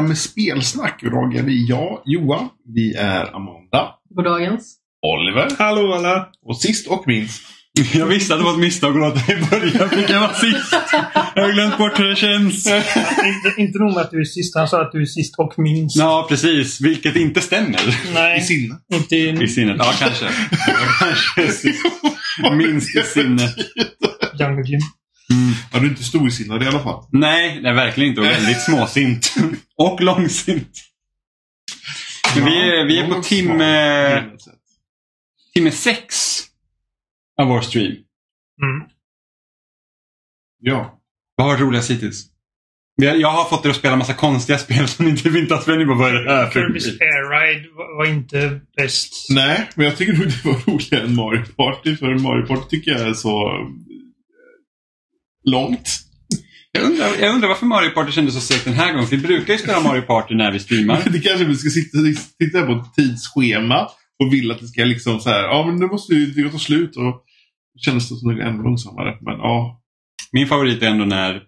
500 med spelsnack. Idag är vi jag, Johan. Vi är Amanda, Goddagens. Oliver Hallå alla! och sist och minst. Jag visste att det var ett misstag att låta dig börja fick jag vara sist. Jag har glömt bort hur det känns. inte, inte nog med att du är sist, han sa att du är sist och minst. Ja, precis. Vilket inte stämmer. I Nej, sinne. inte I i sinnet. Ja, kanske. Jag kanske är sist. Minst i sinnet. Jungle Gym. Ja, du är inte storsinnad i alla fall. Nej, det är verkligen inte. Och väldigt småsint. Och långsint. Men vi, är, vi är på timme, timme sex av vår stream. Mm. Ja. Vad har varit roligast hittills? Jag har fått er att spela massa konstiga spel som inte vi inte har in på. Vad är det här för Kirby's Air Ride var, inte bäst. Nej, men jag tycker nog det var roligare än Mario Party. För Mario Party tycker jag är så eh, långt. Jag undrar, jag undrar varför Mario Party kändes så segt den här gången. För vi brukar ju spela Mario Party när vi streamar. Det kanske vi ska sitta, titta på ett tidsschema och vill att det ska liksom så här, ja men nu måste ju det ta slut och kändes det som det går ännu långsammare. Men ja, Min favorit är ändå när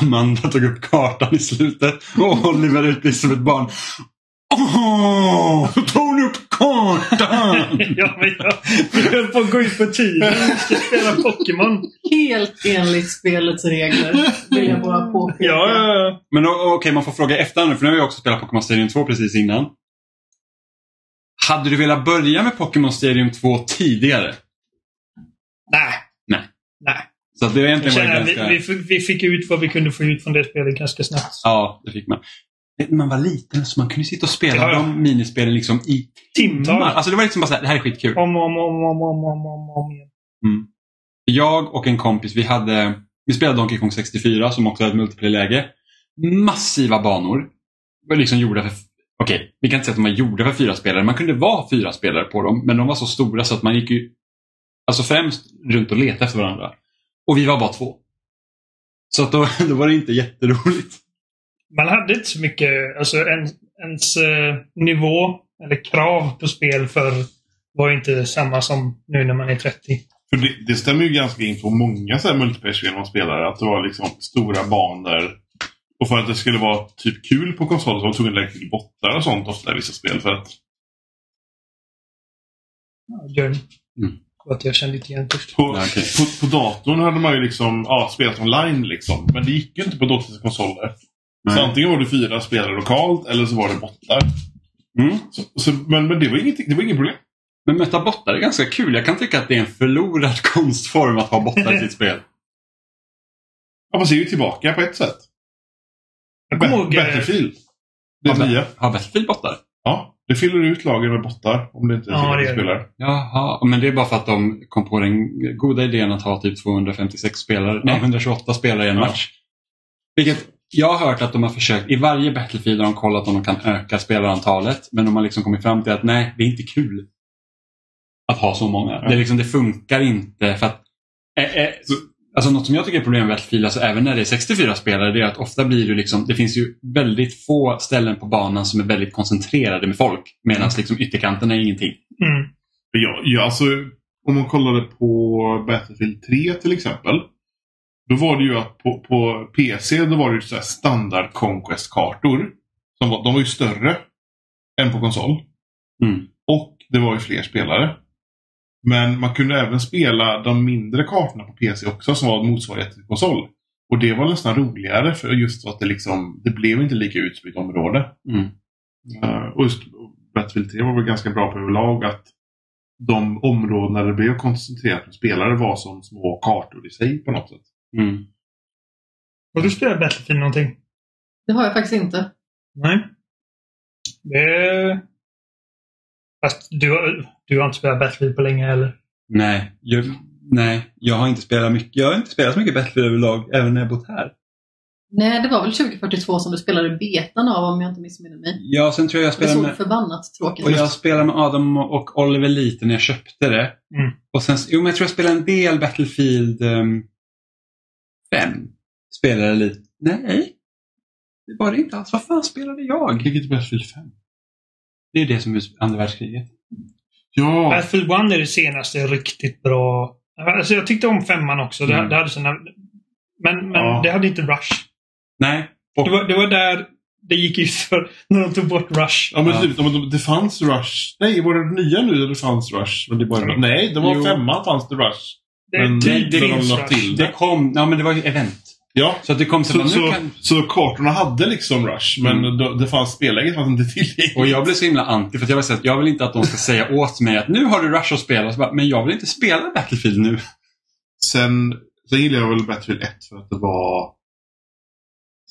Amanda tog upp kartan i slutet och Oliver utlyste som ett barn. Åh, tog ni upp kartan? ja, men jag, vi höll på att gå ut på tiden. Vi ska spela Pokémon. Helt enligt spelets regler, vill jag bara påpeka. Ja, ja, ja. Men okej, man får fråga efter nu för nu har vi också spelat Pokémon Stadium 2 precis innan. Hade du velat börja med Pokémon Stadium 2 tidigare? Nej. Nej. Nej. Så det Jag egentligen känner ganska... vi, vi, fick- vi fick ut vad vi kunde få ut från det spelet ganska snabbt. Ja, det fick man. Man var liten så man kunde sitta och spela Ja, ja. de minispelen liksom i timmar. Alltså det var liksom bara så här, det här är skitkul. Om, om, om, om, om, om, om, om igen. Jag och en kompis, vi hade vi spelade Donkey Kong 64 som också är ett multiplayer-läge. Massiva banor. Var liksom gjorda för, okej, vi kan inte säga att de var gjorda för fyra spelare. Man kunde vara fyra spelare på dem, men de var så stora så att man gick ju alltså främst runt och letade efter varandra. Och vi var bara två. Så att då, då var det inte jätteroligt. Man hade inte så mycket, alltså en, ens eh, nivå eller krav på spel för var inte samma som nu när man är 30. för det, det stämmer ju ganska in på många så här multiplayer-spel man spelar. Att det var liksom stora banor. Och för att det skulle vara typ kul på konsol så var man tvungen att lägga till bottar och sånt ofta i vissa spel. För att Journey. Mm. Och att jag kände inte igen först. på, Ja, okej. på, på datorn hade man ju liksom ja, spelat online liksom. Men det gick ju inte på datorns konsoler. Så antingen var det fyra spelare lokalt eller så var det bottar. Mm. Så, så, men, men det var inget, det var inget problem. Men möta bottar är ganska kul. Jag kan tycka att det är en förlorad konstform att ha bottar i sitt spel. Ja, man ser ju tillbaka på ett sätt. Ihåg... Battlefield. Det Har, nya. Har Battlefield bottar? Ja, det fyller ut lagen med bottar om det inte är Ja, det det. spelare. Jaha, men det är bara för att de kom på den goda idén att ha typ 256 spelare, nej Ja. 128 spelare i en Ja. match. Vilket jag har hört att de har försökt, i varje Battlefield har de kollat om de kan öka spelarantalet, men de har liksom kommit fram till att nej, det är inte kul att ha så många. Ja. Det, liksom, det funkar inte för att eh, eh, så, Alltså något som jag tycker är problem med Battlefield, alltså även när det är 64 spelare, det är att ofta blir det liksom, det finns ju väldigt få ställen på banan som är väldigt koncentrerade med folk, medan liksom ytterkanterna är ingenting. Mm. Ja, ja, alltså, om man kollade på Battlefield 3 till exempel. Då var det ju att på, på PC då var det ju så standard Conquest-kartor. Som var, de var ju större än på konsol. Mm. Och det var ju fler spelare. Men man kunde även spela de mindre kartorna på PC också som var motsvarighet till konsol. Och det var nästan roligare för just att det liksom, det blev inte lika utspritt område. Mm. Eh, och just Battlefield 3 var väl ganska bra på överlag att de områdena där det blev koncentrerat med spelare var som små kartor i sig på något sätt. Mm. Har du spelat Battlefield någonting? Det har jag faktiskt inte. Nej. Det... Fast du, har- du har inte spelat Battlefield på länge heller. Nej, jag, nej, jag har inte spelat mycket. Jag har inte spelat så mycket Battlefield överlag, även när jag bott här. Nej, det var väl 2042 som du spelade betan av om jag inte missminner mig. Ja, sen tror jag jag spelade med, förbannat tråkigt och jag spelade med Adam och Oliver lite när jag köpte det. Mm. Och sen, jo men jag tror jag spelade en del Battlefield um, 5. Spelade lite. Nej, det var det inte alls. Vad fan spelade jag? Vilket Battlefield 5? Det är det som är andra världskriget. Ja, Battlefield 1 är det senaste riktigt bra. Alltså jag tyckte om femman också. Det, Mm. det hade sina... Men, men Ja. det hade inte Rush. Nej, Det var, det var där det gick ut för när de tog bort Rush. Ja, men Ja. typ, det fanns Rush. Nej, var det nya nu där det fanns Rush? Men det var, nej, det var Jo. femman fanns det Rush. Det, Men det- det, de la till Det kom, ja men det var ju event. Ja. Så att det kom så, Så, så, kan, så kartorna hade liksom Rush, men Mm. då, det fanns spelläget fanns inte tillgängligt. Och jag blev så himla anti för jag, var så att jag vill inte att de ska säga åt mig att nu har du Rush att spela. Bara, men jag vill inte spela Battlefield nu. Sen, sen gillade jag väl Battlefield 1 för att det var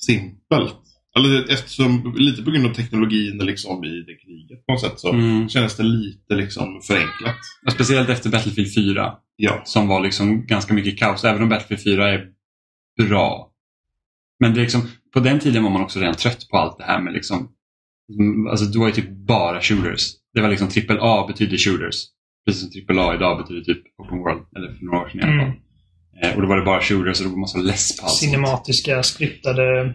simpelt. Eller eftersom, lite på grund av teknologin liksom i det kriget på något sätt så Mm. kändes det lite liksom förenklat. Och speciellt efter Battlefield 4. Ja. Som var liksom ganska mycket kaos. Även om Battlefield 4 är bra. Men det är liksom, på den tiden var man också redan trött på allt det här med liksom Alltså det var ju typ bara shooters. Det var liksom trippel A betyder shooters. Precis som trippel A idag betyder typ open world. Eller för några år sedan i alla fall. Mm. Eh, och då var det bara shooters och då var man så less på allt. sånt. Cinematiska, skriptade...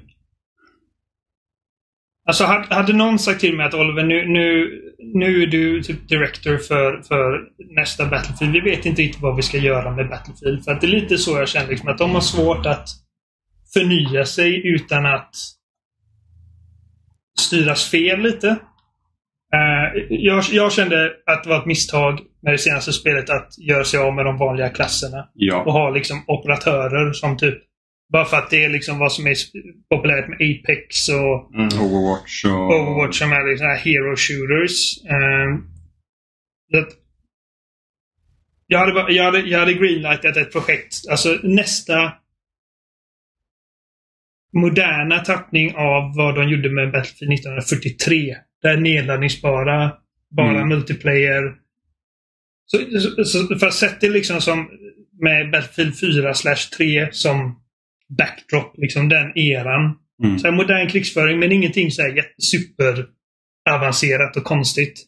Alltså hade, hade någon sagt till mig att Oliver, nu, nu, nu är du typ director för, för nästa Battlefield. Vi vet inte riktigt vad vi ska göra med Battlefield. För att det är lite så jag känner liksom, att de har svårt att förnya sig utan att styras fel lite. Eh, jag, jag kände att det var ett misstag med det senaste spelet att göra sig av med de vanliga klasserna Ja. och ha liksom operatörer som typ bara för att det är liksom vad som är populärt med Apex och Mm. Overwatch och... Overwatch som är liksom hero shooters. Um, det, jag, hade, bara- jag, hade, jag hade greenlightat ett projekt. Alltså nästa moderna tappning av vad de gjorde med Battlefield 1943. Där nedladdningsbara, bara Mm. multiplayer. Så, så, så för att sätta det liksom som med Battlefield 4 slash 3 som backdrop, liksom den eran. Mm. Så modern krigsföring, men ingenting så här jätte- super avancerat och konstigt.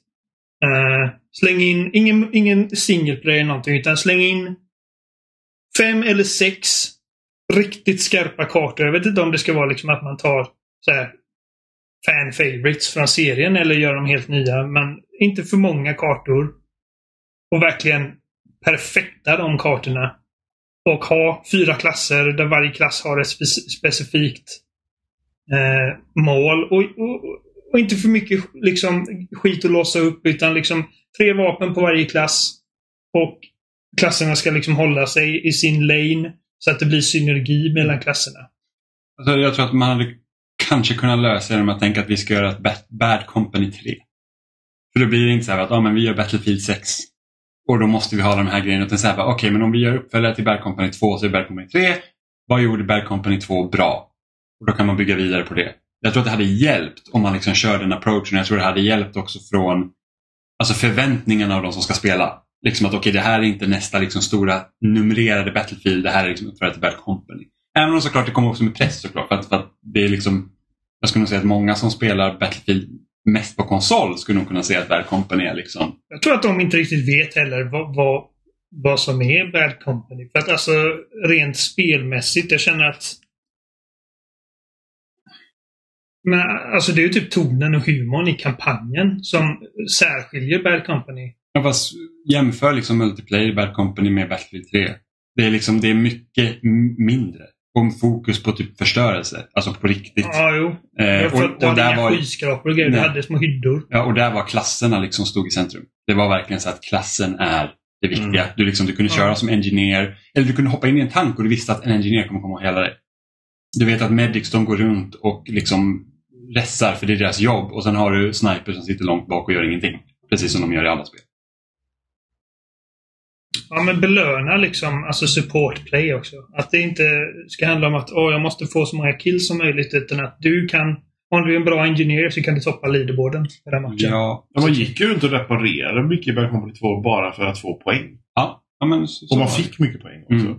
Eh, släng in, ingen, ingen single player eller någonting, utan släng in fem eller sex riktigt skarpa kartor. Jag vet inte om det ska vara liksom att man tar så här fan favorites från serien eller gör dem helt nya, men inte för många kartor. Och verkligen perfekta de kartorna. Och ha fyra klasser där varje klass har ett specifikt eh, mål. Och, och, och inte för mycket liksom, skit att låsa upp utan liksom tre vapen på varje klass. Och klasserna ska liksom hålla sig i sin lane så att det blir synergi mellan klasserna. Alltså, jag tror att man hade kanske kunnat lösa det genom att tänka att vi ska göra ett Bad, Bad Company 3. För då blir det inte så här att ah, men vi gör Battlefield 6 och då måste vi ha de här grejerna. Utan så här, okej, men om vi gör uppföljare till Bad Company 2 så är Bad Company 3. Vad gjorde Bad Company 2 bra? Och då kan man bygga vidare på det. Jag tror att det hade hjälpt om man liksom kör den approachen. Jag tror det hade hjälpt också från alltså förväntningarna av de som ska spela. Liksom att okej, det här är inte nästa liksom stora numrerade Battlefield. Det här är liksom uppföljare till Bad Company. Även om såklart det kommer också med press såklart. För att, för att det är liksom, jag skulle nog säga att många som spelar Battlefield mest på konsol skulle nog kunna säga att Bad Company är liksom Jag tror att de inte riktigt vet heller vad, vad, vad som är Bad Company. För att alltså rent spelmässigt, jag känner att men alltså det är ju typ tonen och humorn i kampanjen som särskiljer Bad Company. Ja, fast jämför liksom multiplayer Bad Company med Battlefield 3. Det är, liksom, det är mycket mindre. Om fokus på typ förstörelse. Alltså på riktigt. Ja, jo. Eh, och, och, och, där inga var, skyskrapor och grejer. Du Nej. hade små hyddor. ja, och där var klasserna liksom stod i centrum. Det var verkligen så att klassen är det viktiga. Mm. Du, liksom, du kunde köra Ja. som engineer. Eller du kunde hoppa in i en tank och du visste att en engineer kommer komma och hela dig. Du vet att medics de går runt och liksom ressar för det är deras jobb. Och sen har du sniper som sitter långt bak och gör ingenting. Precis som de gör i alla spel. Ja, men belöna liksom, alltså support play också. Att det inte ska handla om att åh, jag måste få så många kills som möjligt. Utan att du kan, om du är en bra engineer så kan du toppa leaderboarden i den matchen. Ja, Ja, man gick ju inte att reparera mycket i Bad Company 2 bara för att få poäng. ja, ja men så, så Och man fick mycket poäng också. Mm.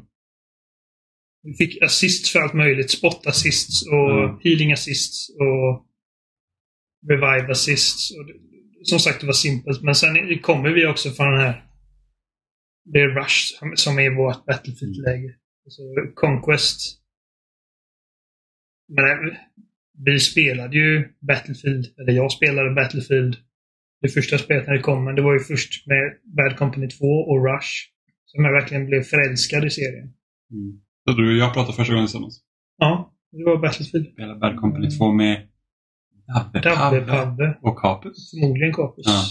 Vi fick assists för allt möjligt. Spot assists och Mm. healing assists och revive assists. Och det, som sagt, det var simpelt. Men sen kommer vi också från den här det är Rush som- som är vårt Battlefield-läge. Alltså Conquest. Men eh, vi spelade ju Battlefield, eller jag spelade Battlefield det första spelet när det kom, men det var ju först med Bad Company 2 och Rush som jag verkligen blev förälskad i serien. Så du och jag pratade första gången tillsammans. Ja. Det var Battlefield. Spela Bad Company 2 med Dabbe, Pabbe. och Capus. Förmodligen Capus. Ja.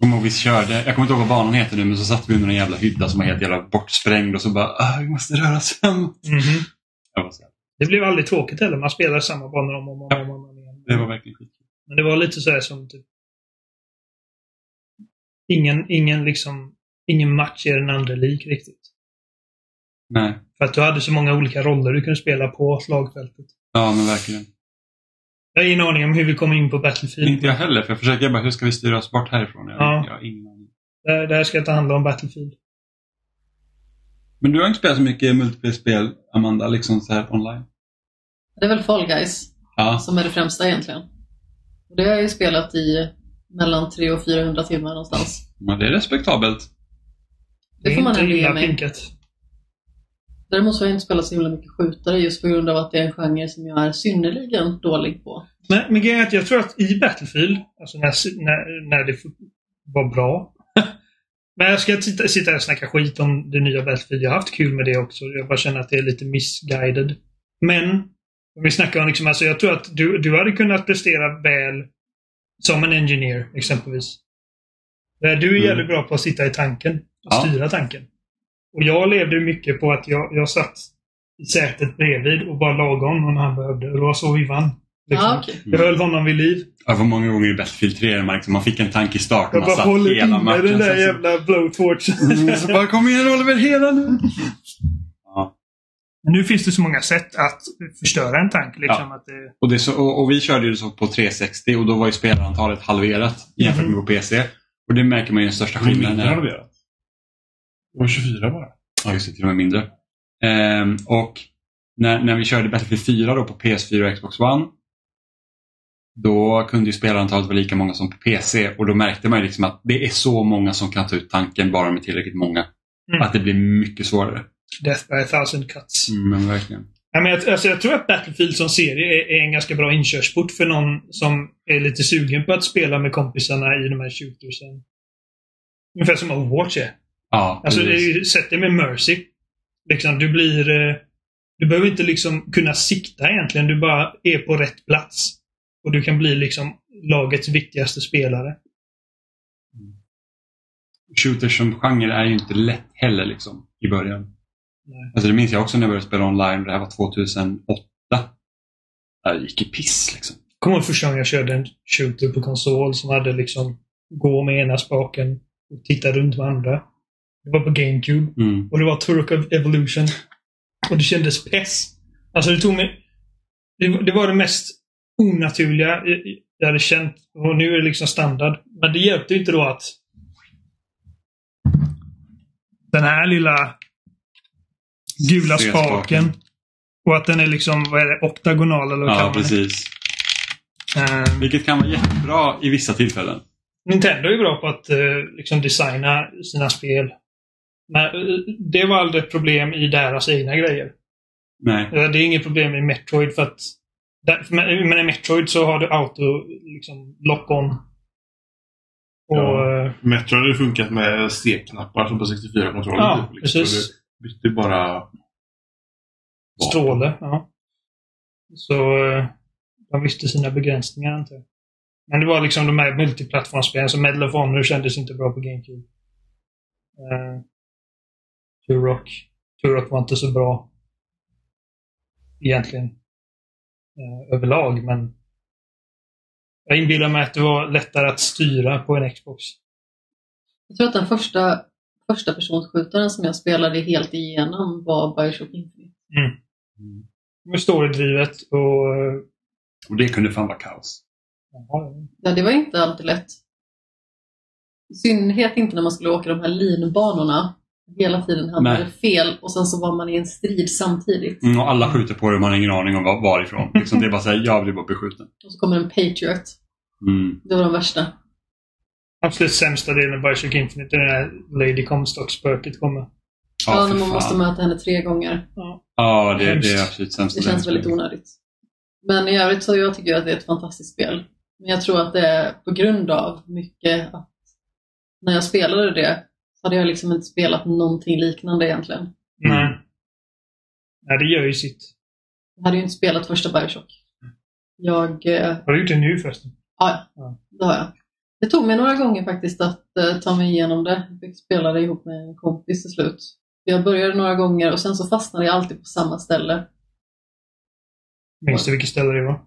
Kommer ihåg vi körde, jag kommer inte ihåg vad banan heter nu, men så satt vi under en jävla hydda som var helt jävla bortsprängd och så bara ah, vi måste röra oss framåt. Så här, Det blev aldrig tråkigt heller. Man spelade samma banor om och om, och om, och om igen. Det var verkligen skit. Men det var lite så här som typ... Ingen, ingen liksom... Ingen match är den andra lik riktigt. Nej, För att du hade så många olika roller du kunde spela på slagfältet. ja men verkligen. Jag har ingen aning om hur vi kom in på Battlefield. Inte jag heller, för jag försöker bara, hur ska vi styra oss bort härifrån? Jag, Ja. jag ingen. Det här, det här ska inte handla om Battlefield. Men du har inte spelat så mycket multiplayer-spel, Amanda, liksom så här online? Det är väl Fall Guys Ja. som är det främsta egentligen. Och det har jag ju spelat i mellan 300 och 400 timmar någonstans. Men det är respektabelt. Det får man ändå ge mig. pinkat. Däremot så har jag inte spelat så himla mycket skjutare just på grund av att det är en genre som jag är synnerligen dålig på. Men, men grejen är att jag tror att i Battlefield, alltså när, när, när det var bra. men jag ska sitta, sitta här och snacka skit om det nya Battlefield. Jag har haft kul med det också. Jag bara känner att det är lite missguided. Men, om vi snackar om liksom, alltså jag tror att du, du hade kunnat prestera väl som en engineer exempelvis. Där Du är Mm. jävligt bra på att sitta i tanken och Ja. styra tanken. Och jag levde mycket på att jag, jag satt i sätet bredvid och bara lagade honom när han behövde. Och det var så vi vann. Liksom. Ja, okej. Jag höll honom vid liv. Ja, för många gånger i Battlefield 3 man, liksom, man fick en tanke i starten, Jag man bara satt håller hela inne matchen. den där så- jävla blowtorchen. Mm, så bara kom igen Oliver, hela nu! Nu finns det så många sätt att förstöra en tank. Liksom, att det, Och, det så, och, och vi körde ju så på 360 och då var ju spelarantalet halverat jämfört med på PC. Och det märker man ju den största Det är skillnaden. Det var 24 bara. ja, just det, till och med mindre. Ehm, och när, när vi körde Battlefield 4 då på PS4 och Xbox One då kunde ju spelarantalet vara lika många som på PC och då märkte man liksom att det är så många som kan ta ut tanken bara med tillräckligt många. Mm. Att det blir mycket svårare. Death by a thousand cuts. Mm, men verkligen. Ja, men jag, alltså, jag tror att Battlefield som serie är, är en ganska bra inkörsport för någon som är lite sugen på att spela med kompisarna i de här shootersen. Ungefär som Overwatch är. Ja, Alltså, sätt dig med Mercy. Liksom, du blir... eh, Du behöver inte liksom kunna sikta egentligen. Du bara är på rätt plats. Och du kan bli liksom lagets viktigaste spelare. Shooters som genre är ju inte lätt heller liksom, i början. Nej. Alltså, det minns jag också när jag började spela online. Det här var 2008. Det gick i piss liksom. kommer ihåg första gången jag körde en shooter på konsol som hade liksom gå med ena spaken och titta runt med andra. Det var på GameCube. Mm. Och det var Turok of Evolution. Och det kändes pess. Alltså det tog mig... Det, det var det mest onaturliga jag- hade känt. Och nu är det liksom standard. Men det hjälpte ju inte då att den här lilla gula spaken och att den är liksom, vad är det, oktagonal eller vad Ja, precis. Ehm, Vilket kan vara jättebra i vissa tillfällen. Nintendo är bra på att eh, liksom designa sina spel. Men eh, det var aldrig ett problem i deras egna grejer. Nej. Eh, Det är inget problem i Metroid för att men, i Metroid så har du auto liksom lock-on. Och, Ja. eh, Metro hade funkat med stekknappar som på 64-kontrollen. Ja, typ, liksom. precis. Det bytte bara... stråle. Ja. Så eh, de visste sina begränsningar antar jag. Men det var liksom de här multiplattformsspelen, så Medal of Honor kändes inte bra på GameCube. Uh, Turok. Turok var inte så bra egentligen eh, överlag, men jag inbillar mig att det var lättare att styra på en Xbox. Jag tror att den första, första personsskjutaren som jag spelade helt igenom var Bioshock Infinite. Med storydrivet och... Och det kunde fan vara kaos. jaha, Ja, det var inte alltid lätt. I synnerhet inte när man skulle åka de här linbanorna. Hela tiden hamnade Nej. fel och sen så var man i en strid samtidigt. Mm, och alla skjuter på dig och man har ingen aning om var, varifrån. Liksom, det är bara såhär, jag blir bara beskjuten. Och så kommer en Patriot. Mm. Det var de värsta. Absolut sämsta delen av Bioshock Infinite är när Lady Comstock-spöket kommer. Ja, för när man fan. måste möta henne tre gånger. Ja, det, det är absolut sämsta Det känns väldigt onödigt. Men i övrigt så jag tycker jag att det är ett fantastiskt spel. Men jag tror att det är på grund av mycket att när jag spelade det hade jag liksom inte spelat någonting liknande egentligen. Mm. Nej. Nej, det gör ju sitt. Jag hade ju inte spelat första Bioshock. Jag... Eh, Har du gjort det nu förresten? ja, Ja. det har jag. Det tog mig några gånger faktiskt att eh, ta mig igenom det. Jag fick spela det ihop med en kompis till slut. Jag började några gånger och sen så fastnade jag alltid på samma ställe. Minns du vilket ställe det var?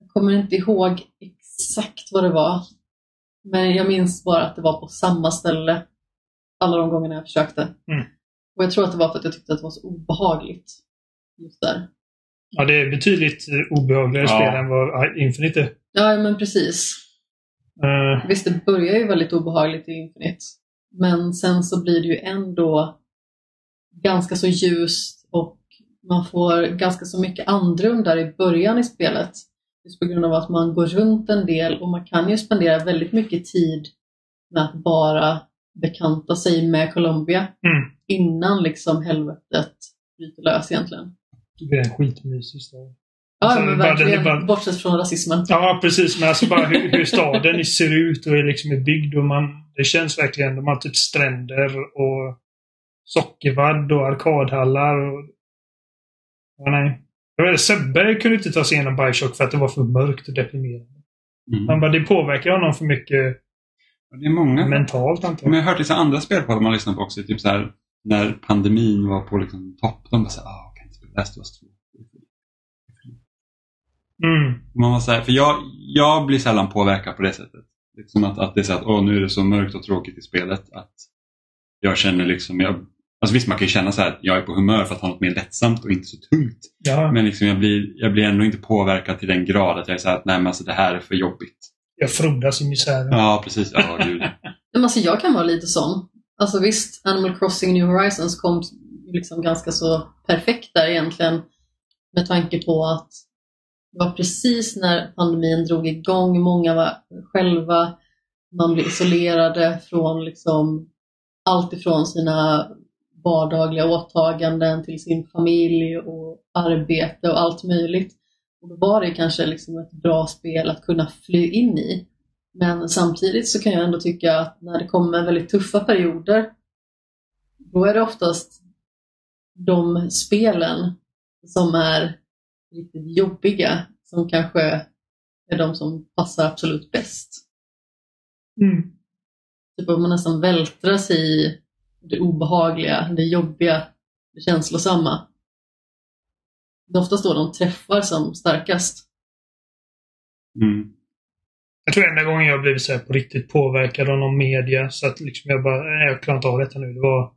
Jag kommer inte ihåg exakt vad det var. Men jag minns bara att det var på samma ställe alla de gångerna jag försökte. Mm. Och jag tror att det var för att jag tyckte att det var så obehagligt just där. Ja, det är betydligt eh, obehagligare Ja. spel än vad Infinite är. Ja, men precis. Eh, Visst, det börjar ju väldigt obehagligt i Infinite. Men sen så blir det ju ändå ganska så ljust och man får ganska så mycket andrum där i början i spelet. Just på grund av att man går runt en del och man kan ju spendera väldigt mycket tid med att bara bekanta sig med Colombia Mm. innan liksom helvetet bryter lös egentligen. det är en skitmysig stad. Ja, Alltså, men verkligen, bara- bortsett från rasismen. Ja, precis. Men alltså bara hur, hur staden ser ut och är liksom är byggd. Och man, det känns verkligen, de har typ stränder och sockervadd och arkadhallar. Och, ja, nej. Jag vet, Sebbe kunde inte ta sig igenom Bioshock för att det var för mörkt och deprimerande. Mm. Han bara, det påverkar honom för mycket Det är många. mentalt antar Men jag. har hört vissa andra spelpoddar man lyssnar på också. Typ så här, när pandemin var på liksom topp. De bara såhär, ah, kan inte spela Last of Us 2. Mm. Man var så här, för jag, jag blir sällan påverkad på det sättet. Liksom att, att det är så att, åh nu är det så mörkt och tråkigt i spelet. Att jag känner liksom, jag, alltså visst man kan ju känna så här att jag är på humör för att ha något mer lättsamt och inte så tungt. Ja, Men liksom jag blir, jag blir ändå inte påverkad till den grad att jag är så här att nej men alltså det här är för jobbigt. Jag frodas i misären. Ja precis, ja gud. Men alltså jag kan vara lite sån. Alltså visst, Animal Crossing New Horizons kom liksom ganska så perfekt där egentligen med tanke på att det var precis när pandemin drog igång, många var själva, man blev isolerade från liksom allt ifrån sina vardagliga åtaganden till sin familj och arbete och allt möjligt. Och då var det kanske liksom ett bra spel att kunna fly in i. Men samtidigt så kan jag ändå tycka att när det kommer väldigt tuffa perioder då är det oftast de spelen som är riktigt jobbiga som kanske är de som passar absolut bäst. Mm. Typ att man nästan vältras i det obehagliga, det jobbiga, det känslosamma. Det är oftast då de träffar som starkast. Mm. Jag tror enda gången jag blivit så här på riktigt påverkad av någon media så att liksom jag bara, nej, jag klarar inte av detta nu. Det var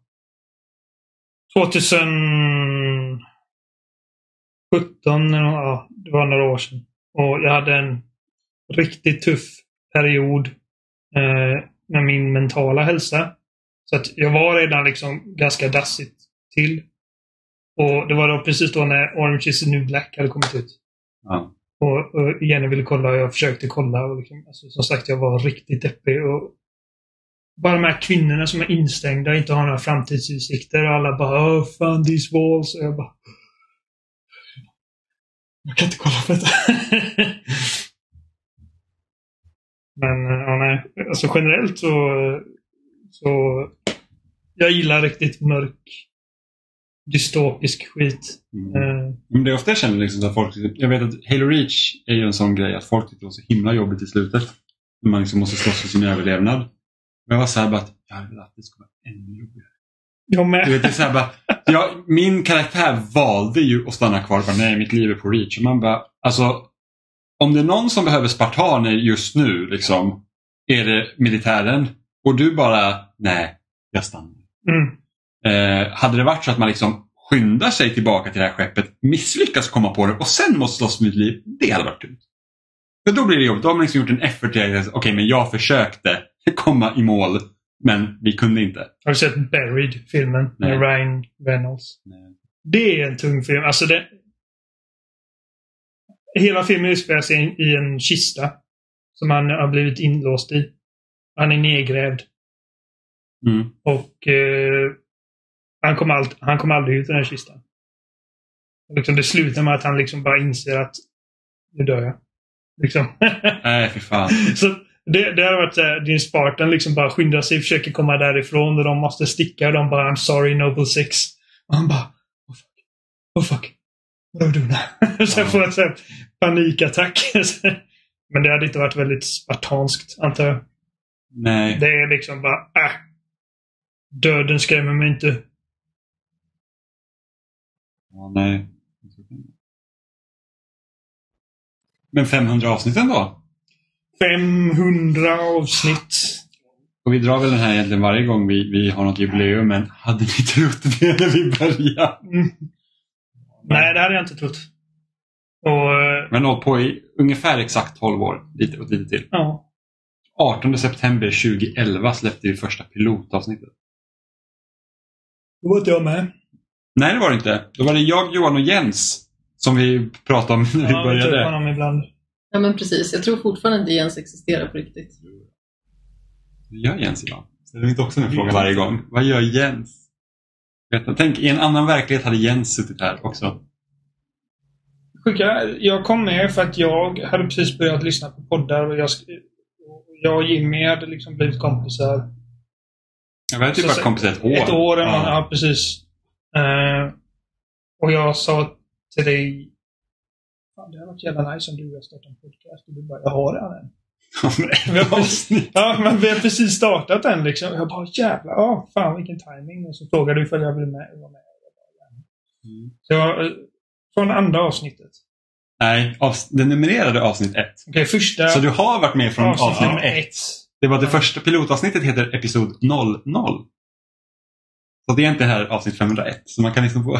2017, eller, ja, det var några år sedan. Och jag hade en riktigt tuff period eh, med min mentala hälsa. Så att jag var redan liksom ganska dassigt till. Och det var då precis då när Orange is the new black hade kommit ut. Ja. Och, och Jenny ville kolla och jag försökte kolla. Och liksom, alltså, som sagt, jag var riktigt deppig. Och bara de här kvinnorna som är instängda och inte har några framtidsutsikter. Och alla bara oh, fan these walls. Och jag bara... Jag kan inte kolla på detta. Men eh, ja, nej. Alltså generellt så... så jag gillar riktigt mörk dystopisk skit. Mm. Eh, Men det är ofta jag känner liksom att folk, jag vet att Halo Reach är ju en sån grej att folk tycker det var så himla jobbigt i slutet. När man liksom måste slåss för sin överlevnad. Men jag var såhär bara att jag vill att det ska vara ännu jobbigare. jag Du med. vet, det är så här bara, jag, min karaktär valde ju att stanna kvar. Bara, Nej, mitt liv är på Reach. Och man bara, alltså, om det är någon som behöver spartaner just nu, liksom, är det militären. Och du bara, nej, jag stannar. Mm. Eh, hade det varit så att man liksom skyndar sig tillbaka till det här skeppet, misslyckas komma på det och sen måste slåss för mitt liv, det hade varit dumt. För då blir det jobbigt. Då har man liksom gjort en effort okej, men jag försökte komma i mål, men vi kunde inte. Har du sett Buried, filmen Nej. med Ryan Reynolds? Nej. Det är en tung film. Alltså det... Hela filmen utspelar sig i- i en kista. Som han har blivit inlåst i. Han är nedgrävd. Mm. Och eh, han, kommer allt, han kommer aldrig ut ur den här kistan. Liksom det slutar med att han liksom bara inser att nu dör jag. Liksom. Nej, för fan. Så det, det har varit såhär, din Spartan liksom bara skyndar sig, försöker komma därifrån och de måste sticka och de bara I'm sorry Noble Six. Och han bara oh, fuck. Oh fuck. Vad har du nu? Sen får så här panikattack. Men det hade inte varit väldigt spartanskt, antar jag. Nej. Det är liksom bara, äh. Döden skrämmer mig inte. Ja, nej. Men 500 avsnitt ändå? 500 avsnitt. Och vi drar väl den här egentligen varje gång vi, vi har något jubileum, men hade ni trott det när vi började? Mm. Nej, det hade jag inte trott. Och, eh, Men hållit på i ungefär exakt 12 år, lite och lite till. ja. 18 september 2011 släppte vi första pilotavsnittet. Då var inte jag med. Nej, det var det inte. Då var det jag, Johan och Jens som vi pratade om när vi Ja, vi började. honom ibland. Ja men precis, jag tror fortfarande inte Jens existerar på riktigt. Vad gör Jens idag? Ställer vi inte också den frågan varje gång? Vad gör Jens? Vet du, Tänk, i en annan verklighet hade Jens suttit här också. Sjuka, jag kom med för att jag hade precis börjat lyssna på poddar och jag, jag och Jimmy hade liksom blivit kompisar. Jag var typ Så- bara kompis ett år. Ett år eller ja. något, ja precis. Eh, och jag sa till dig Fan, det hade varit jävla nice om du och jag startade en podcast. Och du bara, jag har redan en. Vi har avsnitt. Ja, men vi har precis startat den liksom. Jag bara, jävlar, ja, fan vilken timing. Och så frågade du ifall jag ville med, vara med. Mm. Så jag, eh, från andra avsnittet. Nej, avs- det numrerade avsnitt ett. Okej, första Så du har varit med från avsnitt nummer ett. Det var det första pilotavsnittet heter Episod 00. Så det är inte här avsnitt 501. Så man kan liksom få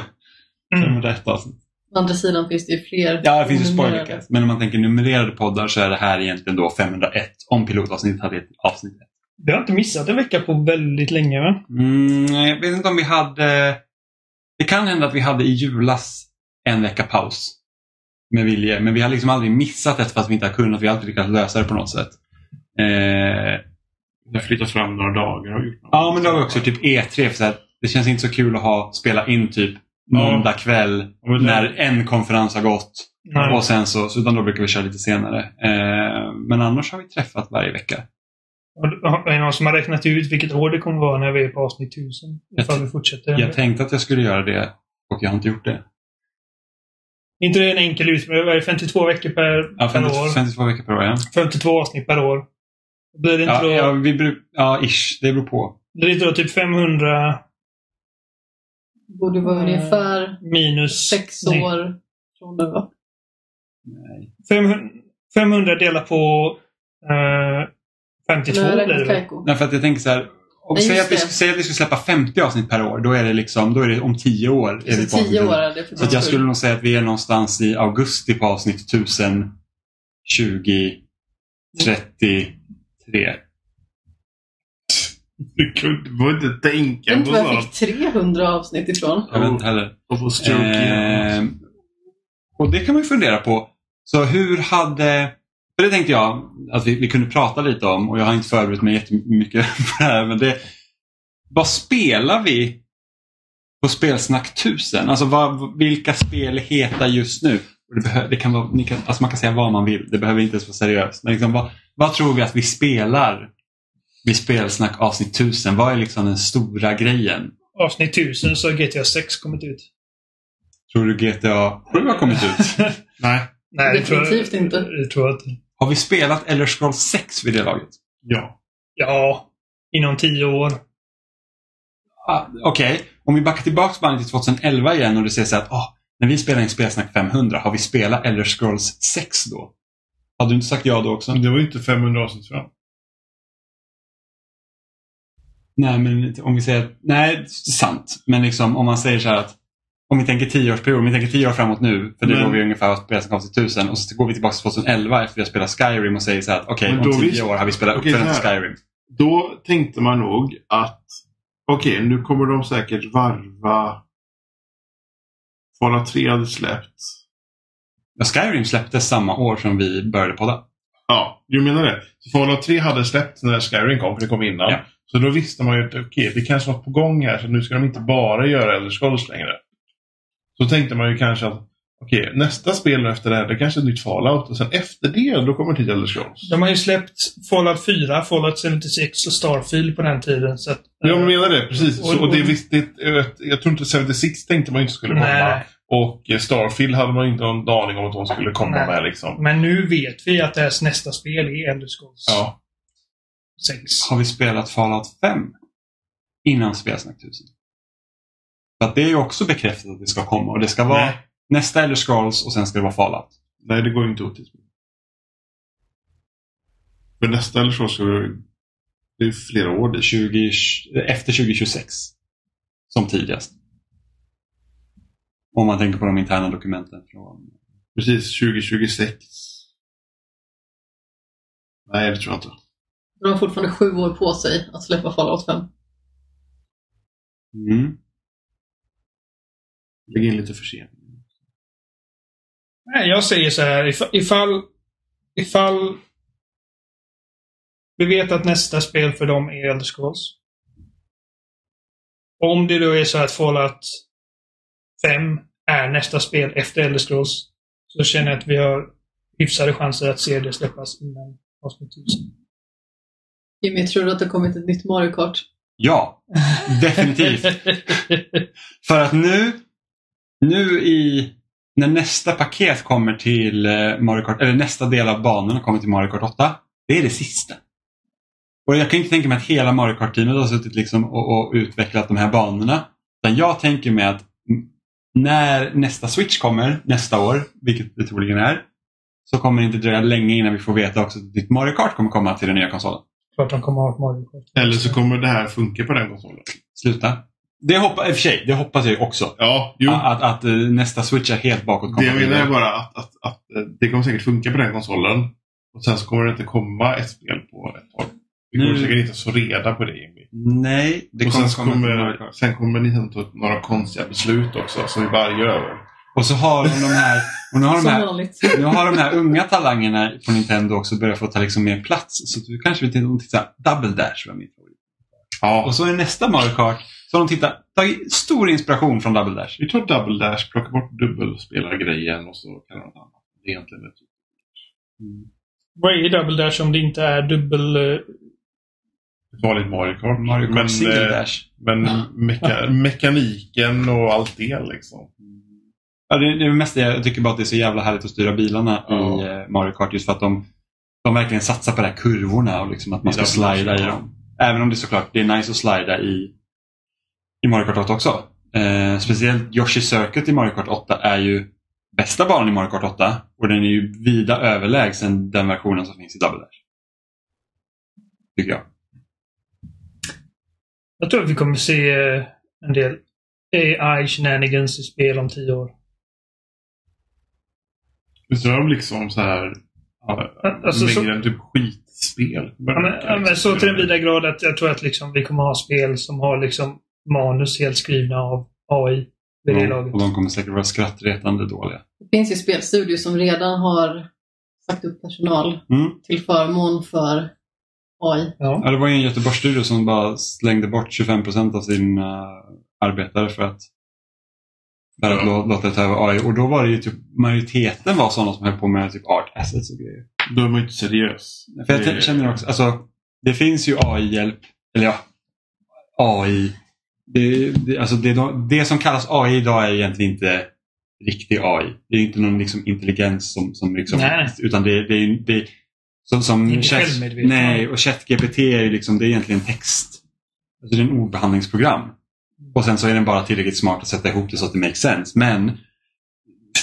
Mm. 501 avsnitt. Å andra sidan finns det ju fler. Ja, det finns ju spoilercast. Men om man tänker numrerade poddar så är det här egentligen då 501. Om pilotavsnittet hade ett avsnitt ett. Vi har inte missat en vecka på väldigt länge va? Mm, jag vet inte om vi hade... Det kan hända att vi hade i julas en vecka paus. Med vilje. Men vi har liksom aldrig missat ett fast vi inte har kunnat. Vi har alltid lyckats lösa det på något sätt. Eh, Vi har flyttat fram några dagar och gjort något. ja, men då har vi också typ E3. För så här, det känns inte så kul att ha spela in typ måndag kväll det- när en konferens har gått. Nej. Och sen så, så utan då brukar vi köra lite senare. Eh, men annars har vi träffat varje vecka. Är det någon som har räknat ut vilket år det kommer vara när vi är på avsnitt 1000? Jag Ifall vi fortsätter. Jag tänkte att jag skulle göra det och jag har inte gjort det. inte det en enkel det? 52 veckor per, Ja, per 50, år? 52 veckor per år, ja. 52 avsnitt per år. Blir det inte, Ja, då, ja, vi ja, ish. Det beror på. blir det inte då typ 500 Borde vara Mm. ungefär minus... sex nej, år från nu va? Nej. 500, 500 delat på eh, 52 Eller blir det. Nej, för att jag tänker så här. Om Nej, säg, att vi, säg att vi skulle släppa 50 avsnitt per år. Då är det liksom, då är det om 10 år. Är vi Så på tio avsnitt. år är det för Så att jag skulle nog säga att vi är någonstans i augusti på avsnitt 1000, 20, 33. Du kunde du inte tänka Jag vet på inte var jag sånt. fick 300 avsnitt ifrån. Jag vet inte heller. Och få stroke Eh, och det kan man ju fundera på. Så hur hade... För det tänkte jag att vi, vi kunde prata lite om och jag har inte förberett mig jättemycket på det här. Men det, vad spelar vi på Spelsnack 1000? Alltså vad, vilka spel heter just nu? Det behö, det kan vara, ni kan, alltså man kan säga vad man vill. Det behöver inte ens vara seriöst. Men liksom, vad, vad tror vi att vi spelar vid Spelsnack avsnitt 1000? Vad är liksom den stora grejen? Avsnitt 1000 så har GTA 6 kommit ut. Tror du GTA 7 har kommit ut? Nej. Nej, tror Definitivt inte. Det tror jag inte. Har vi spelat Elder Scrolls 6 vid det laget? Ja. Ja, inom 10 år. Ah, Okej, om vi backar tillbaka bandet till 2011 igen och du säger så att ah, när vi spelar in Spelsnack 500, har vi spelat Elder Scrolls 6 då? Hade du inte sagt ja då också? Men det var ju inte 500 avsnitt fram. Nej, men om vi säger nej, sant. Men liksom om man säger så här att om vi tänker 10-årsperiod, om vi tänker 10 år framåt nu, för det Men- var vi ungefär att spela avsnitt 1000 och så går vi tillbaka till 2011 efter vi har spelat Skyrim och säger så här att okej, Men om 10 visst- år har vi spelat uppföljaren så till. Skyrim. Då tänkte man nog att okej, nu kommer de säkert varva Fallout 3 hade släppt. Ja, Skyrim släpptes samma år som vi började podda. Ja, du menar det. Så Fallout 3 hade släppt när Skyrim kom, för det kom innan. Ja. Så då visste man ju att okej, det kanske var på gång här, så nu ska de inte bara göra Elder Scrolls längre. Så tänkte man ju kanske att okej, nästa spel efter det här, det kanske är ett nytt Fallout. Och sen efter det, då kommer till Elder Scrolls. De har ju släppt Fallout 4, Fallout 76 och Starfield på den tiden. Så att, Jag menar det, precis. Så, Och- och det och- visste, jag, jag tror inte 76 tänkte man inte skulle komma. Nej. Och eh, Starfield hade man inte någon aning om att de skulle komma Nej. med liksom. Men nu vet vi att deras nästa spel är Elder Scrolls Ja. 6. Har vi spelat Fallout 5 innan Spelsnack 1000? För att det är ju också bekräftat att det ska komma och det ska vara Nej. nästa Elder Scrolls och sen ska det vara Fallout. Nej, det går ju inte tidsmässigt. För nästa eller så ska det det är flera år dit. 20, efter 2026. Som tidigast. Om man tänker på de interna dokumenten från... Precis, 2026. Nej, det tror jag inte. De har fortfarande sju år på sig att släppa Fallout 5. Mm. Lägg in lite försening. Nej, jag säger så här. Ifall, ifall, ifall vi vet att nästa spel för dem är Elder Scrolls. Om det då är så att Fallout 5 är nästa spel efter Elder Scrolls så känner jag att vi har hyfsade chanser att se det släppas innan avsnitt 1000. Jimmy, tror du att det har kommit ett nytt Mario Kart? Ja, definitivt. För att nu, nu i, när nästa paket kommer till eh, Mario Kart, eller nästa del av banorna kommer till Mario Kart 8, det är det sista. Och jag kan inte tänka mig att hela Mario Kart-teamet har suttit liksom och, och utvecklat de här banorna. Utan jag tänker mig att när nästa Switch kommer nästa år, vilket det troligen är, så kommer det inte dröja länge innan vi får veta också att ett nytt Mario Kart kommer komma till den nya konsolen. Klart de kommer ha ett. Eller så kommer det här funka på den konsolen. Sluta. Det hoppas, i och för sig, det hoppas jag ju också. Ja, jo. Att, att eh, nästa Switch är helt bakåt Det jag menar är bara att, att, att eh, det kommer säkert funka på den konsolen. Och sen så kommer det inte komma ett spel på ett tag. Vi kommer Nu- säkert inte så reda på det Jimmy. Nej, det och kommer sen, kommer, Kart. sen kommer Nintendo ta några konstiga beslut också som vi bara gör. Och så har de de här, och nu har de här, nu har de här unga talangerna på Nintendo också börjat få ta liksom mer plats. Så du kanske vill titta, titta Double Dash var min favorit. Ja. Och så är nästa Mario Kart, så har de tittat, tagit stor inspiration från Double Dash. Vi tar Double Dash, plockar bort dubbelspelargrejen och så kan något annat. Det är egentligen ett Vad är Double Dash om det inte är dubbel... eh, ett vanligt Mario Kart. Mario Kart men, Single eh, Dash. men meka mekaniken och allt det liksom. Ja, det, det är mest det, jag tycker bara att det är så jävla härligt att styra bilarna Ja. i eh, Mario Kart just för att de, de verkligen satsar på de här kurvorna och liksom att man ska slida i dem. Även om det såklart det är nice att slida i, i Mario Kart 8 också. Eh, speciellt Yoshi Circuit i Mario Kart 8 är ju bästa banan i Mario Kart 8 och den är ju vida överlägsen den versionen som finns i Double Dash. Tycker jag. Jag tror att vi kommer se eh, en del AI shenanigans i spel om tio år. Visst är de liksom så här ja, Alltså, så- mängden typ skitspel? Ja, men, ja, men så till den vida grad att jag tror att liksom vi kommer ha spel som har liksom manus helt skrivna av AI vid det laget. Och de kommer säkert vara skrattretande dåliga. Det finns ju spelstudior som redan har sagt upp personal Mm. till förmån för AI. Ja. Ja, det var ju en Göteborgsstudio som bara slängde bort 25 procent av sina arbetare för att, för att lå- låta det ta över AI. Och då var det ju typ majoriteten var sådana som höll på med typ art assets och grejer. Då är man ju inte seriös. För jag Det- känner också, alltså det finns ju AI-hjälp, eller ja, AI. Det, det, alltså det, det som kallas AI idag är egentligen inte riktig AI. Det är inte någon liksom intelligens som, som liksom, Nej. utan det, det, är- det, som, som Inte Chat-. Nej, och ChatGPT är ju liksom, det är egentligen text. Alltså det är en ordbehandlingsprogram. Och sen så är den bara tillräckligt smart att sätta ihop det så att det makes sense. Men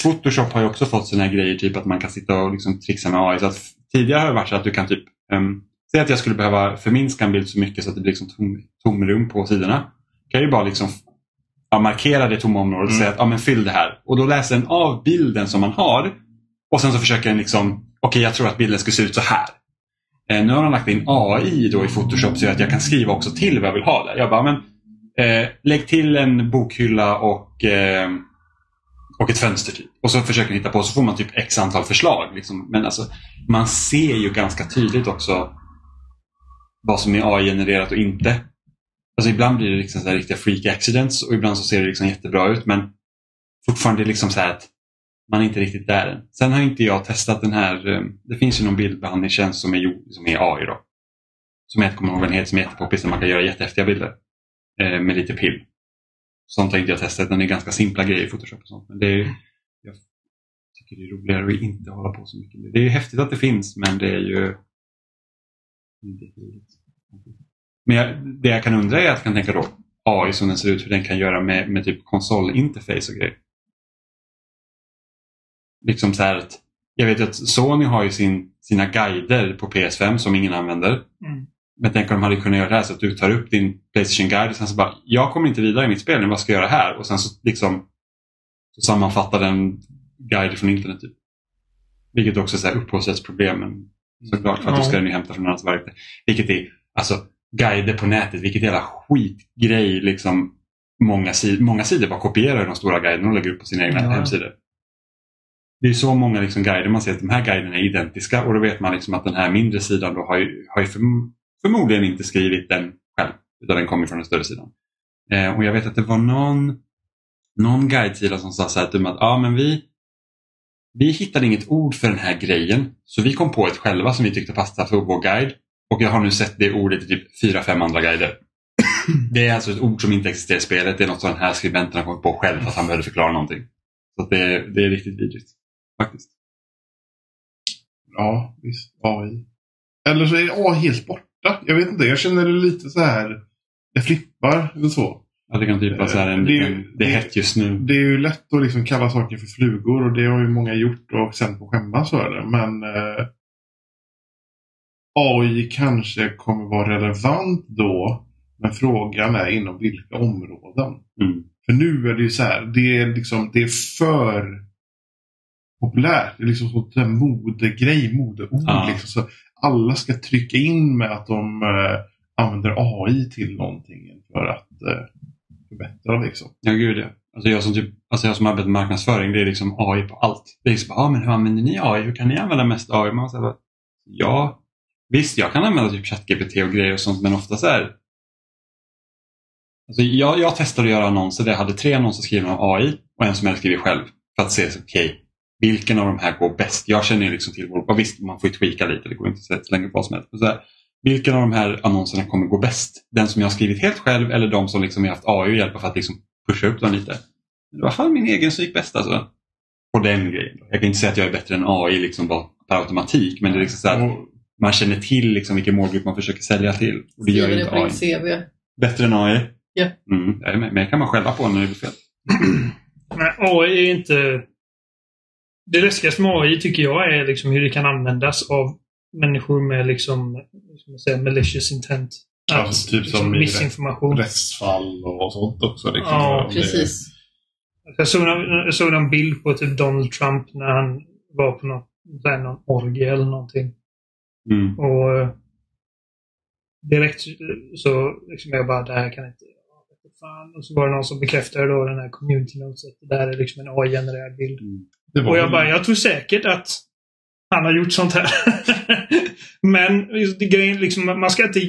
Photoshop har ju också fått sådana här grejer, typ att man kan sitta och liksom trixa med AI. Så att tidigare har det varit så att du kan typ, um, säg att jag skulle behöva förminska en bild så mycket så att det blir liksom tom, tomrum på sidorna. kan jag ju bara liksom ja, markera det tomma området och Mm. säga att ja, men fyll det här. Och då läser den av bilden som man har och sen så försöker den liksom, okej jag tror att bilden ska se ut så här. Eh, nu har de lagt in AI då i Photoshop så att jag kan skriva också till vad jag vill ha där. Jag bara, men eh, lägg till en bokhylla och, eh, och ett fönster typ. Och så försöker den hitta på så får man typ x antal förslag. Liksom. Men alltså, man ser ju ganska tydligt också vad som är AI-genererat och inte. Alltså ibland blir det liksom så här riktiga freak accidents och ibland så ser det liksom jättebra ut men fortfarande liksom så här att man är inte riktigt där än. Sen har inte jag testat den här, eh, det finns ju någon bildbehandlingstjänst som är, gjord- som är AI då. Som jag inte kommer ihåg vad den heter, som är jättepoppis där man kan göra jättehäftiga bilder. Eh, med lite pill. sånt har inte jag testat. Den är ganska simpla grejer i Photoshop och sånt. Men det är, jag tycker det är roligare att inte hålla på så mycket med det. Det är häftigt att det finns men det är ju. Men jag, det jag kan undra är att jag kan tänka då AI som den ser ut, hur den kan göra med, med typ konsolinterface och grejer. Liksom så här att, jag vet ju att Sony har ju sin, sina guider på PS5 som ingen använder. Mm. Men tänk om de hade kunnat göra det här så att du tar upp din Playstation Guide och sen så bara, jag kommer inte vidare i mitt spel, vad ska jag göra här? Och sen så liksom så sammanfattar den guide från internet. Typ. Vilket också är så här upphovsrättsproblem. Men såklart, för att då ska Ja. den ju hämta från annat verk. Vilket är, alltså guider på nätet, vilket jävla skitgrej liksom. Många, sid- många sidor bara kopierar de stora guiderna och lägger upp på sina egna Ja. hemsidor. Det är så många liksom guider man ser att de här guiderna är identiska och då vet man liksom att den här mindre sidan då har ju, har ju förm- förmodligen inte skrivit den själv. Utan den kommer från den större sidan. Eh, och jag vet att det var någon, någon guidesida som sa så här typ att ah, men vi, vi hittade inget ord för den här grejen så vi kom på ett själva som vi tyckte passade för vår guide. Och jag har nu sett det ordet i typ fyra, fem andra guider. Det är alltså ett ord som inte existerar i spelet. Det är något som den här skribenten har kommit på själv fast han behövde förklara någonting. Så att det, det är riktigt vidrigt. Faktiskt. Ja, visst. AI. Eller så är AI helt borta. Jag vet inte. Jag känner det lite så här. Det flippar eller så. Ja, det kan typ vara så här en, Det är en, det är hett just nu. Det är ju lätt att liksom kalla saker för flugor och det har ju många gjort och sen på skämmas för det. Men eh, AI kanske kommer vara relevant då. Men frågan är inom vilka områden. Mm. För nu är det ju så här. Det är liksom det är för populärt. Det är liksom sånt där modegrej, modeord. Ja. Liksom. Så alla ska trycka in med att de eh, använder AI till någonting för att eh, förbättra liksom. Ja, gud ja. Alltså jag som, typ, alltså jag som arbetar med marknadsföring, det är liksom AI på allt. Det är liksom, ah, men hur använder ni AI? Hur kan ni använda mest AI? Man säger, ja, visst jag kan använda typ ChatGPT och grejer och sånt, men ofta så här. Alltså jag, jag testade att göra annonser där jag hade tre annonser skrivna av AI och en som jag skrev själv. För att se, okej, okej, vilken av de här går bäst? Jag känner ju liksom till, vår- och visst man får ju tweaka lite, det går inte att slänga vad som helst. Men så här, vilken av de här annonserna kommer gå bäst? Den som jag har skrivit helt själv eller de som liksom jag har haft AI att hjälpa för att liksom pusha upp dem lite. Men det var fan min egen som gick bäst alltså. På den grejen. Jag kan inte säga att jag är bättre än AI liksom bara per automatik. Men det är liksom så här, Och, man känner till liksom vilken målgrupp man försöker sälja till. Och det gör ju det inte på AI. CV. Bättre än AI? Ja. Mm, jag är med. men jag kan man skälla på när det blir fel. Nej, AI är inte... Det läskigaste med AI tycker jag är liksom hur det kan användas av människor med liksom, ska man säga, malicious intent. Ja, Att, typ liksom, som missinformation. rättsfall och sånt också. Liksom. Ja, Om det- Precis. Jag såg, en, jag såg en bild på typ Donald Trump när han var på något, någon orgie eller någonting. Mm. Och eh, direkt så liksom jag bara, det här kan inte... Fan. Och så var det någon som bekräftade då den här community notes att det där är liksom en AI-genererad bild. Var Och jag bara, jag tror säkert att han har gjort sånt här. Men grejen, liksom, man ska inte...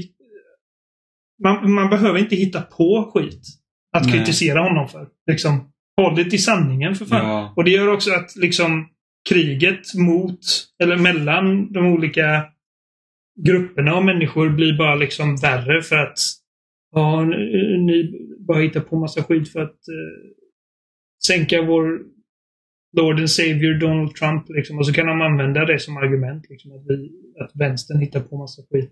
Man, man behöver inte hitta på skit att Nej. kritisera honom för. Liksom, håll det till sanningen för fan. Ja, Och det gör också att liksom kriget mot, eller mellan de olika grupperna av människor blir bara liksom värre för att ja, ni bara hittar på massa skit för att eh, sänka vår Lord and Savior Donald Trump. Liksom. Och så kan de använda det som argument. Liksom, att, vi, att vänstern hittar på massa skit.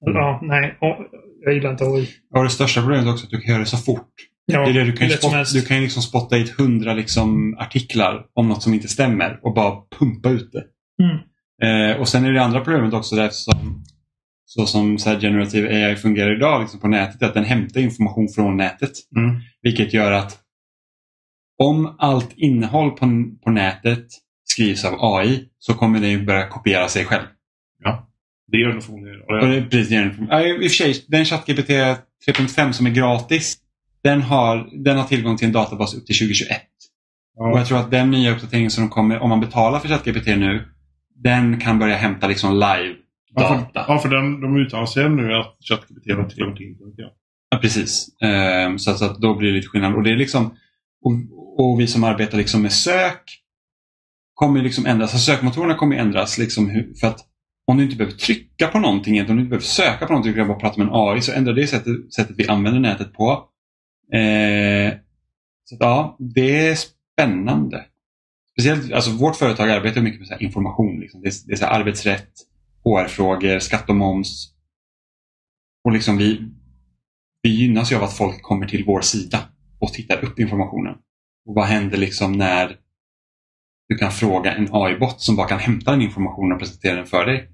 Ja, nej. ja, Jag gillar inte AI. och det största problemet är också att du kan göra det så fort. Ja, det är det, du, kan ju lätt som spot, helst. du kan liksom spotta hit hundra liksom artiklar om något som inte stämmer och bara pumpa ut det. Mm. Eh, och sen är det andra problemet också där som, så som så här generative AI fungerar idag liksom på nätet, att den hämtar information från nätet. Mm. Vilket gör att om allt innehåll på, på nätet skrivs av AI så kommer den ju börja kopiera sig själv. Det gör den förmodligen. Och Och det- det precis det den- ja, I och för sig, den ChatGPT 3.5 som är gratis, den har, den har tillgång till en databas upp till 2021. Och Ja. jag tror att den nya uppdateringen som kommer, om man betalar för ChatGPT nu, den kan börja hämta liksom live Ja, för, data. ja, för den, de utannonserar nu att ChatGPT har tillgång till internet. Ja. Ja, precis. Ehm, så, att- så att då blir det lite skillnad. Och, det är liksom, och, och vi som arbetar liksom med sök kommer liksom ändras. Alltså sökmotorerna kommer ändras. Liksom hur, för att om du inte behöver trycka på någonting, om du inte behöver söka på någonting, utan bara prata med en AI, så ändrar det sättet, sättet vi använder nätet på. Eh, så att, ja, det är spännande. Speciellt, alltså vårt företag arbetar mycket med så här information. Liksom. Det är, det är så här arbetsrätt, HR-frågor, skatt och moms. Och liksom vi, vi gynnas ju av att folk kommer till vår sida och tittar upp informationen. Och vad händer liksom när du kan fråga en AI-bot som bara kan hämta den informationen och presentera den för dig.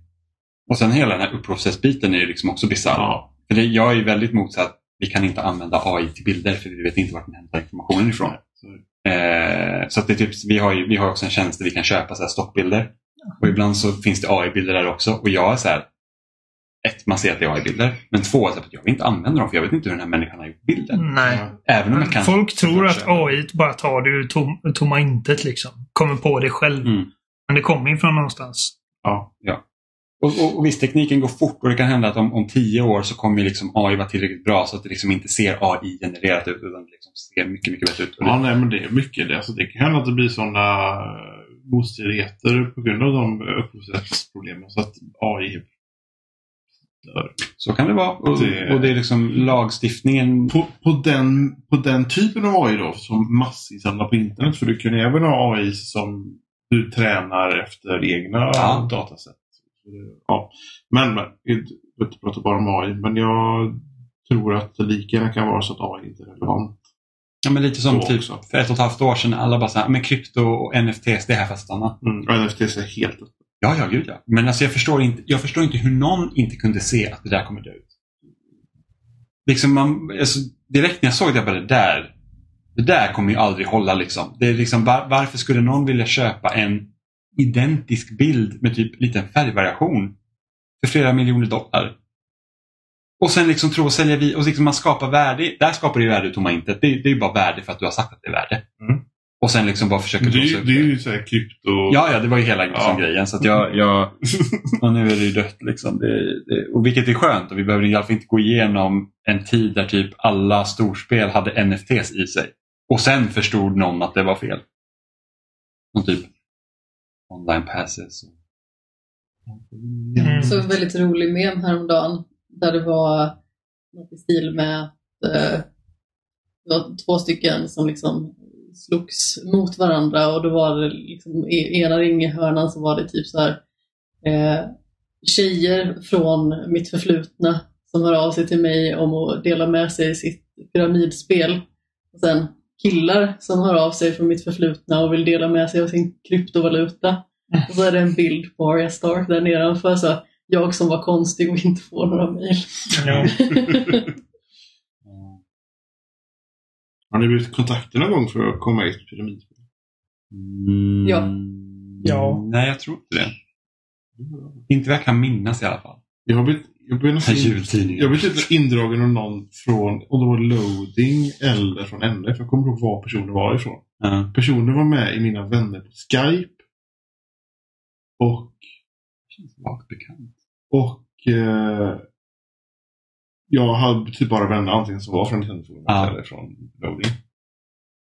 Och sen hela den här upphovsrättsbiten är ju liksom också bisarr. Ja. För det, jag är väldigt motsatt. Vi kan inte använda AI till bilder för vi vet inte vart den hämtar informationen ifrån. Eh, så att det är typ, vi har ju vi har också en tjänst där vi kan köpa så här stockbilder. Och ibland så finns det AI-bilder där också. Och jag är så här, ett, man ser att det är AI-bilder. Men två, så här, jag vill inte använda dem för jag vet inte hur den här människan har gjort bilden. Nej. Även om jag kan. Folk tror att. AI bara tar det ur tom, tomma intet liksom. Kommer på det själv. Mm. Men det kommer ju från någonstans. Ja, ja. Och, och, och visst, tekniken går fort och det kan hända att om, om tio år så kommer liksom AI vara tillräckligt bra så att det liksom inte ser AI-genererat ut utan det liksom ser mycket, mycket bättre ut. Ja, nej, men det är mycket det. Alltså, det kan hända att det blir sådana ostridigheter på grund av de upphovsrättsproblemen. Så att AI dör. Så kan det vara. Och Det- och det är liksom lagstiftningen. På, på, den, på den typen av AI då, som massinsamlar på internet. För du kan även ha AI som du tränar efter egna Ja. datasätt. Ja. Men, men, jag vill inte prata bara om AI. Men jag tror att det lika gärna kan vara så att AI inte är relevant. Ja, men lite som typ också. för ett och ett halvt år sedan alla bara så här, men krypto och NFTs, det är här att stanna. Mm. Och NFTs är helt öppet. Ja, ja, gud ja. Men alltså jag förstår inte, jag förstår inte hur någon inte kunde se att det där kommer dö ut. Liksom man, alltså, direkt när jag såg det, jag bara det där, det där kommer ju aldrig hålla liksom. Det är liksom var, varför skulle någon vilja köpa en identisk bild med typ liten färgvariation för flera miljoner dollar? Och sen liksom tro och sälja vi och liksom man skapar värde. Där skapar du värde ur tomma intet. Det, det är ju bara värde för att du har sagt att det är värde. Mm. Och sen liksom bara försöker Det är, blåsa ju- upp det är ju så här krypto... Ja, ja, det var ju hela liksom Ja. grejen. Så att jag, jag, och nu är det ju dött. Liksom. Det, det, och vilket är skönt. Och vi behöver i alla fall inte gå igenom en tid där typ alla storspel hade NFTs i sig. Och sen förstod någon att det var fel. Som typ online passes. Och... Mm. Så en väldigt rolig mem häromdagen där det var något i stil med att eh, det var två stycken som liksom slogs mot varandra och då var det liksom i ena ringhörnan så var det typ så här eh, tjejer från mitt förflutna som hör av sig till mig om att dela med sig sitt pyramidspel. Och sen killar som hör av sig från mitt förflutna och vill dela med sig av sin kryptovaluta. Och så är det en bild på Arya Stark där nedanför. Så jag som var konstig och inte får några mejl. Ja. Har ni blivit kontaktade någon gång för att komma i ett pyramidspel? Mm, Ja. Ja. Nej, jag tror inte det. Inte vad jag kan minnas i alla fall. Jag har blivit, jag blev Jultidningen. jag blev indragen av någon från, om det var loading eller från NF. Jag kommer ihåg var personen var ifrån. Ja. Personen var med i mina vänner på Skype. Och, Vagt bekant. och eh, jag hade typ bara vänner antingen som var från Nintendo Ja. eller från loading.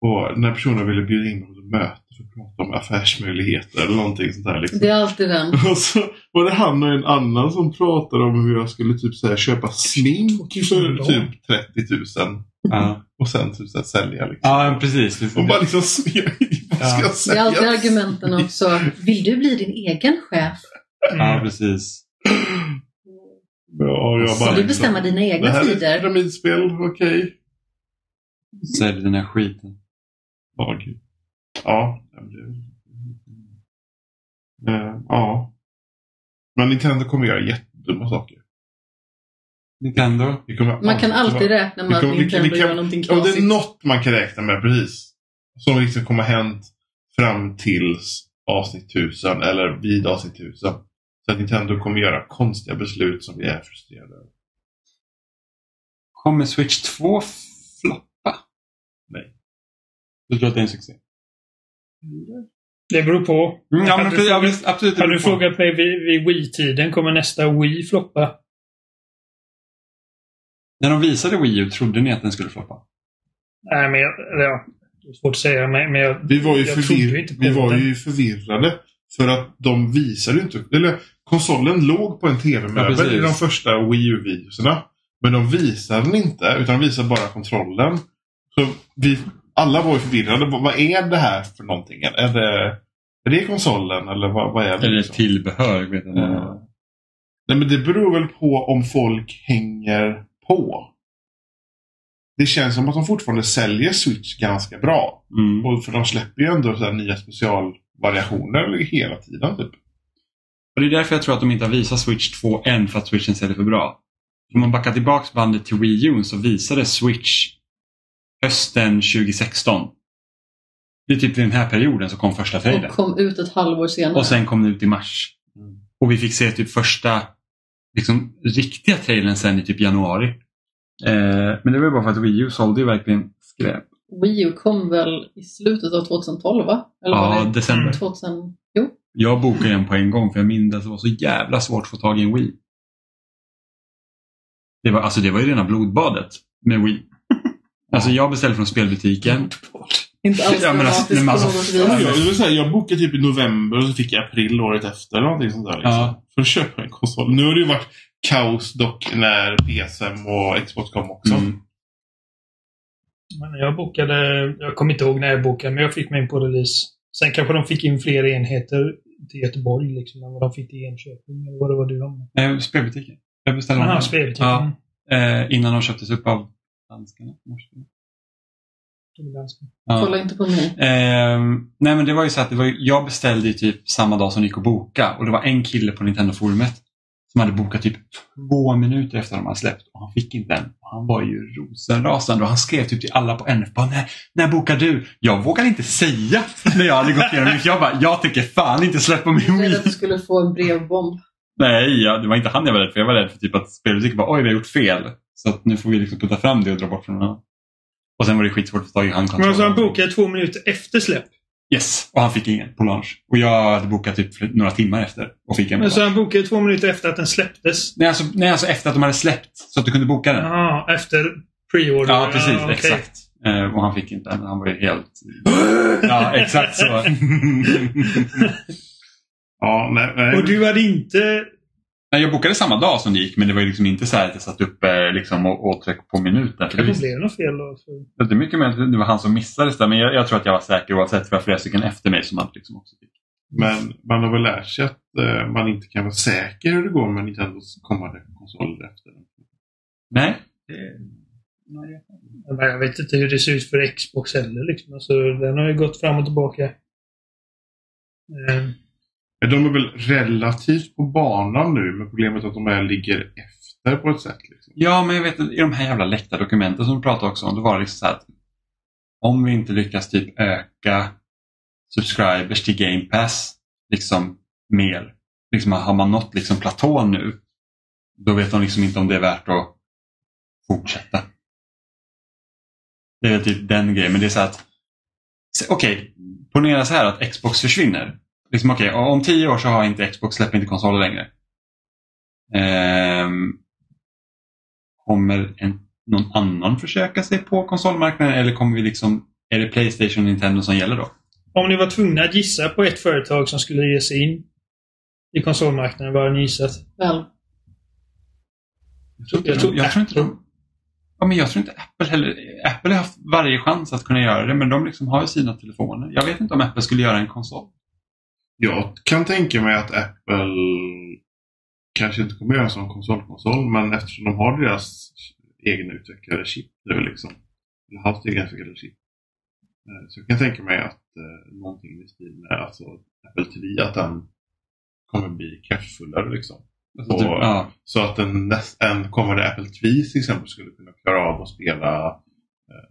Och när personen ville bjuda in mig till möte för att prata om affärsmöjligheter eller någonting sånt där. Liksom. Det är alltid den. Och så var det han och en annan som pratade om hur jag skulle typ så här, köpa smink för typ 30 000. Ja. Och sen typ så här, sälja liksom. ja, precis. Och bara liksom, vad ska Ja. jag Det säga? är alltid argumenten också. Vill du bli din egen chef? Ja, precis. Ja, jag Så bara, du bestämmer dina Det egna här är ett tider? pyramidspel, okej. Sälj den här skiten. Ja, gud. Ja, det Eh, Ja. Men Nintendo kommer göra jättedumma saker. Nintendo. Kommer Man kan alltid räkna med att vi Nintendo vi kan- gör någonting Ja, det är knasigt. något man kan räkna med, precis. Som liksom kommer hänt fram tills avsnitt 1000 eller vid avsnitt 1000. Så att Nintendo kommer göra konstiga beslut som vi är frustrerade över. Kommer Switch 2 floppa? Nej. Du tror att det är en succé? Det beror på. Mm, ja, men du ja, frågat- visst, absolut. Har du på. frågat mig vid, vid Wii-tiden, kommer nästa Wii floppa? När de visade Wii U, trodde ni att den skulle floppa? Nej, men jag, ja, det är svårt att säga, men, jag, Vi var ju, jag trodde förvir- inte på vi var den. ju förvirrade. För att de visade ju inte... Eller konsolen låg på en Ja, tv-möbel precis. i de första Wii U-videorna. Men de visade den inte, utan de visade bara kontrollen. Så vi alla var ju förvirrade. Vad är det här för någonting? Är det, är det konsolen eller vad, vad är det? Eller liksom? tillbehör. Vet jag. Eh, Nej, men det beror väl på om folk hänger på. Det känns som att de fortfarande säljer Switch ganska bra. Mm. Och för de släpper ju ändå så här nya specialvariationer hela tiden. Typ. Och det är därför jag tror att de inte har visat Switch 2 än för att Switchen säljer för bra. Om man backar tillbaks bandet till Wii U så visade Switch hösten 2016. Det är typ i den här perioden som kom första trailern. Och kom ut ett halvår senare. Och sen kom den ut i mars. Och vi fick se typ första liksom, riktiga trailern sen i typ januari. Eh, men det var ju bara för att Wii U sålde ju verkligen skräp. Wii U kom väl i slutet av 2012 va? Eller Ja, var det december. 2000? Jo. Jag bokade en på en gång för jag minns att det var så jävla svårt att få tag i en Wii. Det var, alltså det var ju rena blodbadet med Wii. Alltså jag beställde från spelbutiken. Inte alls Ja, men alltså- men alltså- jag, jag, vill säga, jag bokade typ i november och så fick jag april året efter. Eller någonting sånt där, liksom, Ja. För att köpa en konsol. Nu har det ju varit kaos dock när PSM och Xbox kom också. Mm. Men jag bokade, jag kommer inte ihåg när jag bokade, men jag fick mig in på release. Sen kanske de fick in fler enheter till Göteborg liksom, än vad de fick till Enköping. Eller vad det var du om. Nej, spelbutiken. Jag beställde dem. spelbutiken. Ja. Eh, innan de köptes upp av danskarna. Ja. Kolla inte på mig. Ehm, nej men det var ju så att det var, jag beställde ju typ samma dag som det gick att boka och det var en kille på Nintendo-forumet som hade bokat typ två minuter efter att de hade släppt och han fick inte den. Och Han var ju rosenrasande och han skrev typ till alla på NF bara, när, när bokar du? Jag vågade inte säga när jag hade gått igenom det. Jag bara, jag tänker fan inte släppa min Wii. att du skulle få en brevbomb. Nej, ja, det var inte han jag var rädd för. Jag var rädd för typ att spelbutiken bara, oj vi har gjort fel. Så att nu får vi liksom putta fram det och dra bort från den. Och sen var det skitsvårt att få tag i Men handkontrollen. alltså han bokade två minuter efter släpp. Yes, och han fick ingen på lunch. Och jag hade bokat typ några timmar efter och fick en Men så han bokade två minuter efter att den släpptes. Nej alltså, nej, alltså efter att de hade släppt så att du kunde boka den. Ja, efter pre-order. Ja, precis. okej. Exakt. Eh, och han fick inte den. Han var ju helt... Ja, exakt så. Ja, nej, nej. Och du hade inte... nej, jag bokade samma dag som det gick, men det var ju liksom inte så här att jag satt uppe liksom, och, och tryckte på minuten. För det, blev något fel då. För... det är mycket mer att det var han som missade det, men jag, jag tror att jag var säker oavsett för det var flera stycken efter mig som hade liksom också fick. Men man har väl lärt sig att eh, man inte kan vara säker hur det går med Nintendos kommande konsoler efter. Nej. Men jag vet inte hur det ser ut för Xbox heller. Liksom. Alltså, den har ju gått fram och tillbaka. Eh, Men de är väl relativt på banan nu, men problemet är att de här ligger efter på ett sätt. Liksom. Ja, men jag vet i de här jävla läckta dokumenten som du pratade också om, då var det liksom så här att om vi inte lyckas typ öka subscribers till Game Pass liksom mer, liksom har man nått liksom platån nu, då vet de liksom inte om det är värt att fortsätta. Det är väl typ den grejen, men det är så här att okej, Okej, ponera så här att Xbox försvinner. Liksom, okej, om tio år så har inte Xbox släpper inte konsoler längre. Ehm, kommer en, någon annan försöka sig på konsolmarknaden eller kommer vi liksom, är det Playstation och Nintendo som gäller då? om ni var tvungna att gissa på ett företag som skulle ge sig in i konsolmarknaden, vad hade ni gissat? Väl. Jag tror inte, Jag tror jag tror inte de, ja, men jag tror inte Apple heller, Apple har haft varje chans att kunna göra det men de liksom har ju sina telefoner. Jag vet inte om Apple skulle göra en konsol. Jag kan tänka mig att Apple kanske inte kommer göra som konsolkonsol, men eftersom de har deras egna utvecklade chip nu liksom, eller halvt egna utvecklade chip, eh, så jag kan tänka mig att eh, någonting i stil med alltså, Apple TV, att den kommer bli kraftfullare liksom. Alltså, Och- typ, ja, Så att en, en kommande Apple TV till exempel skulle kunna klara av att spela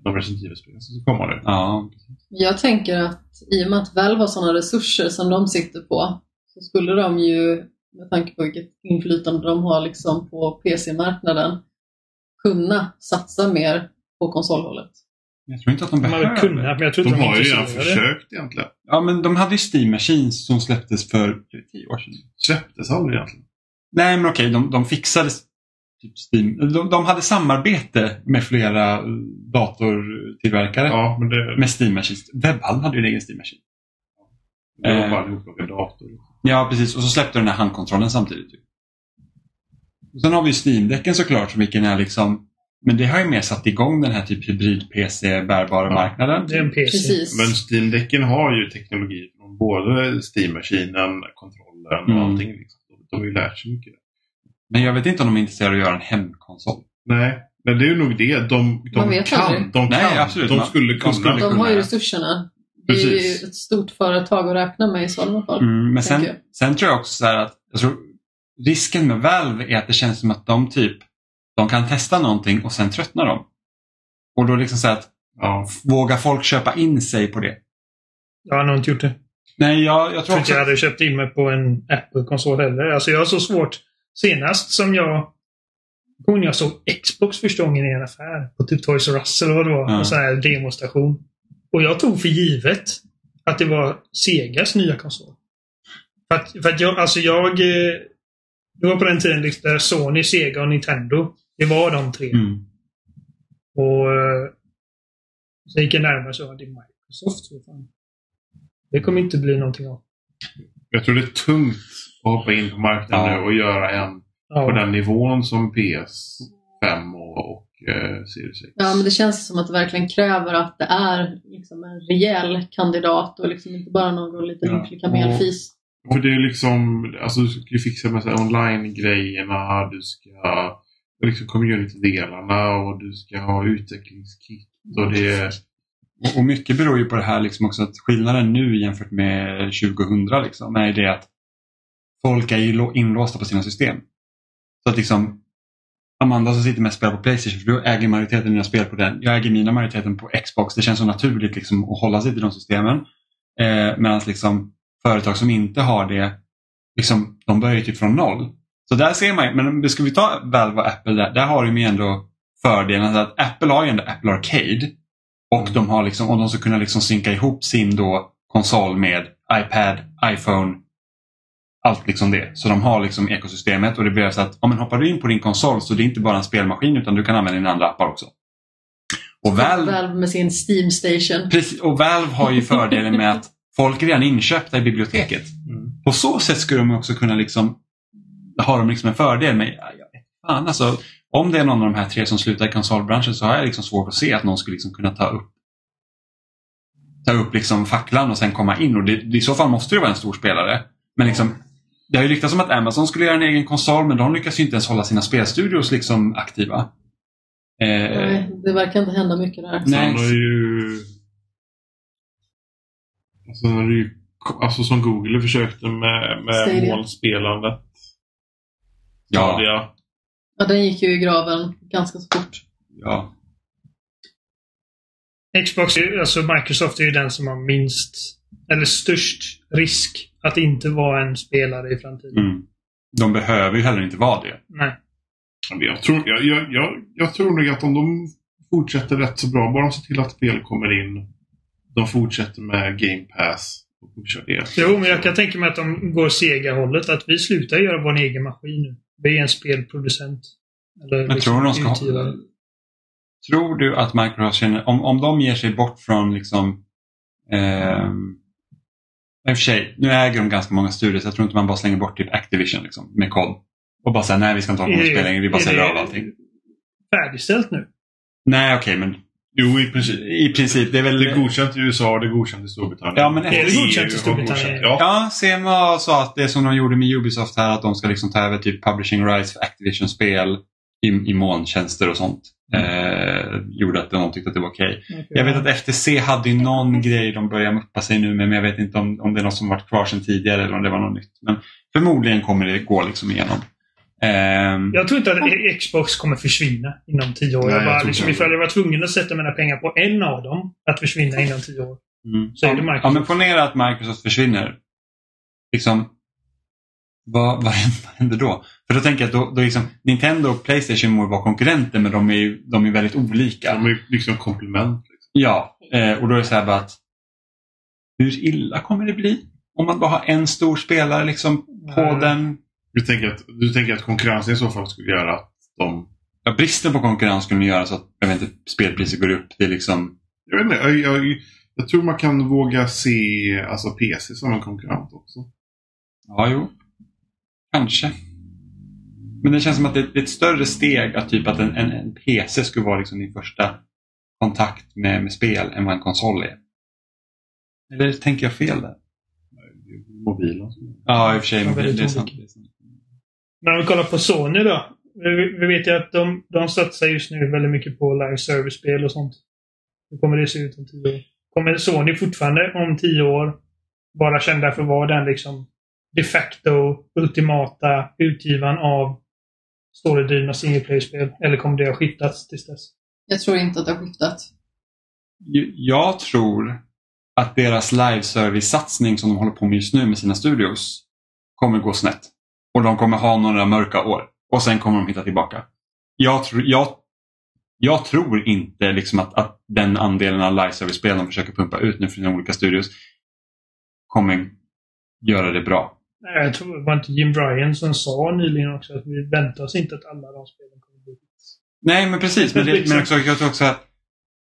de Resident Evil-spelen som kommer nu. ja, Jag tänker att i och med att Valve har sådana resurser som de sitter på så skulle de ju, med tanke på vilket inflytande de har liksom på PC-marknaden, kunna satsa mer på konsolhållet. jag tror inte att de De behöver. kunnat, men jag tror De inte de, har ju redan försökt egentligen. Ja, men de hade ju Steam Machines som släpptes för tio år sedan. Släpptes aldrig egentligen. Nej, men okej, de, de fixade typ Steam. De, de hade samarbete med flera eh, datortillverkare Ja, men det, med Steam Machines. Webhallen hade ju en egen Steam Machine. det var Eh. bara en ihoplockad dator. Ja, precis. Och så släppte de den här handkontrollen samtidigt. Typ. Och sen har vi ju Steam-däcken såklart, som vilken är liksom Men det har ju mer satt igång den här typ hybrid-PC-bärbara Ja. marknaden. Det är en PC. Precis. Men Steam-däcken har ju teknologi från både Steam-maskinen, kontrollen och Mm. allting. Liksom. De har ju lärt sig mycket. Men jag vet inte om de är intresserade av att göra en hemkonsol. Nej, men det är ju nog det. De, de vet kan. aldrig. De, kan. Nej, absolut. de skulle de kunna. skulle De har ju resurserna. Det är Precis. ju ett stort företag att räkna med i sådana fall. Mm, men sen, jag. sen tror jag också så här att jag tror, risken med Valve är att det känns som att de typ de kan testa någonting och sen tröttnar de. Och då liksom så här att Ja. vågar folk köpa in sig på det? Jag har nog inte gjort det. Nej, jag, jag Jag tror tror inte jag hade köpt in mig på en Apple-konsol heller. Alltså jag har så svårt. Senast som jag... När jag såg Xbox första gången i en affär. På typ Toys R Us eller vad det var. Ja. En sån här demostation. Och jag tog för givet att det var Segas nya konsol. För att, för att jag, alltså jag... eh, Det var på den tiden liksom där Sony, Sega och Nintendo. Det var de tre. Mm. Och eh, sen gick jag närmare så var det Microsoft. så fan. Det kommer inte bli någonting av. Jag tror det är tungt hoppa in på marknaden Ja. nu och göra en Ja. på den nivån som PS5 och, och eh, Series X. Ja, men det känns som att det verkligen kräver att det är liksom en rejäl kandidat och liksom inte bara någon liten Ja. ynklig kamelfis. För det är liksom, alltså du ska ju fixa med online-grejerna, du ska liksom community-delarna och du ska ha utvecklingskit och det Och- Och mycket beror ju på det här liksom också att skillnaden nu jämfört med 2000 liksom, är det att folk är ju inlåsta på sina system. Så att liksom Amanda som sitter med spel på Playstation, för du äger majoriteten av dina spel på den. Jag äger mina majoriteten på Xbox. Det känns så naturligt liksom att hålla sig till de systemen. Eh, Medan liksom företag som inte har det, liksom, de börjar ju typ från noll. Så där ser man men ska vi ta Valve och Apple där, där har de ju ändå fördelen att Apple har ju ändå Apple Arcade. Och Mm. de har liksom, om de ska kunna liksom synka ihop sin då konsol med iPad, iPhone, allt liksom det. Så de har liksom ekosystemet och det blir så att om man hoppar du in på din konsol så det är inte bara en spelmaskin utan du kan använda dina andra appar också. Och Valve, Valve med sin Steam Station. precis, och Valve har ju fördelen med att folk är redan inköpta i biblioteket. Mm. På så sätt skulle de också kunna liksom ha de liksom en fördel. Men fan alltså, om det är någon av de här tre som slutar i konsolbranschen så har jag liksom svårt att se att någon skulle liksom kunna ta upp ta upp liksom facklan och sen komma in. Och det, I så fall måste det vara en stor spelare. Men liksom, det har ju ryktats om att Amazon skulle göra en egen konsol men de lyckas ju inte ens hålla sina spelstudios liksom aktiva. Eh, Nej, det verkar inte hända mycket där. Nej. Han har ju... Alltså, han har ju... Alltså som Google försökte med, med Stadia. målspelandet. ja, Stadia. Ja, den gick ju i graven ganska så fort. ja. Xbox, alltså Microsoft är ju den som har minst, eller störst risk att inte vara en spelare i framtiden. Mm. De behöver ju heller inte vara det. Nej. Jag tror, jag, jag, jag, jag tror nog att om de fortsätter rätt så bra, bara de ser till att spel kommer in, de fortsätter med Game Pass och pushar det. Jo, men jag kan tänka mig att de går Sega-hållet. Att vi slutar göra vår egen maskin nu. Vi är en spelproducent. Eller Men tror du de ska ha, utgivare. Tror du att Microsoft känner, om, om de ger sig bort från liksom ehm, i och för sig, nu äger de ganska många studios. Jag tror inte man bara slänger bort typ Activision liksom, med kod. Och bara säger nej vi ska inte ha spel längre, vi bara säljer av allting. Färdigställt nu? Nej okej men Jo, i princip. i princip det är väl... Det är godkänt i USA och det är godkänt i Storbritannien. Ja, men Är det godkänt i Storbritannien? godkänt, Ja. Ja, Sema sa att det som de gjorde med Ubisoft här, att de ska liksom ta över typ publishing rights för Activision-spel i, i molntjänster och sånt. Eh, gjorde att de tyckte att det var okej. Jag vet att FTC hade ju någon grej de började muppa sig nu med, men jag vet inte om, om det är något som varit kvar sedan tidigare eller om det var något nytt. Men förmodligen kommer det gå liksom igenom. Ehm, Jag tror inte att Xbox kommer försvinna inom tio år. Nej, jag jag bara, tror liksom, ifall jag var tvungen att sätta mina pengar på en av dem att försvinna inom tio år. mm. Så är det Microsoft. Ja, men ponera att Microsoft försvinner. Liksom, vad, vad händer då? För då tänker jag att då, då liksom, Nintendo och Playstation må vara konkurrenter men de är ju de är väldigt olika. De är liksom komplement. Liksom. Ja, eh, och då är det så här att hur illa kommer det bli? Om man bara har en stor spelare liksom på Mm. den. Du tänker, att, du tänker att konkurrensen i så fall skulle göra att de... Ja, bristen på konkurrens skulle göra så att jag vet inte, spelpriser går upp. Det är liksom, Jag, vet inte, jag, jag, jag tror man kan våga se alltså PC som en konkurrent också. ja jo, kanske. Men det känns som att det är ett större steg att typ att en, en, en PC skulle vara liksom din första kontakt med, med spel än vad en konsol är. Eller tänker jag fel där? Mobilen. Ja, i och för sig. Det är sant. Men om vi kollar på Sony då. Vi, vi vet ju att de, de satsar just nu väldigt mycket på live service-spel och sånt. Hur kommer det se ut om tio år? Kommer Sony fortfarande om tio år vara kända för att vara den liksom de facto ultimata utgivaren av storydrivna single player-spel? Eller kommer det ha skiftats tills dess? Jag tror inte att det har skiftat. Jag tror att deras live-service-satsning som de håller på med just nu med sina studios kommer gå snett. Och de kommer ha några mörka år. Och sen kommer de hitta tillbaka. Jag, tror- jag, jag tror inte liksom att, att den andelen av live-service-spel de försöker pumpa ut nu från olika studios kommer göra det bra. Nej, Jag tror det var inte Jim Bryan som sa nyligen också att vi väntar oss inte att alla de spelen kommer bli hits. Nej, men precis. Men, det, men också, jag tror också att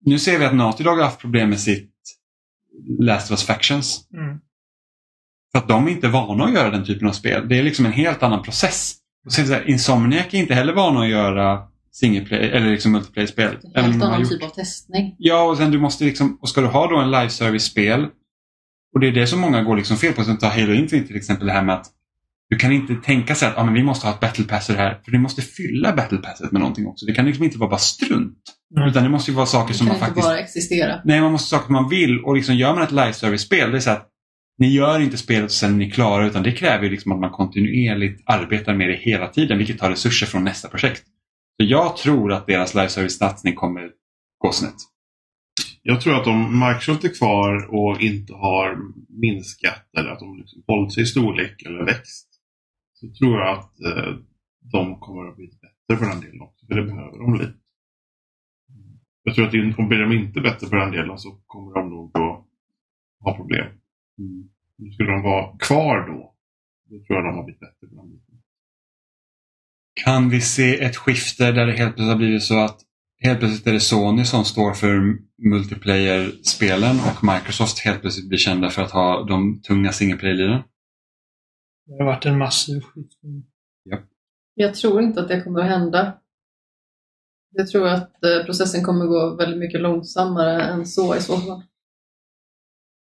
nu ser vi att Naughty Dog har haft problem med sitt Last of Us Factions. Mm. För att de är inte vana att göra den typen av spel. Det är liksom en helt annan process. Och sen så här, Insomniac är inte heller vana att göra single play, eller liksom multiplayer-spel. En helt annan gjort- typ av testning. Ja, och sen du måste liksom, och ska du ha då en live service-spel och det är det som många går liksom fel på. Som tar Halo Infinite till exempel, det här med att du kan inte tänka sig att ah, men vi måste ha ett battle pass för det här. För du måste fylla battle passet med någonting också. Det kan liksom inte vara bara strunt. Mm. Utan det måste ju vara saker Det som kan man inte faktiskt bara existera. Nej, man måste saker man vill och liksom gör man ett live service-spel, det är så att ni gör inte spelet och sen är ni klara utan det kräver ju liksom att man kontinuerligt arbetar med det hela tiden vilket tar resurser från nästa projekt. Så jag tror att deras live service-satsning kommer gå snett. Jag tror att om Microsoft är kvar och inte har minskat eller att de liksom hållit sig i storlek eller växt så tror jag att eh, de kommer att bli bättre för den delen också. För det behöver de lite. Jag tror att om blir de inte bättre för den delen så kommer de nog att ha problem. Mm. Skulle de vara kvar då, då tror jag de har blivit bättre för den delen. Kan vi se ett skifte där det helt plötsligt har blivit så att helt plötsligt är det Sony som står för multiplayer-spelen och Microsoft helt plötsligt blir kända för att ha de tunga single player-liren? Det har varit en massiv skiftning. Jag tror inte att det kommer att hända. Jag tror att eh, processen kommer gå väldigt mycket långsammare än så i så fall.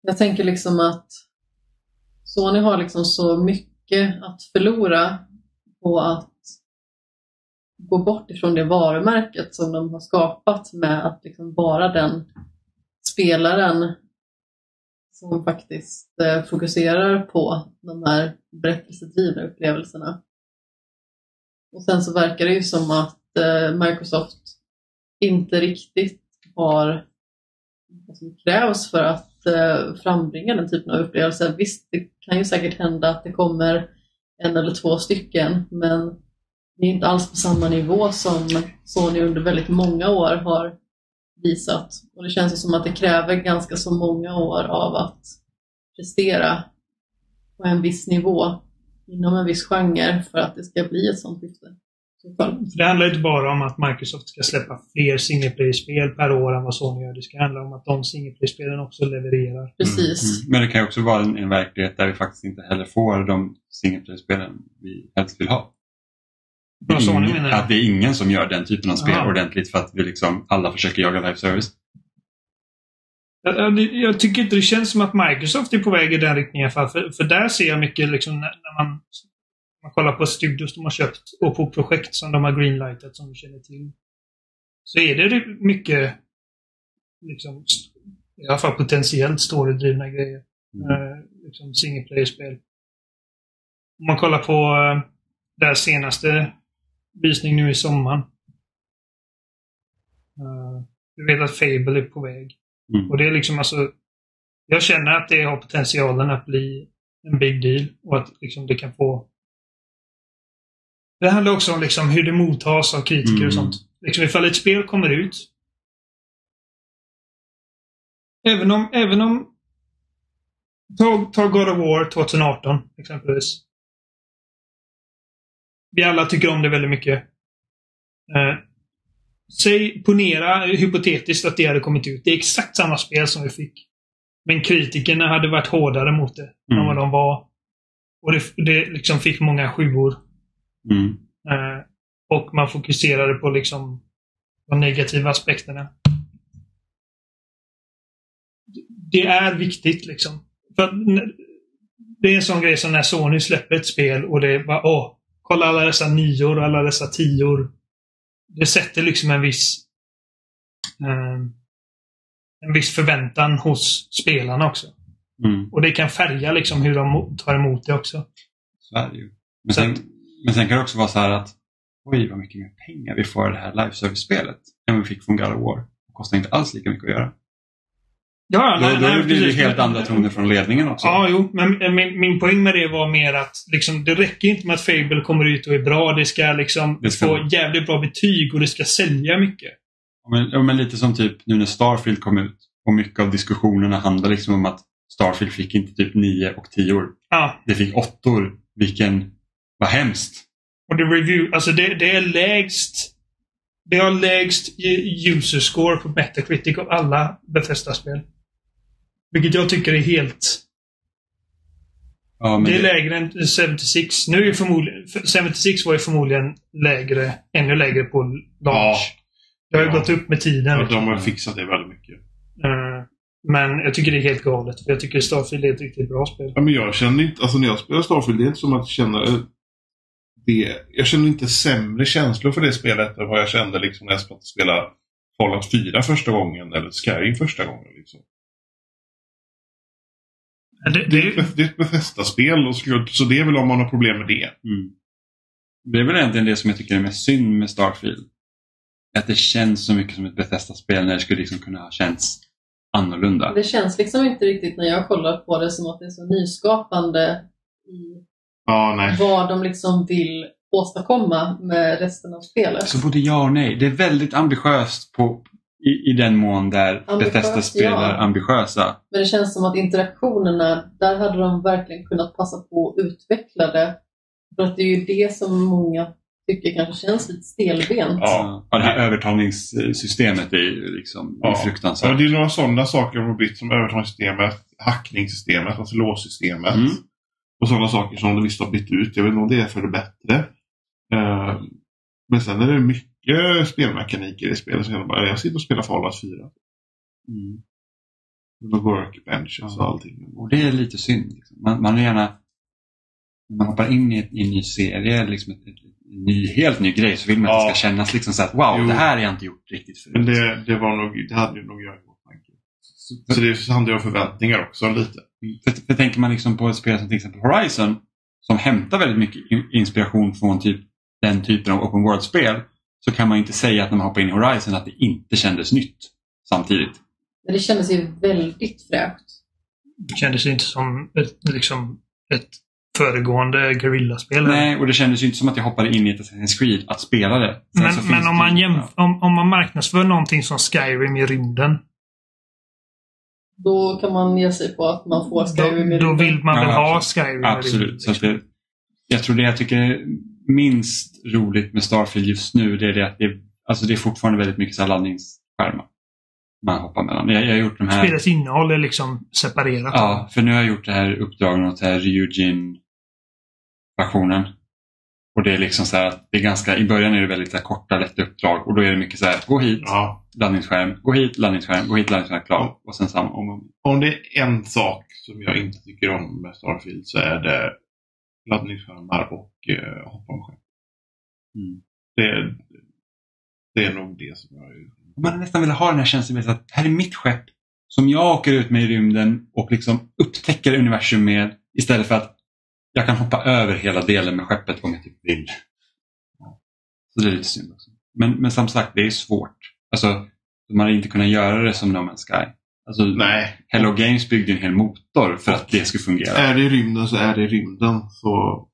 Jag tänker liksom att Sony har liksom så mycket att förlora på att gå bort ifrån det varumärket som de har skapat med att liksom vara den spelaren som faktiskt eh, fokuserar på de här berättelsedrivna upplevelserna. Och sen så verkar det ju som att eh, Microsoft inte riktigt har vad som krävs för att eh, frambringa den typen av upplevelser. Visst, det kan ju säkert hända att det kommer en eller två stycken, men det är inte alls på samma nivå som Sony under väldigt många år har visat. Och det känns som att det kräver ganska så många år av att prestera på en viss nivå inom en viss genre för att det ska bli ett sånt skifte. För det handlar inte bara om att Microsoft ska släppa fler single player-spel per år än vad Sony gör. Det ska handla om att de single player-spelen också levererar. Precis. Mm. Men det kan också vara en, en verklighet där vi faktiskt inte heller får de single player-spelen vi helst vill ha. Från Sony Ingen- du? Att det är ingen som gör den typen av spel Aha. ordentligt för att vi liksom alla försöker jaga live service. Jag, jag, tycker inte det känns som att Microsoft är på väg i den riktningen. För, för, där ser jag mycket liksom när, när man, man kollar på studios de har köpt och på projekt som de har greenlightat som vi känner till. Så är det mycket liksom, i alla fall potentiellt storydrivna grejer. Mm. Eh, liksom single player-spel. Om man kollar på eh, det senaste visning nu i sommaren. Uh, du vet att Fable är på väg. Mm. Och det är liksom alltså... Jag känner att det har potentialen att bli en big deal och att liksom det kan få... Det handlar också om liksom hur det mottas av kritiker Mm. och sånt. Liksom ifall ett spel kommer ut. Även om, även om... Ta, ta God of War 2018 exempelvis. Vi alla tycker om det väldigt mycket. Eh, Säg, ponera hypotetiskt att det hade kommit ut. Det är exakt samma spel som vi fick. Men kritikerna hade varit hårdare mot det än Mm. vad de var. Och det, det liksom fick många sjuor. Mm. Eh, Och man fokuserade på liksom de negativa aspekterna. Det är viktigt liksom. För det är en sån grej som när Sony släpper ett spel och det är bara åh, kolla alla dessa nior och alla dessa tior. Det sätter liksom en viss eh, en viss förväntan hos spelarna också. Mm. Och det kan färga liksom hur de tar emot det också. Så är det ju. Men sen, att- men sen kan det också vara så här att oj vad mycket mer pengar vi får i det här live-service-spelet än vi fick från God of War. Det kostar inte alls lika mycket att göra. Ja, Då, nej, då blir det helt andra toner från ledningen också. Ja, jo. Men min, min poäng med det var mer att liksom, det räcker inte med att Fable kommer ut och är bra. Det ska liksom Det ska- få jävligt bra betyg och det ska sälja mycket. Ja, Men, ja, men lite som typ nu när Starfield kom ut och mycket av diskussionerna handlar liksom om att Starfield fick inte typ 9 och 10 Ja, Det fick åttor. Vilken, vad hemskt. och det review, alltså det, det är lägst det har lägst user score på Metacritic av alla Bethesda-spel. Vilket jag tycker är helt... Ja, det är det- lägre än 76. Nu är förmodligen... 76 var ju förmodligen lägre, ännu lägre på launch. Det har ju Ja. gått upp med tiden. Ja, de har fixat det väldigt mycket. Eh, Men jag tycker det är helt galet. Jag tycker Starfield är ett riktigt bra spel. Ja, men jag känner inte, alltså när jag spelar Starfield, det är inte som att jag känner eh, det. Jag känner inte sämre känslor för det spelet än vad jag kände liksom när jag spelade Fallout 4 första gången eller Skyrim första gången. Liksom. Det, det, Det är ett- det är ett Bethesda-spel och så, så det är väl om man har problem med det. Mm. Det är väl egentligen det som jag tycker är mest synd med Starfield. Att det känns så mycket som ett Bethesda-spel när det skulle liksom kunna ha känts annorlunda. Det känns liksom inte riktigt när jag kollar på det som att det är så nyskapande i nej. vad de liksom vill åstadkomma med resten av spelet. Så både ja och nej. Det är väldigt ambitiöst på, i, i den mån där Ambitiöst, Bethesda-spel ja. ambitiösa. Men det känns som att interaktionerna, där hade de verkligen kunnat passa på att utveckla det. För att det är ju det som många tycker kanske känns lite stelbent. Ja. Ja, det här övertalningssystemet är ju liksom Ja. fruktansvärt. Ja, det är några sådana saker de har bytt som övertalningssystemet, hackningssystemet, alltså låssystemet. Mm. Och sådana saker som de visst har bytt ut. Jag vet inte om det är för det bättre. Eh, men sen är det mycket spelmekaniker i spelet som jag bara, jag sitter och spelar Fallout 4. Mm. Med workbenches och Ja. allting. Och det är lite synd. Liksom. Man, man vill gärna, när man hoppar in i, ett, i en ny serie, liksom ett, ett, en ny, helt ny grej, så vill man att Ja. det ska kännas liksom så att wow, Jo. det här har jag inte gjort riktigt förut. Men det, det var nog, det hade ju nog jag i åtanke. Så, Så det handlar ju om förväntningar också lite. för, för tänker man liksom på ett spel som till exempel Horizon, som hämtar väldigt mycket in- inspiration från typ den typen av open world-spel, så kan man inte säga att när man hoppar in i Horizon att det inte kändes nytt samtidigt. Men det kändes ju väldigt fräscht. det kändes inte som ett, liksom, ett föregående Guerrilla-spel. Nej, och det kändes ju inte som att jag hoppade in i ett Assassin's Creed att spela det. Sen Men, men om, det- man jämf- om, om man marknadsför någonting som Skyrim i rymden. Då kan man ge sig på att man får Skyrim i Då, då rymden. vill man väl Ja, ha. Skyrim i rymden. Absolut. Så att liksom. det, jag tror det jag tycker minst roligt med Starfield just nu det är det att det, alltså det är fortfarande väldigt mycket så här laddningsskärmar. Man hoppar mellan. Jag, jag har gjort de här... Spelets innehåll är liksom separerat. Ja, för nu har jag gjort det här uppdragen åt det här Ryujin-versionen. Och det är liksom så här att det är ganska, i början är det väldigt så här korta, lätta uppdrag och då är det mycket så här, gå hit, Ja. laddningsskärm, gå hit, laddningsskärm, gå hit, laddningsskärm, klar. Och sen samma om. Om det är en sak som jag inte tycker om med Starfield så är det laddningsskärmar och eh, hoppomskärm. Mm. Det, det är nog det som jag... Man hade nästan velat ha den här känslan med att här är mitt skepp som jag åker ut med i rymden och liksom upptäcker universum med istället för att jag kan hoppa över hela delen med skeppet om jag typ vill. Ja. Så det är lite synd också. Men, men som sagt, det är svårt. Alltså, de hade inte kunnat göra det som No Man's Sky. Alltså, Nej. Hello Games byggde en hel motor för att det skulle fungera. Är det i rymden så är det i rymden. Så...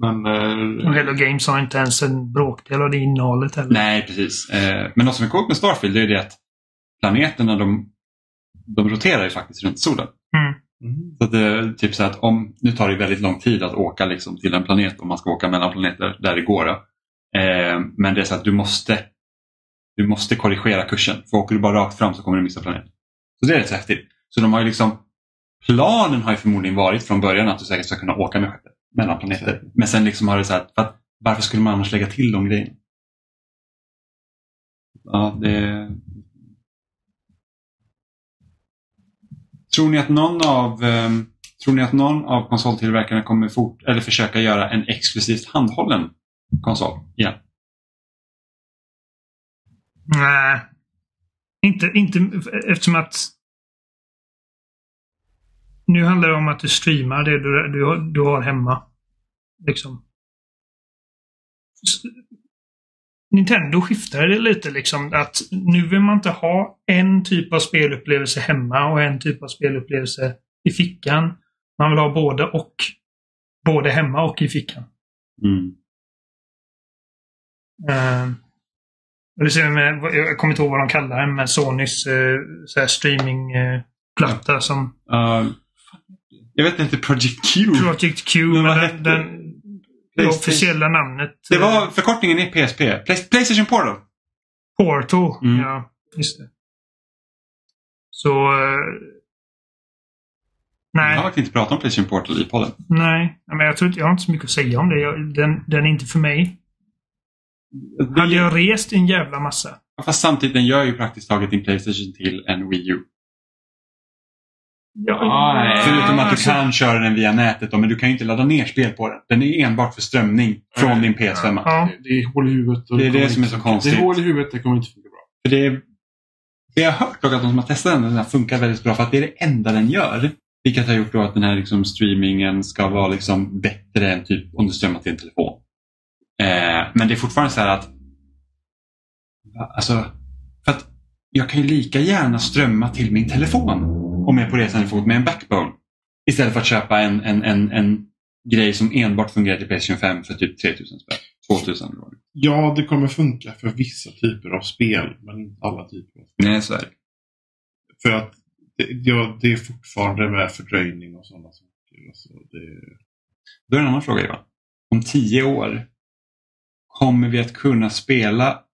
Men... Eh, Hello Games har inte ens en bråkdel av det innehållet heller. Nej, precis. Eh, men något som är coolt med Starfield är det att planeterna de, de roterar ju faktiskt runt solen. Mm. mm. Så att typ så att om, nu tar det väldigt lång tid att åka liksom till en planet om man ska åka mellan planeter där det går. Då. Eh, men det är så att du måste, du måste korrigera kursen. För åker du bara rakt fram så kommer du missa planeten. Så det är rätt häftigt. Så de har ju liksom, planen har ju förmodligen varit från början att du säkert ska kunna åka med skeppet mellan planeter. Men sen liksom har det så här, för att varför skulle man annars lägga till de grejerna? Ja, det... Tror ni att någon av ehm, Tror ni att någon av konsoltillverkarna kommer fort, eller försöka göra en exklusivt handhållen konsol igen? Nej. Inte, inte eftersom att nu handlar det om att du streamar det du, du, du har hemma. Liksom. Nintendo skiftade det lite liksom att nu vill man inte ha en typ av spelupplevelse hemma och en typ av spelupplevelse i fickan. Man vill ha både och. Både hemma och i fickan. Mm. Uh, det ser med, jag kommer inte ihåg vad de kallar den, med Sonys här streamingplatta som Uh, jag vet inte, Project Q. Project Q. Men Men den, den, det officiella namnet. Det eh, var förkortningen i PSP. Play- Playstation Portal. Portal. Mm. Ja, just det. Så... eh, Jag nej, har faktiskt inte pratat om Playstation Portal i podden. nej. Men jag, tror inte, jag har inte så mycket att säga om det. Jag, den, den är inte för mig. Hade jag rest en jävla massa. Fast samtidigt, den gör ju praktiskt taget din Playstation till en Wii U. Ja, Förutom att du kan köra den via nätet då, men du kan ju inte ladda ner spel på den. Den är enbart för strömning från Nej. din PS5. Ja. Det, det är hål i huvudet. och Det är det som är så konstigt. Det är hål i huvudet, det kommer inte funka bra. För det, är, det jag har hört dock att de som har testat den, den här funkar väldigt bra för att det är det enda den gör. Vilket har gjort då att den här liksom streamingen ska vara liksom bättre än typ om du strömmar till en telefon. Eh, men det är fortfarande så här att? Alltså, för att jag kan ju lika gärna strömma till min telefon om jag är på resande fot med en backbone. Istället för att köpa en, en, en, en grej som enbart fungerar till Playstation 5 för typ 3000 spänn. 2000 eller vad det är. Ja, det kommer funka för vissa typer av spel, men inte alla typer av spel. Nej, så är det. För att det, ja, det är fortfarande med fördröjning och sådana saker. Alltså, det, Då är det en annan fråga Johan. Om tio år, kommer vi att kunna spela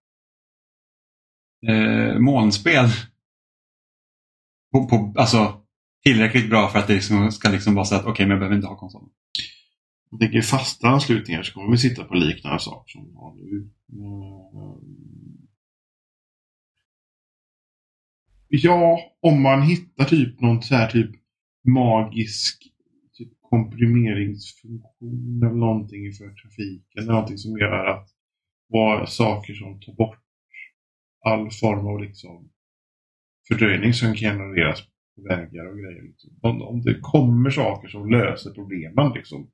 eh, molnspel på, på, alltså, tillräckligt bra för att det liksom, ska liksom vara så att okej, okay, men jag behöver inte ha konsolen. jag tänker fasta anslutningar så kommer vi sitta på liknande saker som vi har nu. Eh, ja, om man hittar typ någon så här typ magisk typ komprimeringsfunktion eller någonting för trafiken. Eller någonting som gör att var saker som tar bort all form av liksom fördröjning som genereras på vägar och grejer. Liksom. Om, om det kommer saker som löser problemen liksom.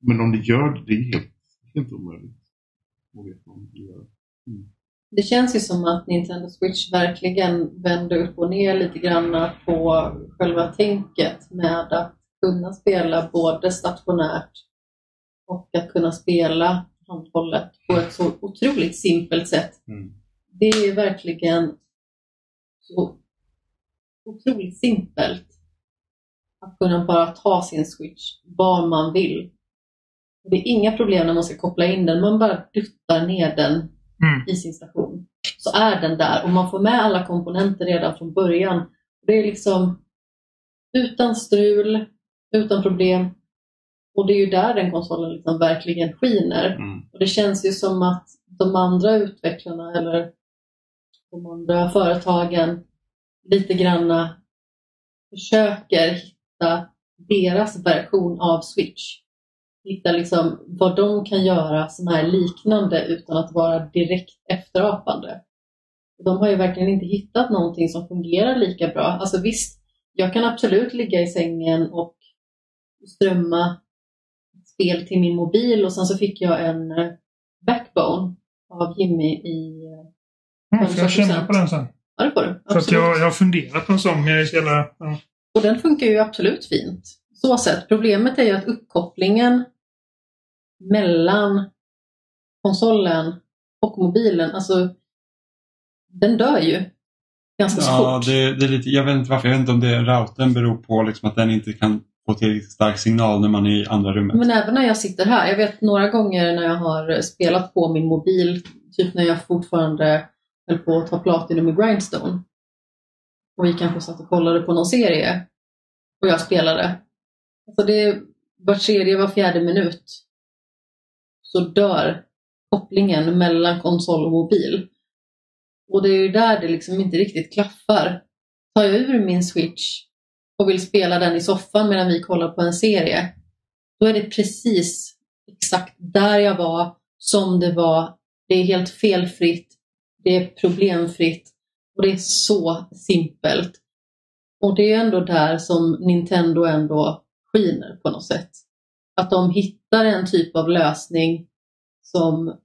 Men om det gör det, det är helt, helt omöjligt. att veta om det gör. Mm. Det känns ju som att Nintendo Switch verkligen vänder upp och ner lite grann på själva tänket med att kunna spela både stationärt och att kunna spela handhållet på ett så otroligt simpelt sätt. Mm. Det är verkligen så otroligt simpelt att kunna bara ta sin Switch var man vill. Det är inga problem när man ska koppla in den, man bara duttar ner den Mm. i sin station. Så är den där och man får med alla komponenter redan från början. Det är liksom utan strul, utan problem. Och det är ju där den konsolen liksom verkligen skiner. Mm. Och det känns ju som att de andra utvecklarna eller de andra företagen lite granna försöker hitta deras version av Switch. Hitta liksom vad de kan göra som är liknande utan att vara direkt efterapande. De har ju verkligen inte hittat någonting som fungerar lika bra. Alltså visst, jag kan absolut ligga i sängen och strömma spel till min mobil och sen så fick jag en eh, backbone av Jimmy i... Mm, jag känna på den sen? Ja, det får du. För att Absolut. jag, jag har funderat på en sån. Jag är så jävla, ja. Och den funkar ju absolut fint. Så sett. Problemet är ju att uppkopplingen mellan konsolen och mobilen, alltså den dör ju ganska Ja, fort. det, det är lite, jag vet inte varför. Jag vet inte om det routern beror på liksom att den inte kan få tillräckligt stark signal när man är i andra rummet. Men även när jag sitter här, jag vet några gånger när jag har spelat på min mobil, typ när jag fortfarande höll på att ta Platinum i Grindstone. Och vi kanske satt och kollade på någon serie och jag spelade. Alltså det var serie var fjärde minut så dör kopplingen mellan konsol och mobil. Och det är ju där det liksom inte riktigt klaffar. Tar jag ur min switch och vill spela den i soffan medan vi kollar på en serie, då är det precis exakt där jag var, som det var. Det är helt felfritt, det är problemfritt och det är så simpelt. Och det är ändå där som Nintendo ändå skiner på något sätt. Att de hittar en typ av lösning som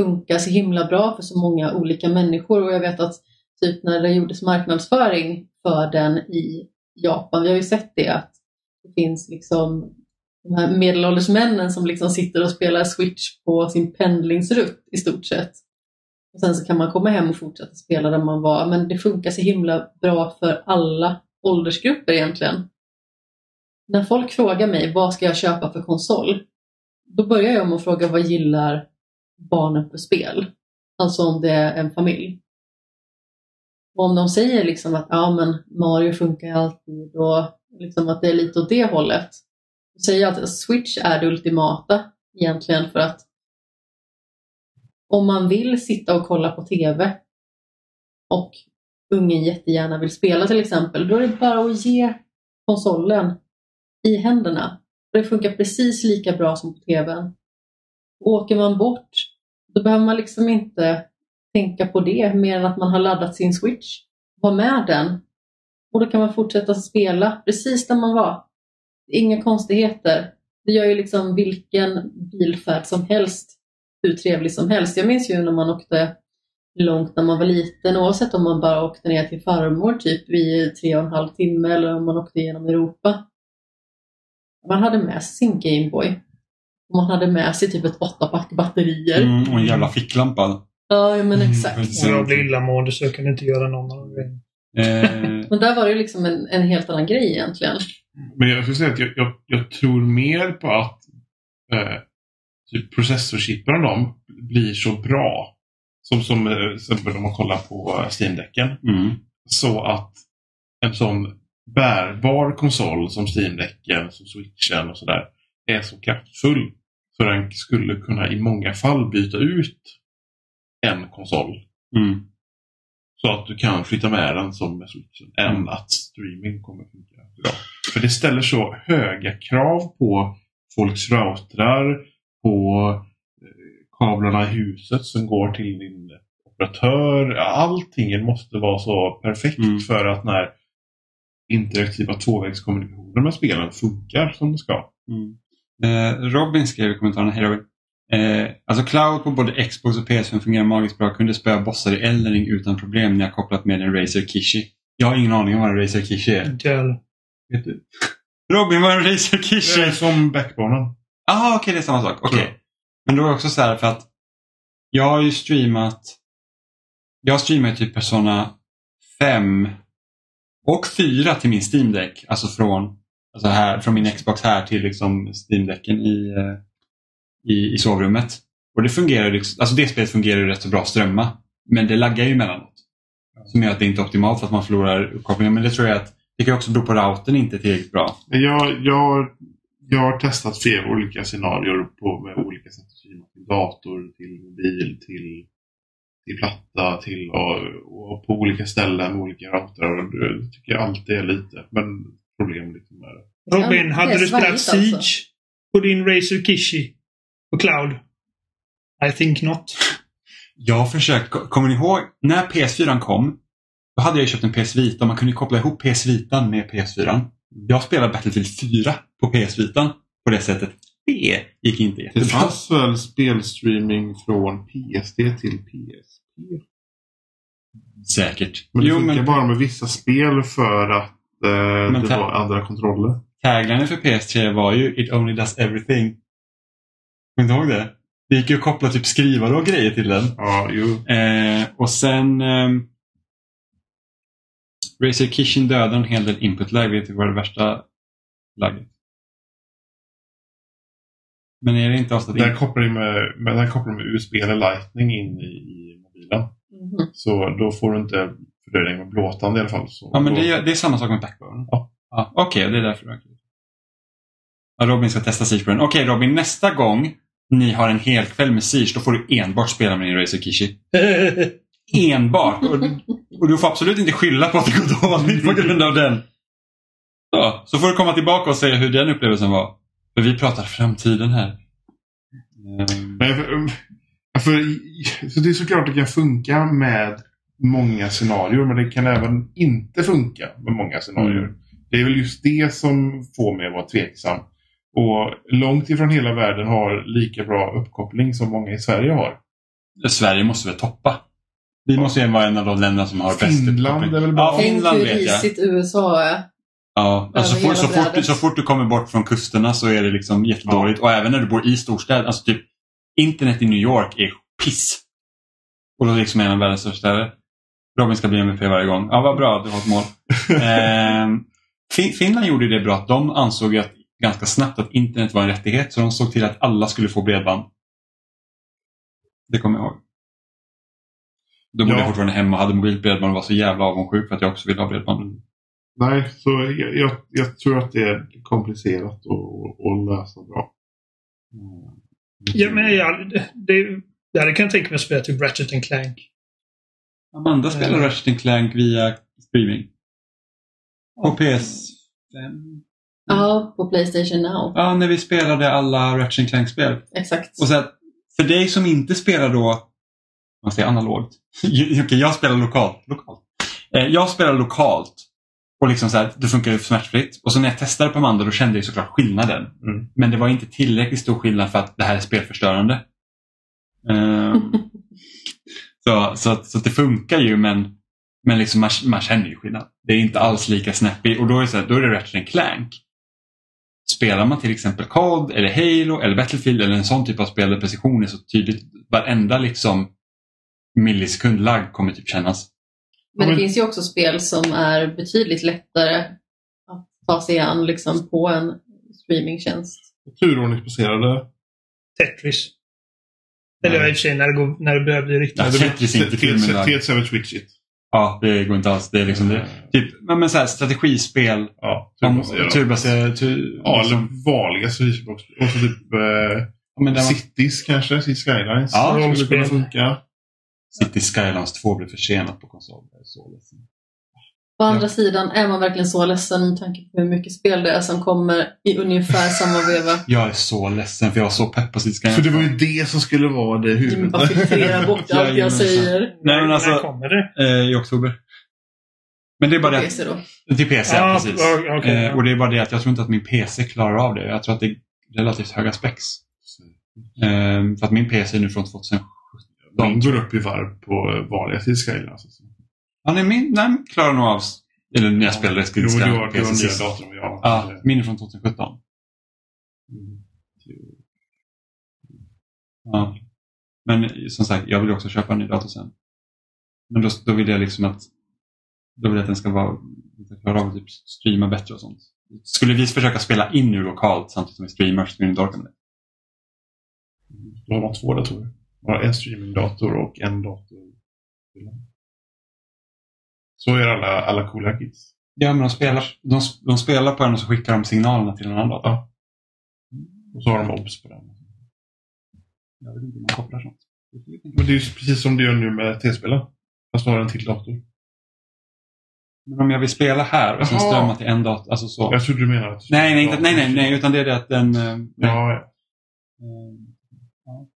funkar så himla bra för så många olika människor och jag vet att typ när det gjordes marknadsföring för den i Japan, vi har ju sett det att det finns liksom de här medelålders männen som liksom sitter och spelar Switch på sin pendlingsrutt i stort sett. Och Sen så kan man komma hem och fortsätta spela där man var, men det funkar så himla bra för alla åldersgrupper egentligen. När folk frågar mig vad ska jag köpa för konsol? Då börjar jag med att fråga vad gillar barnen för spel? Alltså om det är en familj. Och om de säger liksom att ja, men Mario funkar alltid och liksom att det är lite åt det hållet. Då säger jag att Switch är det ultimata egentligen för att om man vill sitta och kolla på TV och ungen jättegärna vill spela till exempel, då är det bara att ge konsolen i händerna. Det funkar precis lika bra som på TVn. Åker man bort, då behöver man liksom inte tänka på det mer än att man har laddat sin switch. Ha med den och då kan man fortsätta spela precis där man var. Inga konstigheter. Det gör ju liksom vilken bilfärd som helst hur trevlig som helst. Jag minns ju när man åkte långt när man var liten oavsett om man bara åkte ner till farmor typ vid tre och en halv timme eller om man åkte genom Europa. Man hade med sig sin Gameboy. Man hade med sig typ ett åttapack batterier. Mm, och en jävla ficklampa. Ja, men Mm, exakt. Om jag blir illamående så jag kan inte göra någon av de grejerna. Eh, Men där var det liksom en, en helt annan grej egentligen. Men jag skulle säga att jag, jag, jag tror mer på att eh, typ processorchippen och dem blir så bra. Som, som eh, exempel om man kollar på Steam-däcken. mm. Så att en sån bärbar konsol som Steam-däcken, som Switchen och sådär är så kraftfull. Så den skulle kunna i många fall byta ut en konsol. Mm. Så att du kan flytta med den som med switchen. Än att streaming kommer funka bra. För det ställer så höga krav på folks routrar, på eh, kablarna i huset som går till din operatör. Allting måste vara så perfekt Mm. för att när interaktiva tvåvägskommunikationer med spelen funkar som det ska. Mm. Eh, Robin skrev i kommentarerna, hej Robin. Eh, alltså Cloud på både Xbox och PS5 fungerar magiskt bra. Kunde spöa bossar i Eldering utan problem när jag kopplat med en Razer Kishi. Jag har ingen aning om vad en Razer Kishi är. Heller. Vet du? Robin, vad är en Razer Det Kishi? är som backbonen. Ah, okej, det är samma sak. Okej. Så. Men då är det också så här för att jag har ju streamat jag streamar ju typ Persona 5 och 4 till min Steam Deck. Alltså från, alltså här, från min Xbox här till liksom Steam Decken i, eh, i, i sovrummet. Och det fungerar alltså det spelet fungerar ju rätt så bra att strömma. Men det laggar ju emellanåt. Som gör att det inte är optimalt för att man förlorar uppkopplingen. Men det tror jag att det kan också bero på routern inte tillräckligt bra. Jag, jag, jag har testat flera olika scenarier på, med olika sätt att streama. Till dator, till mobil, till, till platta till, och, och på olika ställen med olika routrar. Och Det tycker jag alltid är lite men problem liksom med det. Robin, hade du spelat svajigt Siege alltså. på din Razer Kishi på Cloud? I think not. Jag har försökt, kommer ni ihåg när PS4 kom? Då hade jag köpt en PS Vita och man kunde koppla ihop PS Vita med PS4. Jag spelade Battlefield 4 på PS Vita på det sättet. Det gick inte Det jättebra. fanns väl spelstreaming från PSD till PSP? Säkert. Men det jo, funkar men bara med vissa spel för att eh, det ta- var andra kontroller. taglinen för PS3 var ju It only does everything. Kommer du ihåg det? Det gick ju att koppla typ skrivare och grejer till den. Ja, jo. Eh, och sen eh, Razer Kishin dödade en hel del input-lag, vilket var det värsta lagget. Men är det inte ofta Den kopplar de med, kopplar med USB eller Lightning in i, i mobilen. Mhm. Så då får du inte fördröjning med blåtande i alla fall. Så Ja, men då, det är, det är samma sak med Backbone. Ja. ja Okej, det är därför. Okay. Ja, Robin ska testa den. Okej Robin, nästa gång ni har en hel kväll med Siege, då får du enbart spela med din Razer Kishi. Enbart! Och, och du får absolut inte skylla på att det går dåligt på grund av den. Så, så får du komma tillbaka och säga hur den upplevelsen var. För vi pratar framtiden här. Ehm, Nej, för, för, så det är såklart det kan funka med många scenarier men det kan även inte funka med många scenarier. Mm. Det är väl just det som får mig att vara tveksam. Och långt ifrån hela världen har lika bra uppkoppling som många i Sverige har. Sverige måste väl toppa. Vi måste ju vara en av de länderna som har bäst Finland uppkoppling. är väl bra. Ja, Tänk Finland hur vet jag. risigt USA är. Ja, alltså så, fort, så, fort, så fort du kommer bort från kusterna så är det liksom jättedåligt. Och även när du bor i storstäder. Alltså typ internet i New York är piss. Och då är det liksom en av världens största städer. Robin ska bli MVP varje gång. Ja, vad bra, du har ett mål. Ehm, fin- Finland gjorde det bra. att De ansåg att, ganska snabbt att internet var en rättighet. Så de såg till att alla skulle få bredband. Det kommer jag ihåg. Då bodde Ja. jag fortfarande hemma och hade mobilt bredband och var så jävla avundsjuk för att jag också ville ha bredband. Nej, så jag, jag, jag tror att det är komplicerat att, lösa bra. ja, men jag, det, det kan jag tänka mig att spela till Ratchet and Clank. Amanda spelar Eh. Ratchet Clank via streaming. På PS5? Ja, på Playstation Now. Ja, när vi spelade alla Ratchet Clank-spel. Exakt. Och så att, för dig som inte spelar då, man säger analogt. Okej, jag spelar lokalt. lokalt. Eh, jag spelar lokalt. Och liksom så här, det funkar ju smärtfritt. Och så när jag testade på Amanda då kände jag såklart skillnaden. Mm. Men det var inte tillräckligt stor skillnad för att det här är spelförstörande. Ehm, så, så, så att det funkar ju men, men liksom man, man känner ju skillnad. Det är inte alls lika snappy och då är det, så här, då är det Ratchet Clank. Spelar man till exempel COD eller Halo eller Battlefield eller en sån typ av spel där precision är så tydligt. Varenda liksom millisekund lagg kommer typ kännas. Men det finns ju också spel som är betydligt lättare att ta sig an liksom, på en streamingtjänst. Turordningsbaserade. Tetris. Eller i och för sig när det, går, när det börjar bli riktigt... Ja, Tetris är inte kul med lag. T7 Switchit. Ja, det går inte alls. Det är liksom det. Typ, men, så här, strategispel. Ja, turbaserade. Turbaserad. Tur, Ja, liksom, eller vanliga Switchbox. Och så typ eh, ja, man, Cities kanske. City Skylines. Ja, rollspel. funka. City Skylines 2 blev försenat på konsol. Så ledsen. Å andra sidan är man verkligen så ledsen med tanke på hur mycket spel det är som kommer i ungefär samma veva. Jag är så ledsen för jag var så pepp på City För det 2. var ju det som skulle vara det huvudet. bara filtrerar bort allt jag säger. Nej, men alltså- När kommer det? Eh, I oktober. Men det är bara det PC då. att, till PC, Ah, precis. okej, eh, och det är bara det att jag tror inte att min PC klarar av det. Jag tror att det är relativt höga specs. Eh, för att min PC är nu från 2017. De går upp i varv på vanliga Skylines. Alltså. Ja, nej, min nej, min klarar nog av... Eller när jag spelade Jo, har, på du har PC nya sist. dator än jag. Ja, min är från 2017. Mm. Ja. Men som sagt, jag vill också köpa en ny dator sen. Men då, då vill jag liksom att då vill jag att den ska vara klara av att typ streama bättre och sånt. Skulle vi försöka spela in nu lokalt samtidigt som vi streamar så skulle vi inte orka med det. Då har man två datorer. Man har en streamingdator och en dator. Så är alla, alla coola kids. Ja, men de spelar, de, de spelar på den och så skickar de signalerna till en annan dator. Ja. Och så har de obs på den. Jag vet inte hur man kopplar sånt. Men det är ju precis som du gör nu med T-spelen. Fast du har en till dator. Men om jag vill spela här och sen strömma till en dator, alltså så. Jag trodde du menade att... Nej, nej, inte, nej, nej, nej, utan det är det att den... eh, nej. Ja, ja. Eh, ja.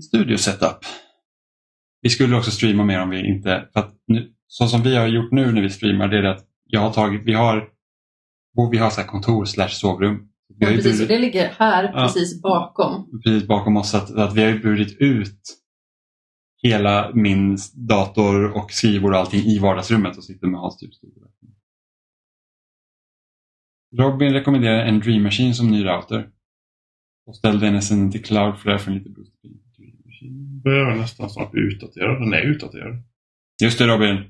Studio setup. Vi skulle också streama mer om vi inte... För nu, så som vi har gjort nu när vi streamar, det är att jag har tagit... Vi har, vi har så kontor slash sovrum. Ja, precis, och burit, det ligger här Ja. precis bakom. precis bakom oss att, att vi har burit ut hela min dator och skrivbord och allting i vardagsrummet och sitter med hans typ. Robin rekommenderar en Dream Machine som ny router. Och ställde den sen till Cloudflare för en lite boost. Behöver nästan snart bli utdaterad. Den är utdaterad. Just det Robin.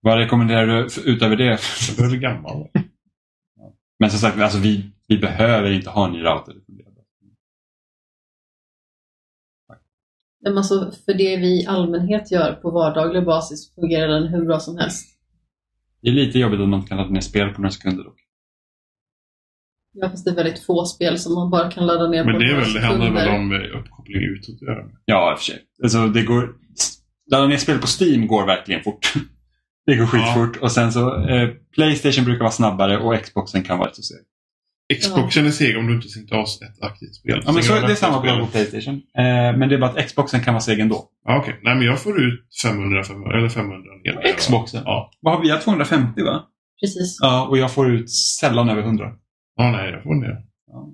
Vad rekommenderar du utöver det? Den börjar bli gammal. Men som sagt, alltså vi, vi behöver inte ha en ny router. Men alltså, för det vi i allmänhet gör på vardaglig basis fungerar den hur bra som helst. Det är lite jobbigt att man inte kan ladda ner spel på några sekunder dock. Ja, fast det är väldigt få spel som man bara kan ladda ner Men på det, är väl, det handlar väl om eh, uppkoppling utåt. Ja, i och för sig. Alltså, det går... Ladda ner spel på Steam går verkligen fort. Det går skitfort. Och sen så, eh, Playstation brukar vara snabbare och Xboxen kan vara lite seg. Xboxen är seg om du inte stängt av ett aktivt spel. Ja, men så, det är samma aktivt på. Playstation. Eh, men det är bara att Xboxen kan vara seg ändå. Ja, okej. Nej, men jag får ut 500, 500 eller 500 ner. Xboxen? Ja. Vad har vi? har 250 va? Precis. Ja, och jag får ut sällan över 100. Ja, nej, jag får ner. Ja.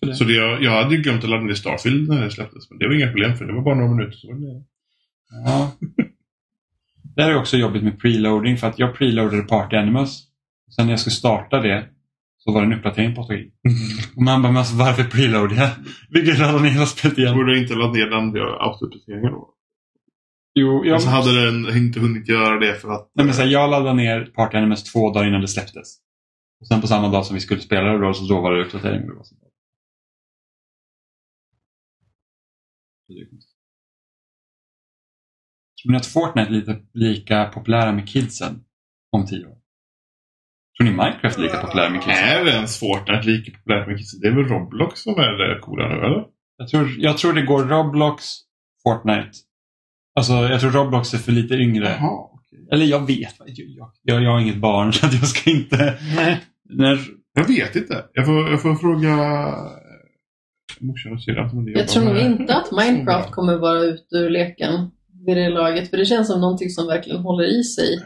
Det. Så det, jag, jag hade glömt att ladda ner Starfield när det släpptes. Men det var inga problem för det var bara några minuter så var det. Ja. Det här är också jobbigt med preloading för att jag preloadade Party Animals. Sen när jag skulle starta det så var det en uppdatering på 8 gig. Och man bara, men alltså, varför preloadar jag? Vi kan ladda ner hela spelet igen. borde inte ladda ner den via autouppdateringar då. Jo, jag, Alltså hade den inte hunnit göra det för att... nej, men så här, jag laddade ner Party Animals två dagar innan det släpptes. Och sen på samma dag som vi skulle spela det då, så då var det uppdatering. Tror ni att Fortnite är lite lika populära med kidsen om tio år? Tror ni Minecraft är lika populär med kidsen? Är det ens att lika populärt med kidsen? Det är väl Roblox som är det coola nu, eller? Jag tror, jag tror det går Roblox, Fortnite. Alltså jag tror Roblox är för lite yngre. Jaha, okej. Eller jag vet, jag, jag, jag, har inget barn så jag ska inte... Nej. När, Jag vet inte. Jag får, jag får fråga morsan och syrran Jag tror nog inte att Minecraft kommer vara ute ur leken vid det laget. För det känns som någonting som verkligen håller i sig.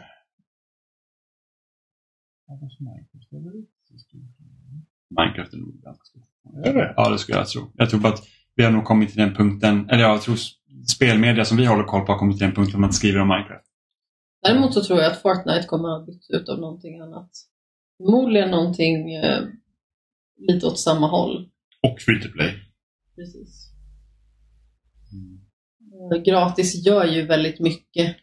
Minecraft är nog ganska stort. Är det? Ja, det skulle jag tro. Jag tror bara att vi har nog kommit till den punkten, eller ja, jag tror spelmedia som vi håller koll på har kommit till den punkten att man inte skriver om Minecraft. Däremot så tror jag att Fortnite kommer att ha bytts ut av någonting annat. Förmodligen någonting eh, lite åt samma håll. Och free to play. Precis. Eh, Gratis gör ju väldigt mycket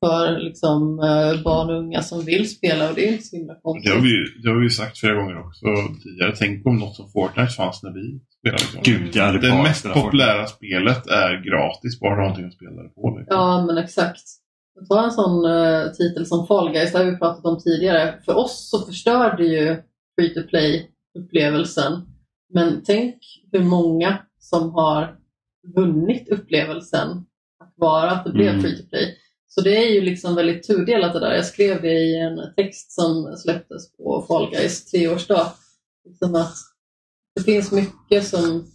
för liksom, eh, barn och unga som vill spela och det är inte så himla Det konstigt. har, vi, det har vi ju sagt flera gånger också tidigare. Tänk om något som Fortnite fanns när vi spelade. Liksom. Gud, jag hade Det mest spelat Fortnite. populära spelet är gratis, bara någonting att spela det på. Liksom. Ja, men exakt. Ta en sån eh, titel som Fall Guys, det har vi pratat om tidigare. För oss så förstörde ju free to play-upplevelsen. Men tänk hur många som har vunnit upplevelsen tack vare att det blev Mm. free to play. Så det är ju liksom väldigt tudelat det där. Jag skrev det i en text som släpptes på Fall Guys treårsdag. Liksom att det finns mycket som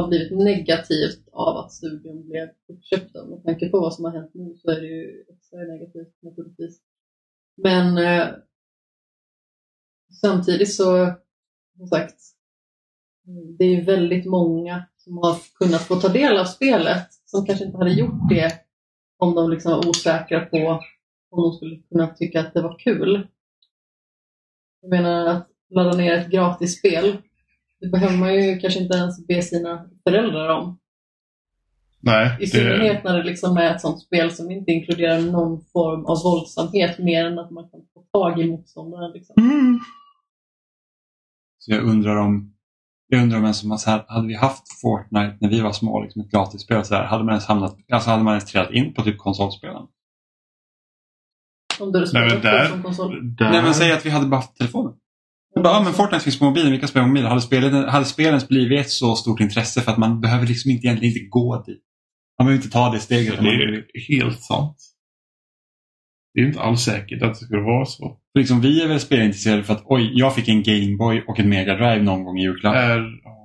har blivit negativt av att studion blev uppköpt. Med tanke på vad som har hänt nu så är det ju extra negativt naturligtvis. Men eh, samtidigt så, som sagt, det är ju väldigt många som har kunnat få ta del av spelet som kanske inte hade gjort det om de liksom var osäkra på om de skulle kunna tycka att det var kul. Jag menar att ladda ner ett gratis spel det behöver man ju kanske inte ens be sina föräldrar om. Nej, I det, synnerhet när det liksom är ett sånt spel som inte inkluderar någon form av våldsamhet mer än att man kan få tag i motståndaren. Liksom. Mm. Så jag undrar om jag undrar om ens om man så här, hade vi haft Fortnite när vi var små, liksom ett gratisspel, så här, hade man ens hamnat, alltså hade man ens trillat in på typ konsolspelen? Om du hade Nej, men spelat där, det som konsol. där, Nej men säg att vi hade bara haft telefonen. Jag bara, ja, men Fortnite finns på mobilen, vi kan spela på mobilen. Hade, spelet, hade spelens blivit ett så stort intresse för att man behöver liksom inte, egentligen inte gå dit. Man behöver inte ta det steget. det är helt sant. Det är inte alls säkert att det skulle vara så. För liksom, vi är väl spelintresserade för att oj, jag fick en Gameboy och en Mega Drive någon gång i julklapp. Är, ja.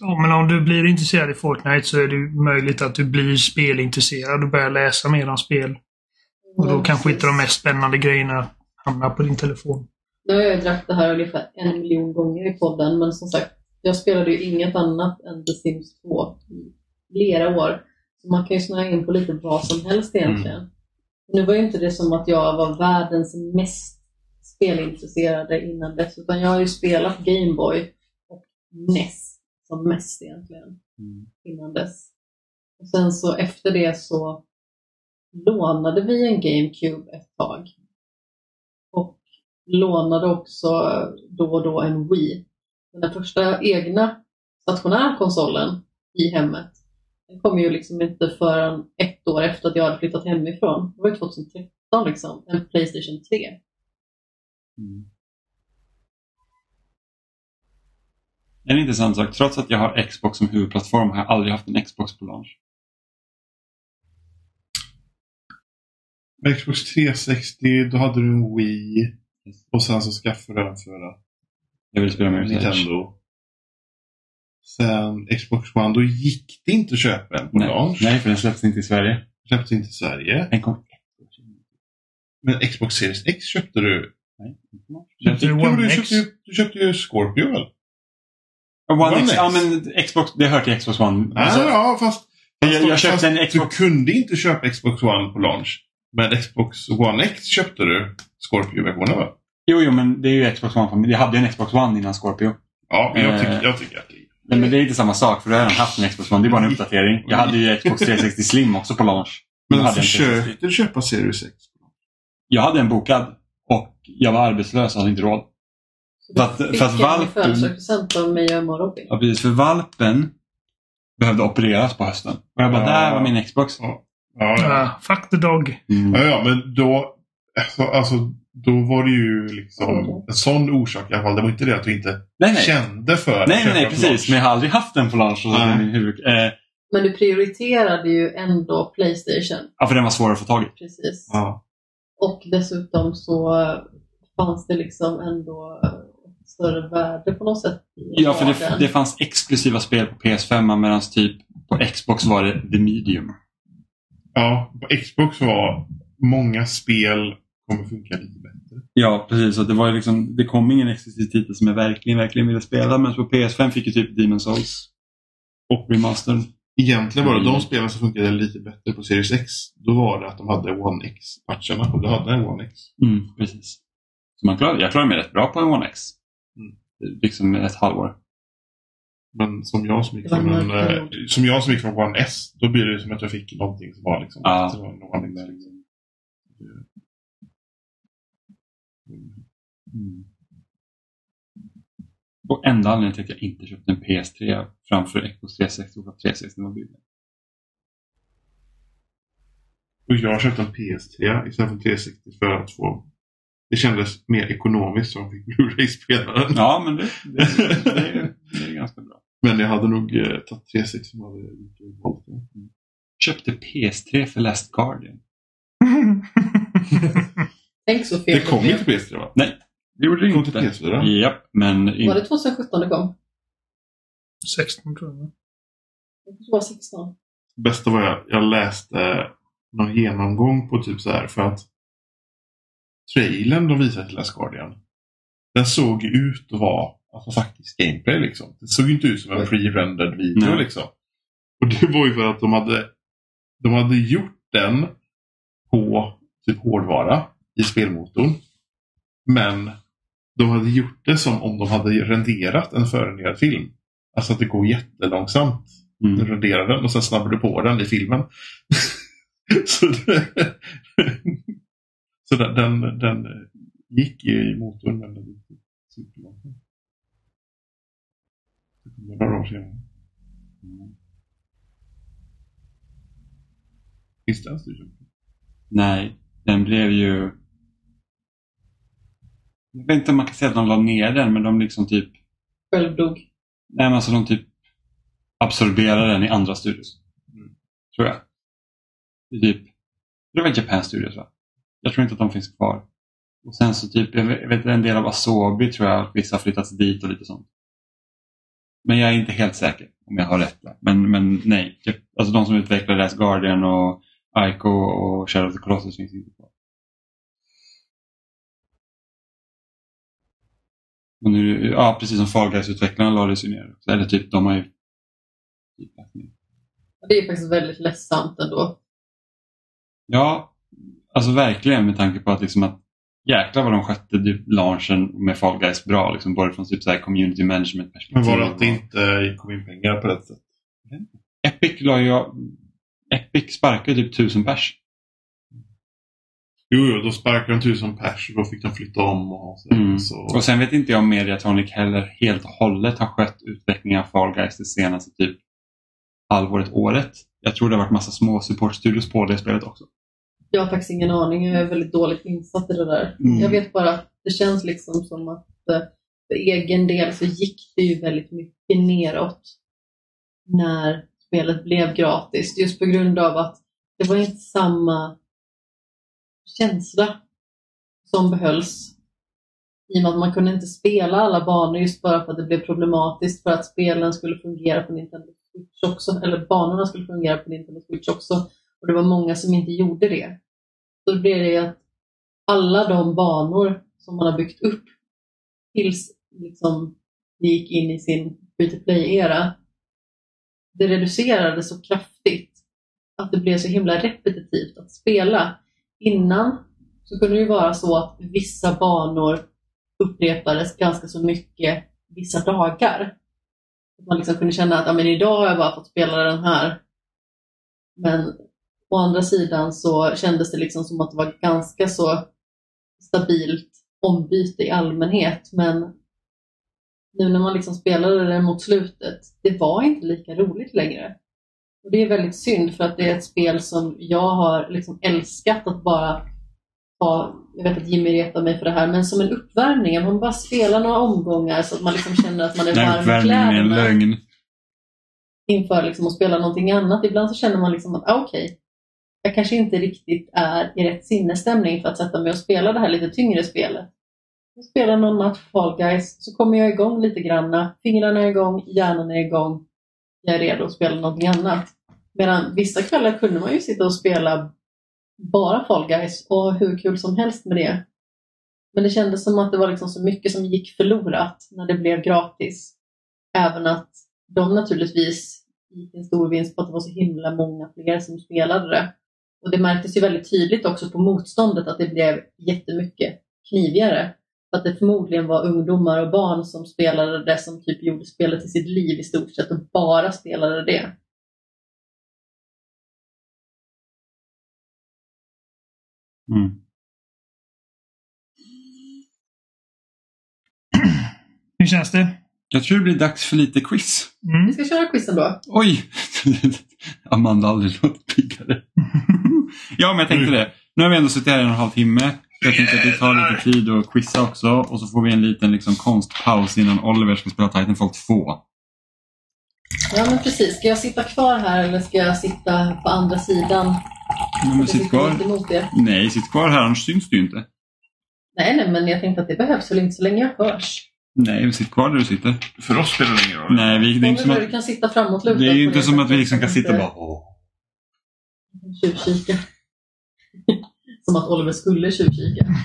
Ja, men om du blir intresserad i Fortnite så är det ju möjligt att du blir spelintresserad och börjar läsa mer om spel. Och då Ja, kanske inte de mest spännande grejerna hamnar på din telefon. Nu har jag dratt det här ungefär en miljon gånger i podden, men som sagt, jag spelade ju inget annat än The Sims 2 i flera år. Så man kan ju snöa in på lite vad som helst egentligen. Nu var ju inte det som att jag var världens mest spelintresserade innan dess, utan jag har ju spelat Gameboy och NES som mest egentligen Mm. innan dess. Och sen så efter det så lånade vi en GameCube ett tag. Lånade också då och då en Wii. Den första egna stationära konsolen i hemmet den kom ju liksom inte förrän ett år efter att jag hade flyttat hemifrån. Det var ju 2013 liksom, en Playstation 3. Mm. En intressant sak, trots att jag har Xbox som huvudplattform har jag aldrig haft en Xbox på launch. Med Xbox 360, då hade du en Wii. Och sen så skaffade du den för att Jag vill spela med Edge. Nintendo. Sen Xbox One, då gick det inte att köpa en på Nej. launch. Nej, för den släpps inte i Sverige. Släpptes inte i Sverige. Den kom... Men Xbox Series X köpte du. Nej. Köpte du One du X? köpte, ju, du köpte ju Scorpio väl? One, One X, X. ja men Xbox, det hör till Xbox One. Alltså, ja, fast, jag, jag fast köpte en Xbox... du kunde inte köpa Xbox One på launch. Men Xbox One X köpte du Scorpio-versionen va? Jo, jo, men det är ju Xbox One. Jag hade ju en Xbox One innan Scorpio. Ja, men jag Eh. tycker, jag tycker att det Nej, men det är inte samma sak, för du har redan haft en Xbox One. Det är bara en uppdatering. Jag hade ju Xbox 360 Slim också på launch. Men 360. försökte du köpa Series X? Jag hade en bokad och jag var arbetslös och hade inte råd. För att- för att en valpen- av mig och Robin. Ja, precis. För valpen behövde opereras på hösten. Och jag bara, Ja. där var min Xbox. Ja, ja. ja. Ah, fuck the dog. Mm. ja, ja men då, alltså, alltså, då var det ju liksom Mm. en sån orsak i alla fall. Det var inte det att du inte Nej, nej. kände för att Nej, nej, köpa nej, precis. Men jag har aldrig haft Nej. min huvud... eh, Men du prioriterade ju ändå Playstation. ja, för den var svår att få tag i. Precis. Ja. Och dessutom så fanns det liksom ändå större värde på något sätt. Ja, för det, det fanns exklusiva spel på PS5 medan typ på Xbox var det The Medium. ja, på Xbox var många spel kommer funka lite bättre. Ja, precis. Så det, var ju liksom, det kom ingen exklusiv titel som jag verkligen, verkligen ville spela. Men på PS5 fick ju typ Demon's Souls och Remastern. Egentligen var det Mm. de spelen som funkade lite bättre på Series X. Då var det att de hade One X-patcherna och du hade en One X. Mm, precis. Så man klarade, jag klarade mig rätt bra på en One X. Mm. Liksom ett halvår. Men som jag som gick var från en, eh, som jag som gick från One S, då blir det som att jag fick någonting som var liksom Ja. bättre än One X. Liksom. Mm. Och enda anledningen till att jag inte köpte en PS3 framför Xbox 360 var att 360 var. Och jag köpte en PS3 istället för en 360 för att få det kändes mer ekonomiskt som fick Blu-ray-spelaren. Ja, men det, det, det, är, det är ganska bra. Men jag hade nog eh, tagit 360 som hade gjort det. Köpte PS3 för Last Guardian. Tänk så fel Det kom inte på PS3 va? Det gjorde det kom till inte. PS4. Japp, men Var inte det 2017 det kom? 16 tror jag. Det var 16. bästa var jag, jag läste någon genomgång på typ så här för att trailern de visade till Last Guardian den såg ut att vara alltså faktiskt gameplay liksom. Det såg ju inte ut som en pre-rendered video Nej. liksom. Och det var ju för att de hade de hade gjort den på typ hårdvara i spelmotorn. Men de hade gjort det som om de hade renderat en förrenderad film. Alltså att det går jättelångsamt. Du Mm. renderar den och sen snabbar du på den i filmen. så det, så den, den, gick i motorn men den gick superlångsamt. Det Några år senare. Finns ens du köpte? Nej, den blev ju... Jag vet inte om man kan säga att de la ner den, men de liksom typ... Självdog. Nej, men alltså de typ absorberade den i andra studios. Mm. Tror jag. Det är Typ, det var Japan Studios va? Jag tror inte att de finns kvar. Och sen så typ, jag vet, en del av Asobi tror jag att vissa har flyttats dit och lite sånt. Men jag är inte helt säker om jag har rätt där. Men, men nej, Jap- alltså de som utvecklar Last Guardian och Ico och Shadow of the Colossus finns inte Och nu, ja, precis som Fall Guys-utvecklarna lades ju ner. Eller typ, de har ju... Det är faktiskt väldigt ledsamt ändå. Ja, alltså verkligen med tanke på att liksom att jäklar vad de skötte typ launchen med Fall Guys bra. Liksom, både från typ så här community management perspektiv. Men var det att det inte kom in pengar på det sättet? Epic la ju... Epic sparkade typ tusen pers. Jo, jo, då sparkade de tusen pers och då fick de flytta om och ha sig. Mm. Så. Och sen vet inte jag om Mediatonic heller helt och hållet har skött utvecklingen av Fall Guys det senaste typ halvåret, året. Jag tror det har varit massa små supportstudios på det spelet också. Jag har faktiskt ingen aning. Jag är väldigt dåligt insatt i det där. Mm. Jag vet bara att det känns liksom som att eh, för egen del så gick det ju väldigt mycket neråt när spelet blev gratis. Just på grund av att det var inte samma känsla som behölls. I och med att man kunde inte spela alla banor just bara för att det blev problematiskt för att spelen skulle fungera på Nintendo Switch också, eller banorna skulle fungera på Nintendo Switch också. Och det var många som inte gjorde det. Så det blev det att alla de banor som man har byggt upp tills liksom vi gick in i sin free to play-era, det reducerades så kraftigt att det blev så himla repetitivt att spela. Innan så kunde det ju vara så att vissa banor upprepades ganska så mycket vissa dagar. Att man liksom kunde känna att ja, men idag har jag bara fått spela den här. Men å andra sidan så kändes det liksom som att det var ganska så stabilt ombyte i allmänhet. Men nu när man liksom spelade det mot slutet, det var inte lika roligt längre. Och Det är väldigt synd för att det är ett spel som jag har liksom älskat att bara ha, jag vet att Jimmy retar mig för det här, men som en uppvärmning. Att man bara spelar några omgångar så att man liksom känner att man är varm i Uppvärmning är en kläderna lögn. inför liksom att spela någonting annat. Ibland så känner man liksom att ah, okej, jag kanske inte riktigt är i rätt sinnesstämning för att sätta mig och spela det här lite tyngre spelet. Jag spelar någon match Fall Guys så kommer jag igång lite granna. Fingrarna är igång, hjärnan är igång. Jag är redo att spela någonting annat. Medan vissa kvällar kunde man ju sitta och spela bara Fall Guys och ha hur kul som helst med det. Men det kändes som att det var liksom så mycket som gick förlorat när det blev gratis. Även att de naturligtvis gick en stor vinst på att det var så himla många fler som spelade det. Och det märktes ju väldigt tydligt också på motståndet att det blev jättemycket knivigare. För att det förmodligen var ungdomar och barn som spelade det som typ gjorde spelet till sitt liv i stort sett och bara spelade det. Mm. Hur känns det? Jag tror det blir dags för lite quiz. Mm. Vi ska köra quizen då. Oj! Amanda har aldrig låtit piggare. ja, men jag tänkte det. Nu har vi ändå suttit här i en och en halv timme. Jag tänkte att det tar lite tid att quizza också. Och så får vi en liten liksom, konstpaus innan Oliver ska spela Titanfall 2. Ja men precis. Ska jag sitta kvar här eller ska jag sitta på andra sidan? Ja, men sitt kvar. Nej, sitt kvar här, annars syns du ju inte. Nej, nej, men jag tänkte att det behövs väl inte så länge jag hörs. Nej, sitt kvar där du sitter. För oss spelar det ingen roll. Nej, vi, det är inte som att, du kan sitta framåtlutad. det är ju inte som att vi liksom kan sitta och bara. Tjuvkika. Som att Oliver skulle tjuvkika.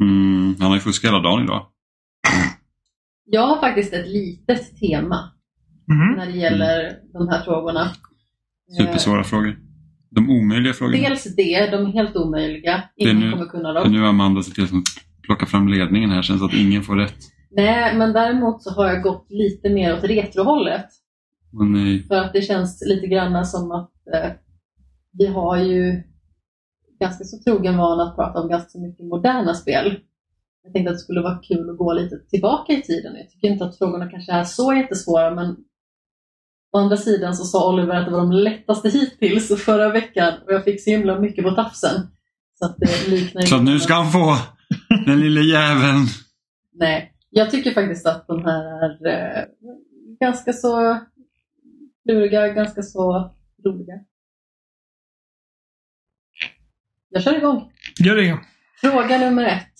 Mm, han har ju fuskat hela dagen idag. Jag har faktiskt ett litet tema Mhm. när det gäller de här frågorna. Eh, Supersvåra frågor. De omöjliga frågorna. Dels det, de är helt omöjliga. Det är Ingen nu- kommer kunna dem. nu har Amanda sett till att plocka fram ledningen här sen så att ingen får rätt. Nej, men däremot så har jag gått lite mer åt retrohållet. Nej. För att det känns lite grann som att eh, vi har ju ganska så trogen vana att prata om ganska mycket moderna spel. Jag tänkte att det skulle vara kul att gå lite tillbaka i tiden. Jag tycker inte att frågorna kanske är så jättesvåra men å andra sidan så sa Oliver att det var de lättaste hittills förra veckan och jag fick så himla mycket på tafsen. Så att det liknar Så nu ska han få den lille jäveln. Nej, jag tycker faktiskt att de här är eh, ganska så kluriga, ganska så roliga. Jag kör igång. Gör det. Fråga nummer ett.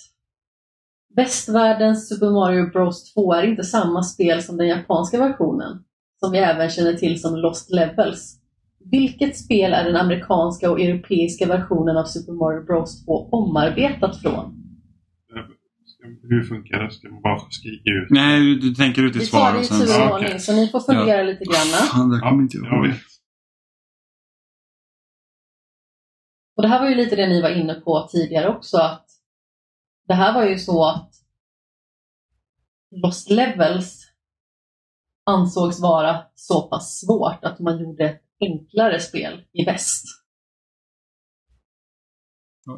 Västvärldens Super Mario Bros 2 är inte samma spel som den japanska versionen, som vi även känner till som Lost Levels. Vilket spel är den amerikanska och europeiska versionen av Super Mario Bros 2 omarbetat från? Hur funkar det? Ska man bara skrika ut? Nej, du, du tänker ut Vi ett tar svar det i tur och Ja, ordning, så ni får fundera lite grann. Fan, det kommer inte jag jag ihåg. Och det här var ju lite det ni var inne på tidigare också att det här var ju så att Lost Levels ansågs vara så pass svårt att man gjorde ett enklare spel i väst.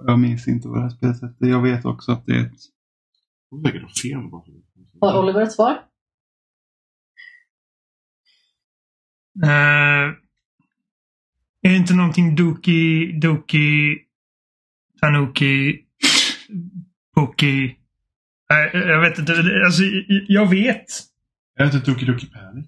Jag minns inte vad det här spelet hette. Jag vet också att det är ett... De lägger de fel bara. Har Oliver ett svar? Eh, är det inte någonting Doki, Doki, Tanuki, Poki, Nej, jag vet inte. Alltså, jag vet. Jag heter Doki Doki Panic.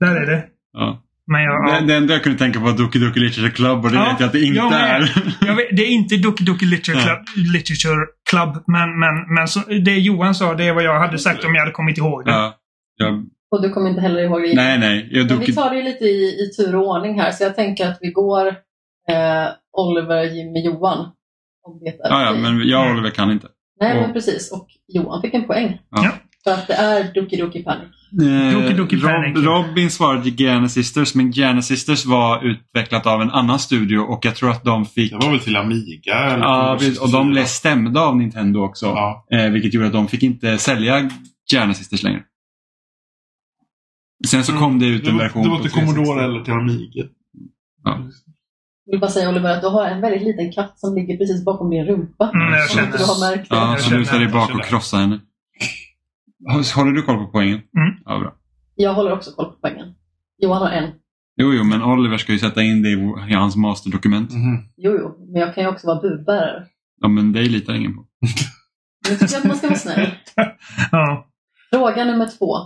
Där är det. Ja. Men jag, ja. Det, det enda jag kunde tänka på var Doki Doki Literature Club och det Ja, vet jag att det inte jag är. Jag vet, det är inte Doki Doki Literature Club, Literature Club men, men, men så, det Johan sa, det är vad jag hade sagt om jag hade kommit ihåg det. ja. Jag, Och du kommer inte heller ihåg det? nej, nej. Jag Men vi tar det lite i, i tur och ordning här, så jag tänker att vi går eh, Oliver, Jimmy, Johan. Om det är ja, ja, men jag och Oliver kan inte. Nej, och- men precis. Och Johan fick en poäng. Ja. För att det är Doki Doki Panic. Eh, Doki Doki Panic. Robin svarade Giana Sisters, men Giana Sisters var utvecklat av en annan studio och jag tror att de fick... Det var väl till Amiga? Eller Ja, och de blev stämda av Nintendo också. Ja. Eh, vilket gjorde att de fick inte sälja Giana Sisters längre. Sen så kom det ut en version det var till 360. Commodore eller till Amiga. Ja. Jag vill bara säga Oliver att du har en väldigt liten katt som ligger precis bakom din rumpa. Mm, jag känner. inte du har märkt det. Ja, Jag så känner- lutar dig bak och känner. krossa henne. Har- Håller du koll på poängen? Mm. Ja, bra. Jag håller också koll på poängen. Johan har en. Jo, jo, men Oliver ska ju sätta in det i hans masterdokument. Mhm. Jo, jo. Men jag kan ju också vara budbärare. Ja, men dig litar ingen på. Nu tycker jag att man ska vara snäll. Ja. Fråga nummer två.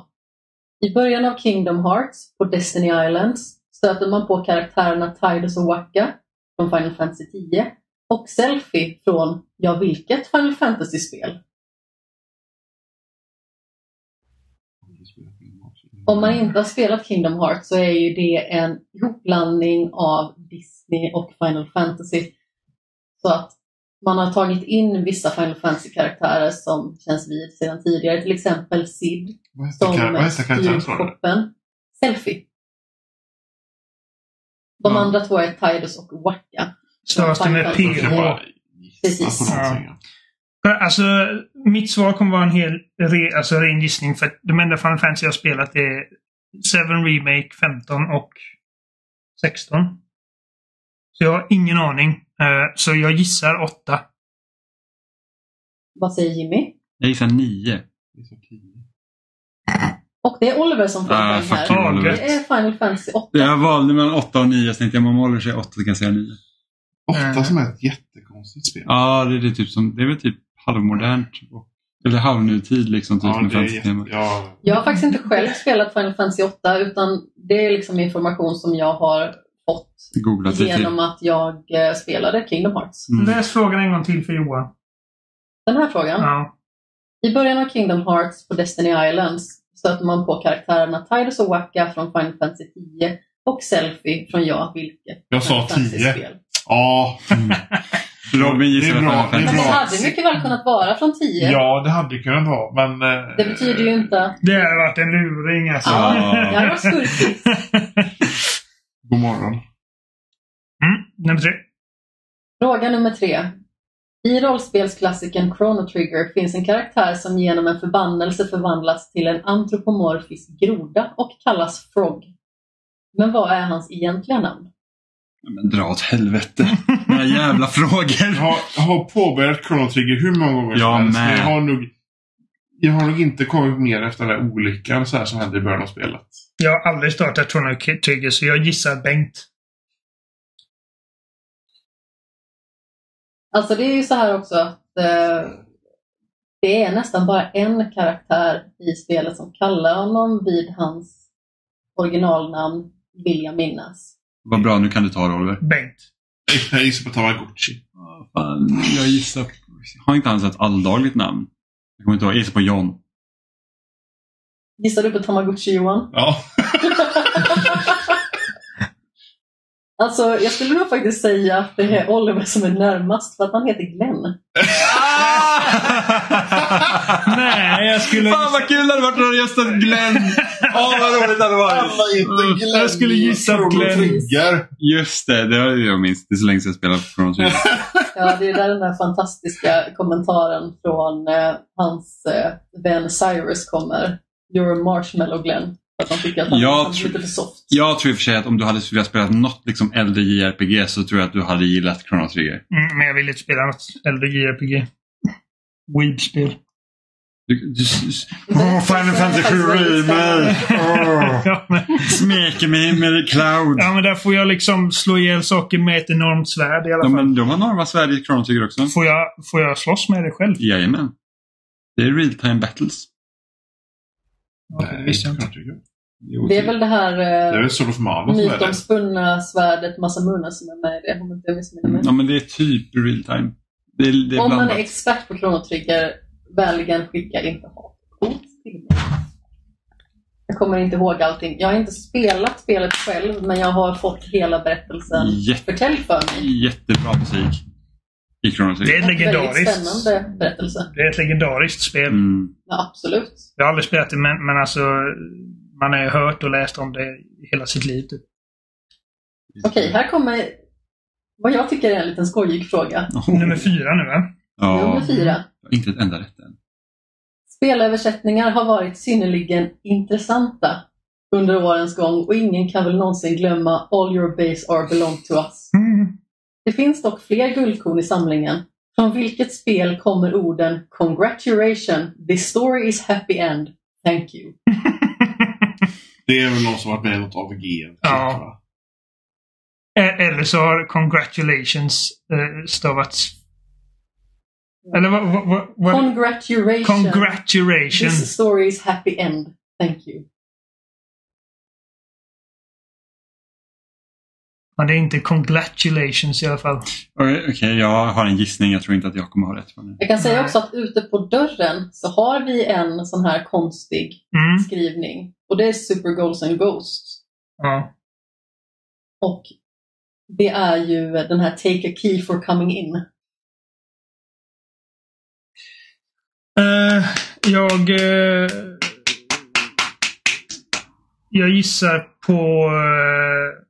I början av Kingdom Hearts på Destiny Islands stöter man på karaktärerna Tidus och Waka från Final Fantasy 10 och Selfie från, ja vilket Final Fantasy-spel? Om man inte har spelat Kingdom Hearts så är ju det en ihopblandning av Disney och Final Fantasy. Så att man har tagit in vissa Final Fantasy-karaktärer som känns vid sedan tidigare. Till exempel Sid Vad hette karaktären. Selfie. De Ja. andra två är Tidus och Waka. Stavas det med Final P? Jag kan Fantasy. bara gissa Precis. någonting. Alltså, mitt svar kommer vara en hel re, alltså, ren gissning. För att de enda Final Fantasy jag har spelat är 7 Remake, 15 och 16. Så jag har ingen aning. Eh, Så jag gissar 8. Vad säger Jimmy? Jag gissar nio. Och det är Oliver som får Ah, poäng här. Oliver. Det är Final Fantasy 8. Jag valde mellan åtta och nio, så tänkte jag om Oliver säger åtta så kan jag säga nio. Åtta Eh. som är ett jättekonstigt spel. Ja, det är, det typ som, det är väl typ halvmodernt. Eller halvnutid liksom, typ Ja, med fantasy-tema. jätte, ja, Jag har faktiskt inte själv spelat Final Fantasy 8 utan det är liksom information som jag har fått Googlat det genom att jag eh, spelade Kingdom Hearts. Mm. Läs frågan en gång till för Johan. Den här frågan. Ja. I början av Kingdom Hearts på Destiny Islands stöter man på karaktärerna Tidus och Waka från Final Fantasy 10 och Selfie från Ja, vilket Jag sa Final Fantasy 10. spel. ja, Robin Det är gissade Final det Men det hade mycket väl kunnat vara från 10. ja, det hade kunnat vara, men... eh, Det betyder ju inte. Det hade varit en luring alltså. Ja, Ja. det hade varit skurkigt. God morgon. mm, nummer tre. Fråga nummer tre. I rollspelsklassikern Chrono Trigger finns en karaktär som genom en förbannelse förvandlas till en antropomorfisk groda och kallas Frog. Men vad är hans egentliga namn? Men dra åt helvete. Några jävla frågor. Jag har, jag har påbörjat Chrono Trigger hur många gånger Jag som helst. jag har nog... Jag har nog inte kommit ner efter den där olyckan så här som hände i början av spelet. Jag har aldrig startat Trigger så jag gissar Bengt. Alltså det är ju så här också att eh, det är nästan bara en karaktär i spelet som kallar honom vid hans originalnamn, vill jag minnas. Vad bra, nu kan du ta det Oliver. Bengt. Jag gissar på Tamagotchi. Fan, jag gissar... Har inte han ett alldagligt namn? Jag kommer inte ihåg. Jag gissar på John. Gissar du på Tamagotchi Johan? Ja. Alltså jag skulle nog faktiskt säga att det är Oliver som är närmast för att han heter Glenn. Nej, jag skulle... Fan vad kul det hade varit att ha gästat Glenn! Åh vad roligt det hade varit! Glenn. Jag skulle gissa på Glenn. Trigger. Just det, det har jag minst. Det är så länge sedan jag spelade på Trigger. Ja, det är där den där fantastiska kommentaren från eh, hans eh, vän Cyrus kommer. You're a marshmallow Glenn. Att han tycker att han, Jag han är lite för soft. Jag tror i och för sig att om du hade velat spela något liksom äldre JRPG så tror jag att du hade gillat Chrono Trigger. Mm, men jag vill inte spela något äldre JRPG. Weed-spel. Du, Final Fantasy 7 Remake! Åh. Ja, men, Smeker mig med Cloud! ja, men där får jag liksom slå ihjäl saker med ett enormt svärd i alla Ja, fall. men de har enorma svärd i Chrono Trigger också. Får jag, får jag slåss med det själv? Jajamän. Det är real time battles. Det visste jag inte. Jo, Det är väl det här eh, mytomspunna svärdet Masamuna som är med i det. Om inte jag missminner mig. Ja, men det är typ real time. Det är, det är Om man är expert på Chrono Trigger, vänligen skicka inte hatkort till mig. Jag kommer inte ihåg allting. Jag har inte spelat spelet själv, men jag har fått hela berättelsen Jätte, förtälld för mig. jättebra musik i Chrono Det Trigger. är En väldigt legendariskt. spännande berättelse. Det är ett legendariskt spel. Mm. Ja, absolut. Jag har aldrig spelat det, men, men alltså man har ju hört och läst om det hela sitt liv. Typ. Okej, här kommer vad jag tycker är en liten skojig fråga. Oh. Nummer fyra nu va? Ja, Nummer fyra. inte ett enda rätt än. Spelöversättningar har varit synnerligen intressanta under årens gång och ingen kan väl någonsin glömma All your base are belong to us. Mm. Det finns dock fler guldkorn i samlingen. Från vilket spel kommer orden Congratulation, this story is happy end, thank you. Det är väl någon som varit med i något AVG. typ, Ja. va? E- Eller så har congratulations eh, stavats... Eller vad... vad, vad, vad Congratulation, congratulation. this story is happy end, thank you. Ja, det är inte congratulations i alla fall. Okej, okej, jag har en gissning. Jag tror inte att jag kommer ha rätt på den. Jag kan säga också att ute på dörren så har vi en sån här konstig Mm. skrivning. Och det är Super Goals and Ghosts. Ja. Och det är ju den här Take a key for coming in. Eh, jag... eh, jag gissar på... eh,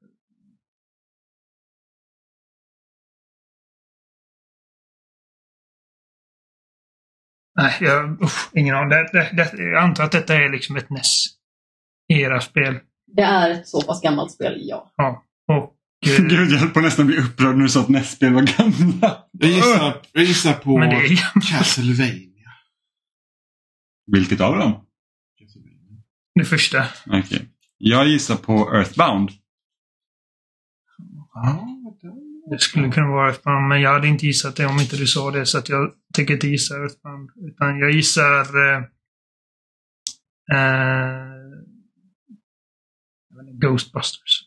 nej, jag, usch, ingen aning. Det, det, det, jag antar att detta är liksom ett NES. Era spel. Det är ett så pass gammalt spel, ja. Och... eh, Gud, jag höll på att nästan bli upprörd när du sa att nästspel var gamla. Jag gissar, jag gissar på men det är Castlevania. Vilket av dem? Det första. Okej. Jag gissar på Earthbound. Ja, Det skulle kunna vara Earthbound, men jag hade inte gissat det om inte du sa det. Så att jag tänker inte gissa Earthbound. Utan jag gissar... Eh, eh, Ghostbusters.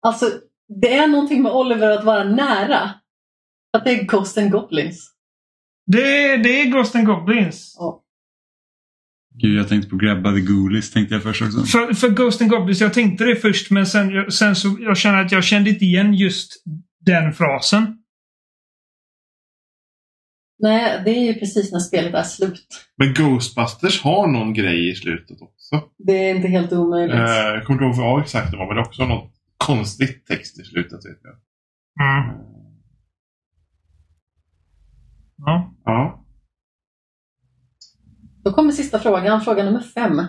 Alltså, det är någonting med Oliver att vara nära. Att det är Ghost and Goblins. Det, det är Ghost and Goblins. Ja. Gud, jag tänkte på Grabba the Ghoulies tänkte jag först också. För, för Ghost and Goblins, jag tänkte det först men sen, sen så jag känner att jag kände inte igen just den frasen. Nej, det är ju precis när spelet är slut. Men Ghostbusters har någon grej i slutet också. Det är inte helt omöjligt. Eh, jag kommer inte ihåg vad exakt det var, men det är också något konstigt text i slutet. Vet jag. Mm. Ja. Ja. Då kommer sista frågan, fråga nummer fem.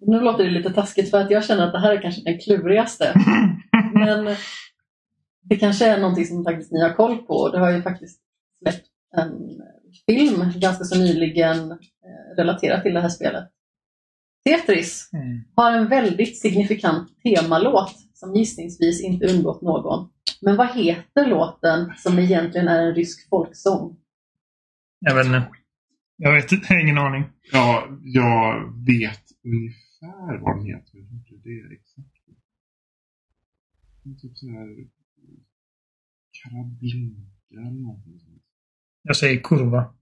Nu låter det lite taskigt för att jag känner att det här är kanske den klurigaste. Men det kanske är någonting som faktiskt ni har koll på. Det har ju faktiskt släppt en film ganska så nyligen eh, relaterat till det här spelet. Tetris Mm. har en väldigt signifikant temalåt som gissningsvis inte undgått någon. Men vad heter låten som egentligen är en rysk folksång? Jag vet inte. Jag vet inte, jag har ingen aning. ja, jag vet ungefär vad den heter. Det är exakt. Det är Typ så här... Karablinka eller någonting sånt. Jag säger kurva.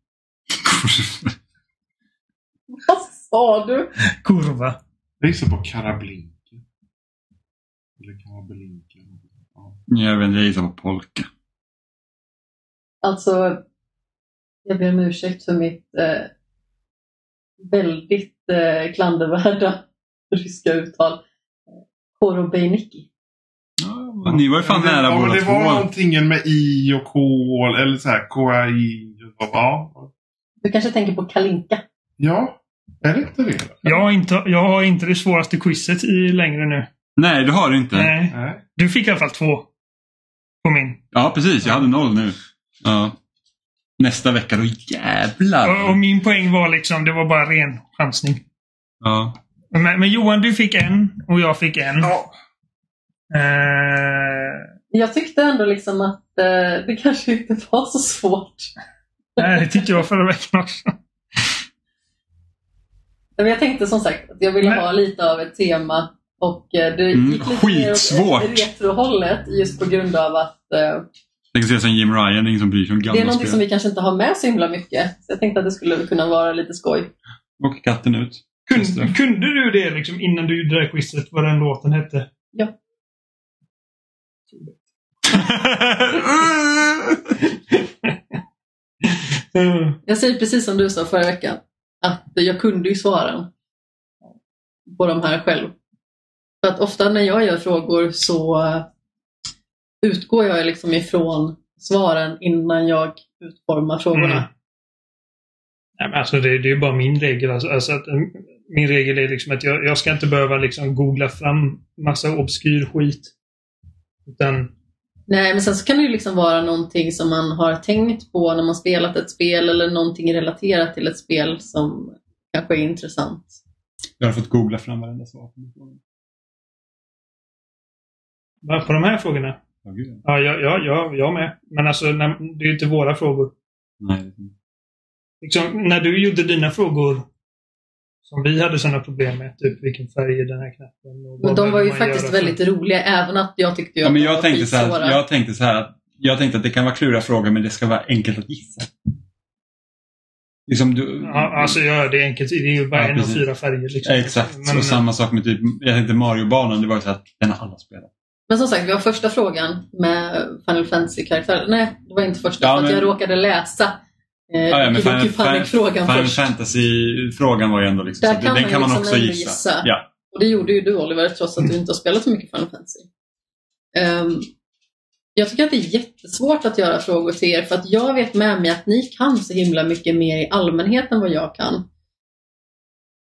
Vad sa du? Kurva. Jag gissar på Karablinka. Eller Karablinka. Ja. Jag vet inte, jag gissar på Polka. Alltså, jag ber om ursäkt för mitt eh, väldigt eh, klandervärda ryska uttal. Korobeiniki. Ja, ni var ju fan Ja, nära ja, men båda Det var två. någonting med I och K eller så här KI. Ja. Du kanske tänker på Kalinka? Ja. Är det inte det? Jag har inte, jag har inte det svåraste quizet i längre nu. Nej, det har du inte. Nej. Nej. Du fick i alla fall två. På min. Ja, precis. Jag hade noll nu. Ja. Nästa vecka, då jävlar. Och, och min poäng var liksom, det var bara ren chansning. Ja. Men, men Johan, du fick en och jag fick en. Ja. Eh, Jag tyckte ändå liksom att eh, det kanske inte var så svårt. Nej, det tyckte jag förra veckan också. Men jag tänkte som sagt att jag ville Men- ha lite av ett tema och eh, det Mm, gick lite mer åt retrohållet just på grund av att kan säga som Jim Ryan, det är ingen som bryr sig om det är gamla någonting som spel. vi kanske inte har med så himla mycket. Så jag tänkte att det skulle kunna vara lite skoj. Och katten ut. Kunde, kunde du det liksom innan du gjorde det här quizet, vad den låten hette? Mm. Jag säger precis som du sa förra veckan, att jag kunde ju svaren på de här själv. För att ofta när jag gör frågor så utgår jag liksom ifrån svaren innan jag utformar frågorna. Mm. Nej, men alltså det, det är bara min regel. Alltså, alltså att, mm, min regel är liksom att jag, jag ska inte behöva liksom googla fram massa obskyr skit. Utan, Nej, men sen så kan det ju liksom vara någonting som man har tänkt på när man spelat ett spel eller någonting relaterat till ett spel som kanske är intressant. Jag har fått googla fram varenda svar på på de här frågorna? Ja, gud. Ja, ja, ja, ja jag med. Men alltså, när, det är ju inte våra frågor. Nej. Liksom, när du gjorde dina frågor som vi hade sådana problem med, typ vilken färg är den här knappen? Och Men de var ju faktiskt för- väldigt roliga, även att jag tyckte ju Ja, men jag var tänkte, så här, jag tänkte så här att jag tänkte att det kan vara kluriga frågor men det ska vara enkelt att gissa. Liksom du, Ja, alltså ja, det är enkelt. Det är ju bara Ja, en av fyra färger. Liksom. Exakt, Men, och samma sak med typ, jag tänkte Mario-banan, det var ju så att den har alla spelat. Men som sagt, vi har första frågan med Final Fantasy-karaktärer. Nej, det var inte första, Ja, för men- jag råkade läsa eh, Ja, ja, men Doki Final, Panic-frågan Final först. Fantasy-frågan var ju ändå liksom, Där kan den man kan man liksom också gissa. gissa. Ja. Och det gjorde ju du Oliver, trots att du inte har spelat så mycket Final Fantasy. Ehm, jag tycker att det är jättesvårt att göra frågor till er, för att jag vet med mig att ni kan så himla mycket mer i allmänhet än vad jag kan.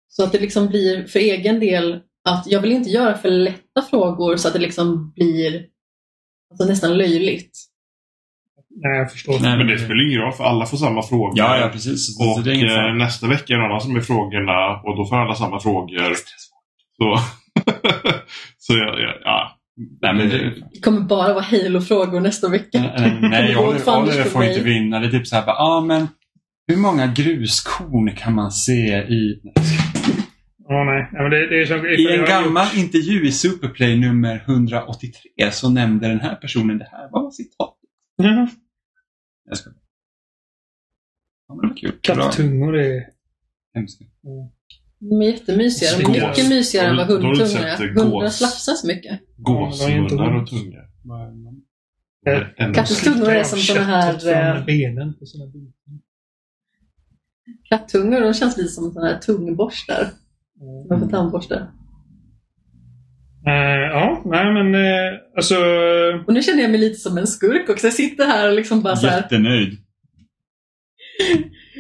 Så att det liksom blir för egen del att jag vill inte göra för lätta frågor så att det liksom blir alltså nästan löjligt. Nej, jag förstår. Nej, Men det spelar ingen roll för alla får samma frågor. Ja, ja, precis. Och det är ingen eh, nästa vecka är det någon annan som är frågorna och då får alla samma frågor. Så, så ja, ja. Nej, men det, Det kommer bara vara Halo-frågor nästa vecka. nej, nej, kommer gå åt Oliver, får inte vinna. Det är typ så här, bara, ja men hur många gruskorn kan man se i... Ja, nej. men det, det är så, I en gammal intervju i Superplay nummer 183 så nämnde den här personen det här. Vad var citatet? Ja, Jag ska... Ja, men kul. Bra. Katttungor är... Hemskt. De är jättemysiga. De är Gås. mycket mysigare än vad sett, är. Hundar slafsar så mycket. Gåsmunnar och tungor är som såna här, eh, benen på sina bitar. Kattungor, de känns lite som såna här tungborstar. Man får tandborstar. Eh, ja, nej men eh, alltså... Och nu känner jag mig lite som en skurk också. Jag sitter här och liksom bara så här. Jättenöjd.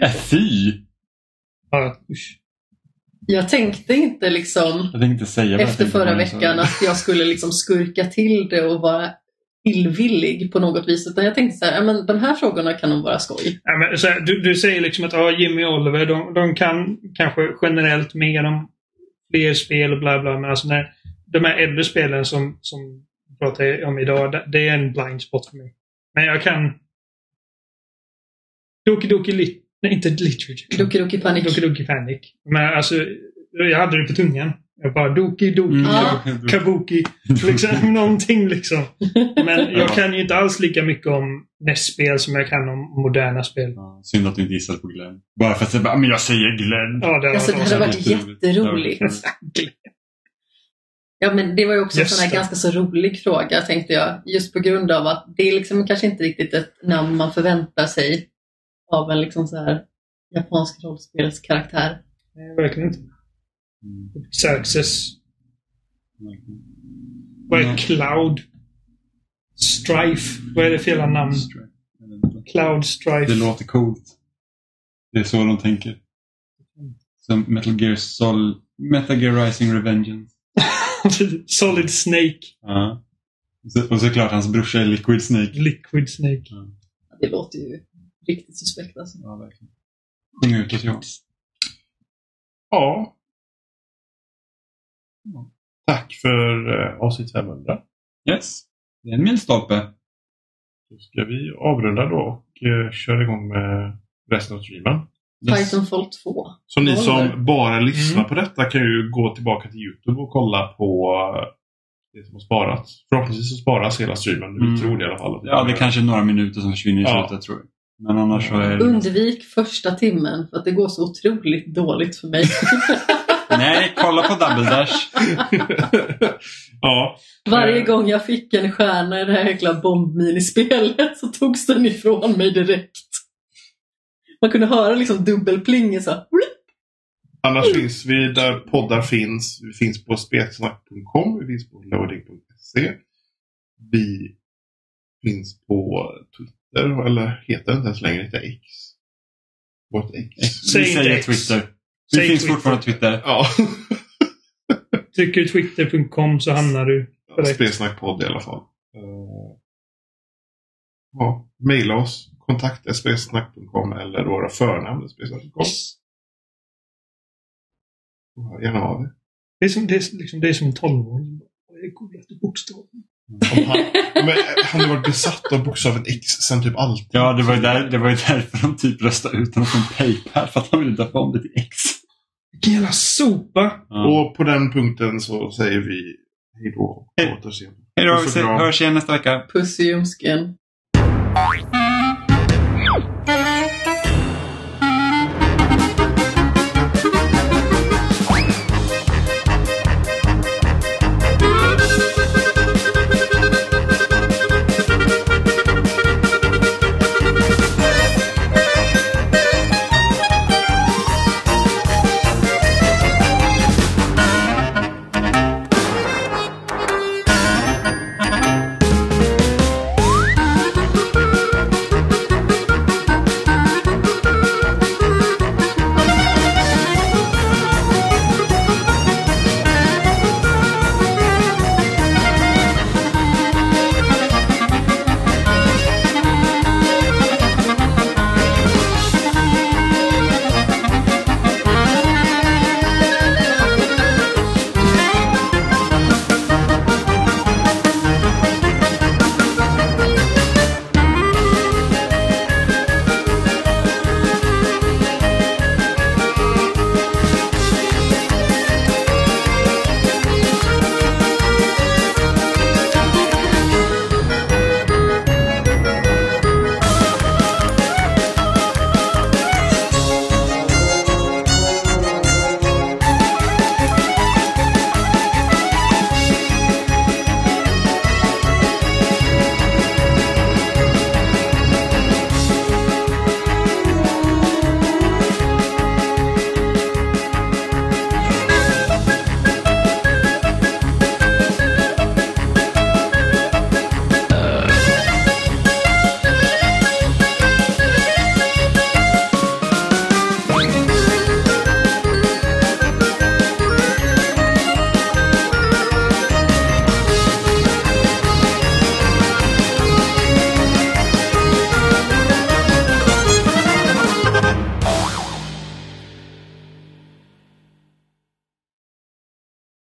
Äh, fy! Ja, usch. Jag tänkte inte liksom Jag tänkte säga efter förra veckan att jag skulle liksom skurka till det och vara illvillig på något vis. Utan jag tänkte så här, men de här frågorna kan nog vara skoj. Ja, men, så här, du, du säger liksom att ja, Jimmy och Oliver, de, de kan kanske generellt mer om fler spel och bla bla. Men alltså när de här äldre spelen som, som vi pratar om idag, det, är en blind spot för mig. Men jag kan... Doki Doki Lit... Nej, inte Literature. Doki Doki Panic. Doki Doki Panic. Men alltså, jag hade det på tungan. Jag bara Doki Doki Mm. Kabuki. Liksom, någonting liksom. Men Ja. jag kan ju inte alls lika mycket om NES-spel som jag kan om moderna spel. Ja, synd att du inte gissade på Glenn. Bara för att säga, "Ah, men jag säger Glenn. Ja, det Alltså det hade varit jätteroligt. jätteroligt. Ja, men det var ju också en sån ganska så rolig fråga tänkte jag. Just på grund av att det är liksom kanske inte riktigt ett namn man förväntar sig av en liksom så här japansk rollspelskaraktär. Nej, verkligen inte. Mm. Xerxes. Vad är Mm. Cloud? Strife. Vad är det för jävla namn? Cloud Strife. Det låter coolt. Det är så de tänker. Som Metal Gear Sol... Metal Gear Rising Revengeance. Solid Snake. Ja. Så- Och såklart hans brorsa är Liquid Snake. Liquid Snake. Ja, Det låter ju riktigt suspekt alltså. Ja, verkligen. Sjung ut oss John. Ja. Tack för eh, avsnitt 500. Yes. Det är en milstolpe. Då ska vi avrunda då och eh, köra igång med resten av streamen. Yes. Titanfall 2. Så ni som bara lyssnar Mm. på detta kan ju gå tillbaka till Youtube och kolla på eh, det som har sparats. Förhoppningsvis så sparas hela streamen. Vi Mm. tror det i alla fall. Ja, det är kanske är några minuter som försvinner i Ja. slutet tror jag. Men annars så är det... Undvik första timmen för att det går så otroligt dåligt för mig. Nej, kolla på Double Dash. ja, Varje Eh. gång jag fick en stjärna i det här jäkla bombminispelet så togs den ifrån mig direkt. Man kunde höra liksom dubbelpling så här. annars finns vi där poddar finns. Vi finns på spelsnack.com. Vi finns på loading.se. Vi finns på Twitter, eller heter det inte ens längre, inte X. Vårt X. Vi Säg inte säger X. Twitter. Vi Säg finns Twitter. fortfarande Twitter. Ja, Trycker twitter.com så hamnar du Korrekt. Spelsnackpodd i alla fall. Eh, Ja, mejla oss. Kontakta spelsnack.com eller våra förnamn spelsnack.com. Gärna av er. Det är som, det är, liksom, det är som en tolvåring. Det är coolaste bokstaven. Han, men, eh, han har varit besatt av bokstaven X sen typ alltid. Ja, det var ju, där, det var ju därför de typ röstade ut honom från Paypal. För att de ville döpa om det till X. Vilken jävla sopa! Ja. Och på den punkten så säger vi hej då. Hej. Återseende. Hej då. Vi hörs igen nästa vecka. Puss i ljumsken.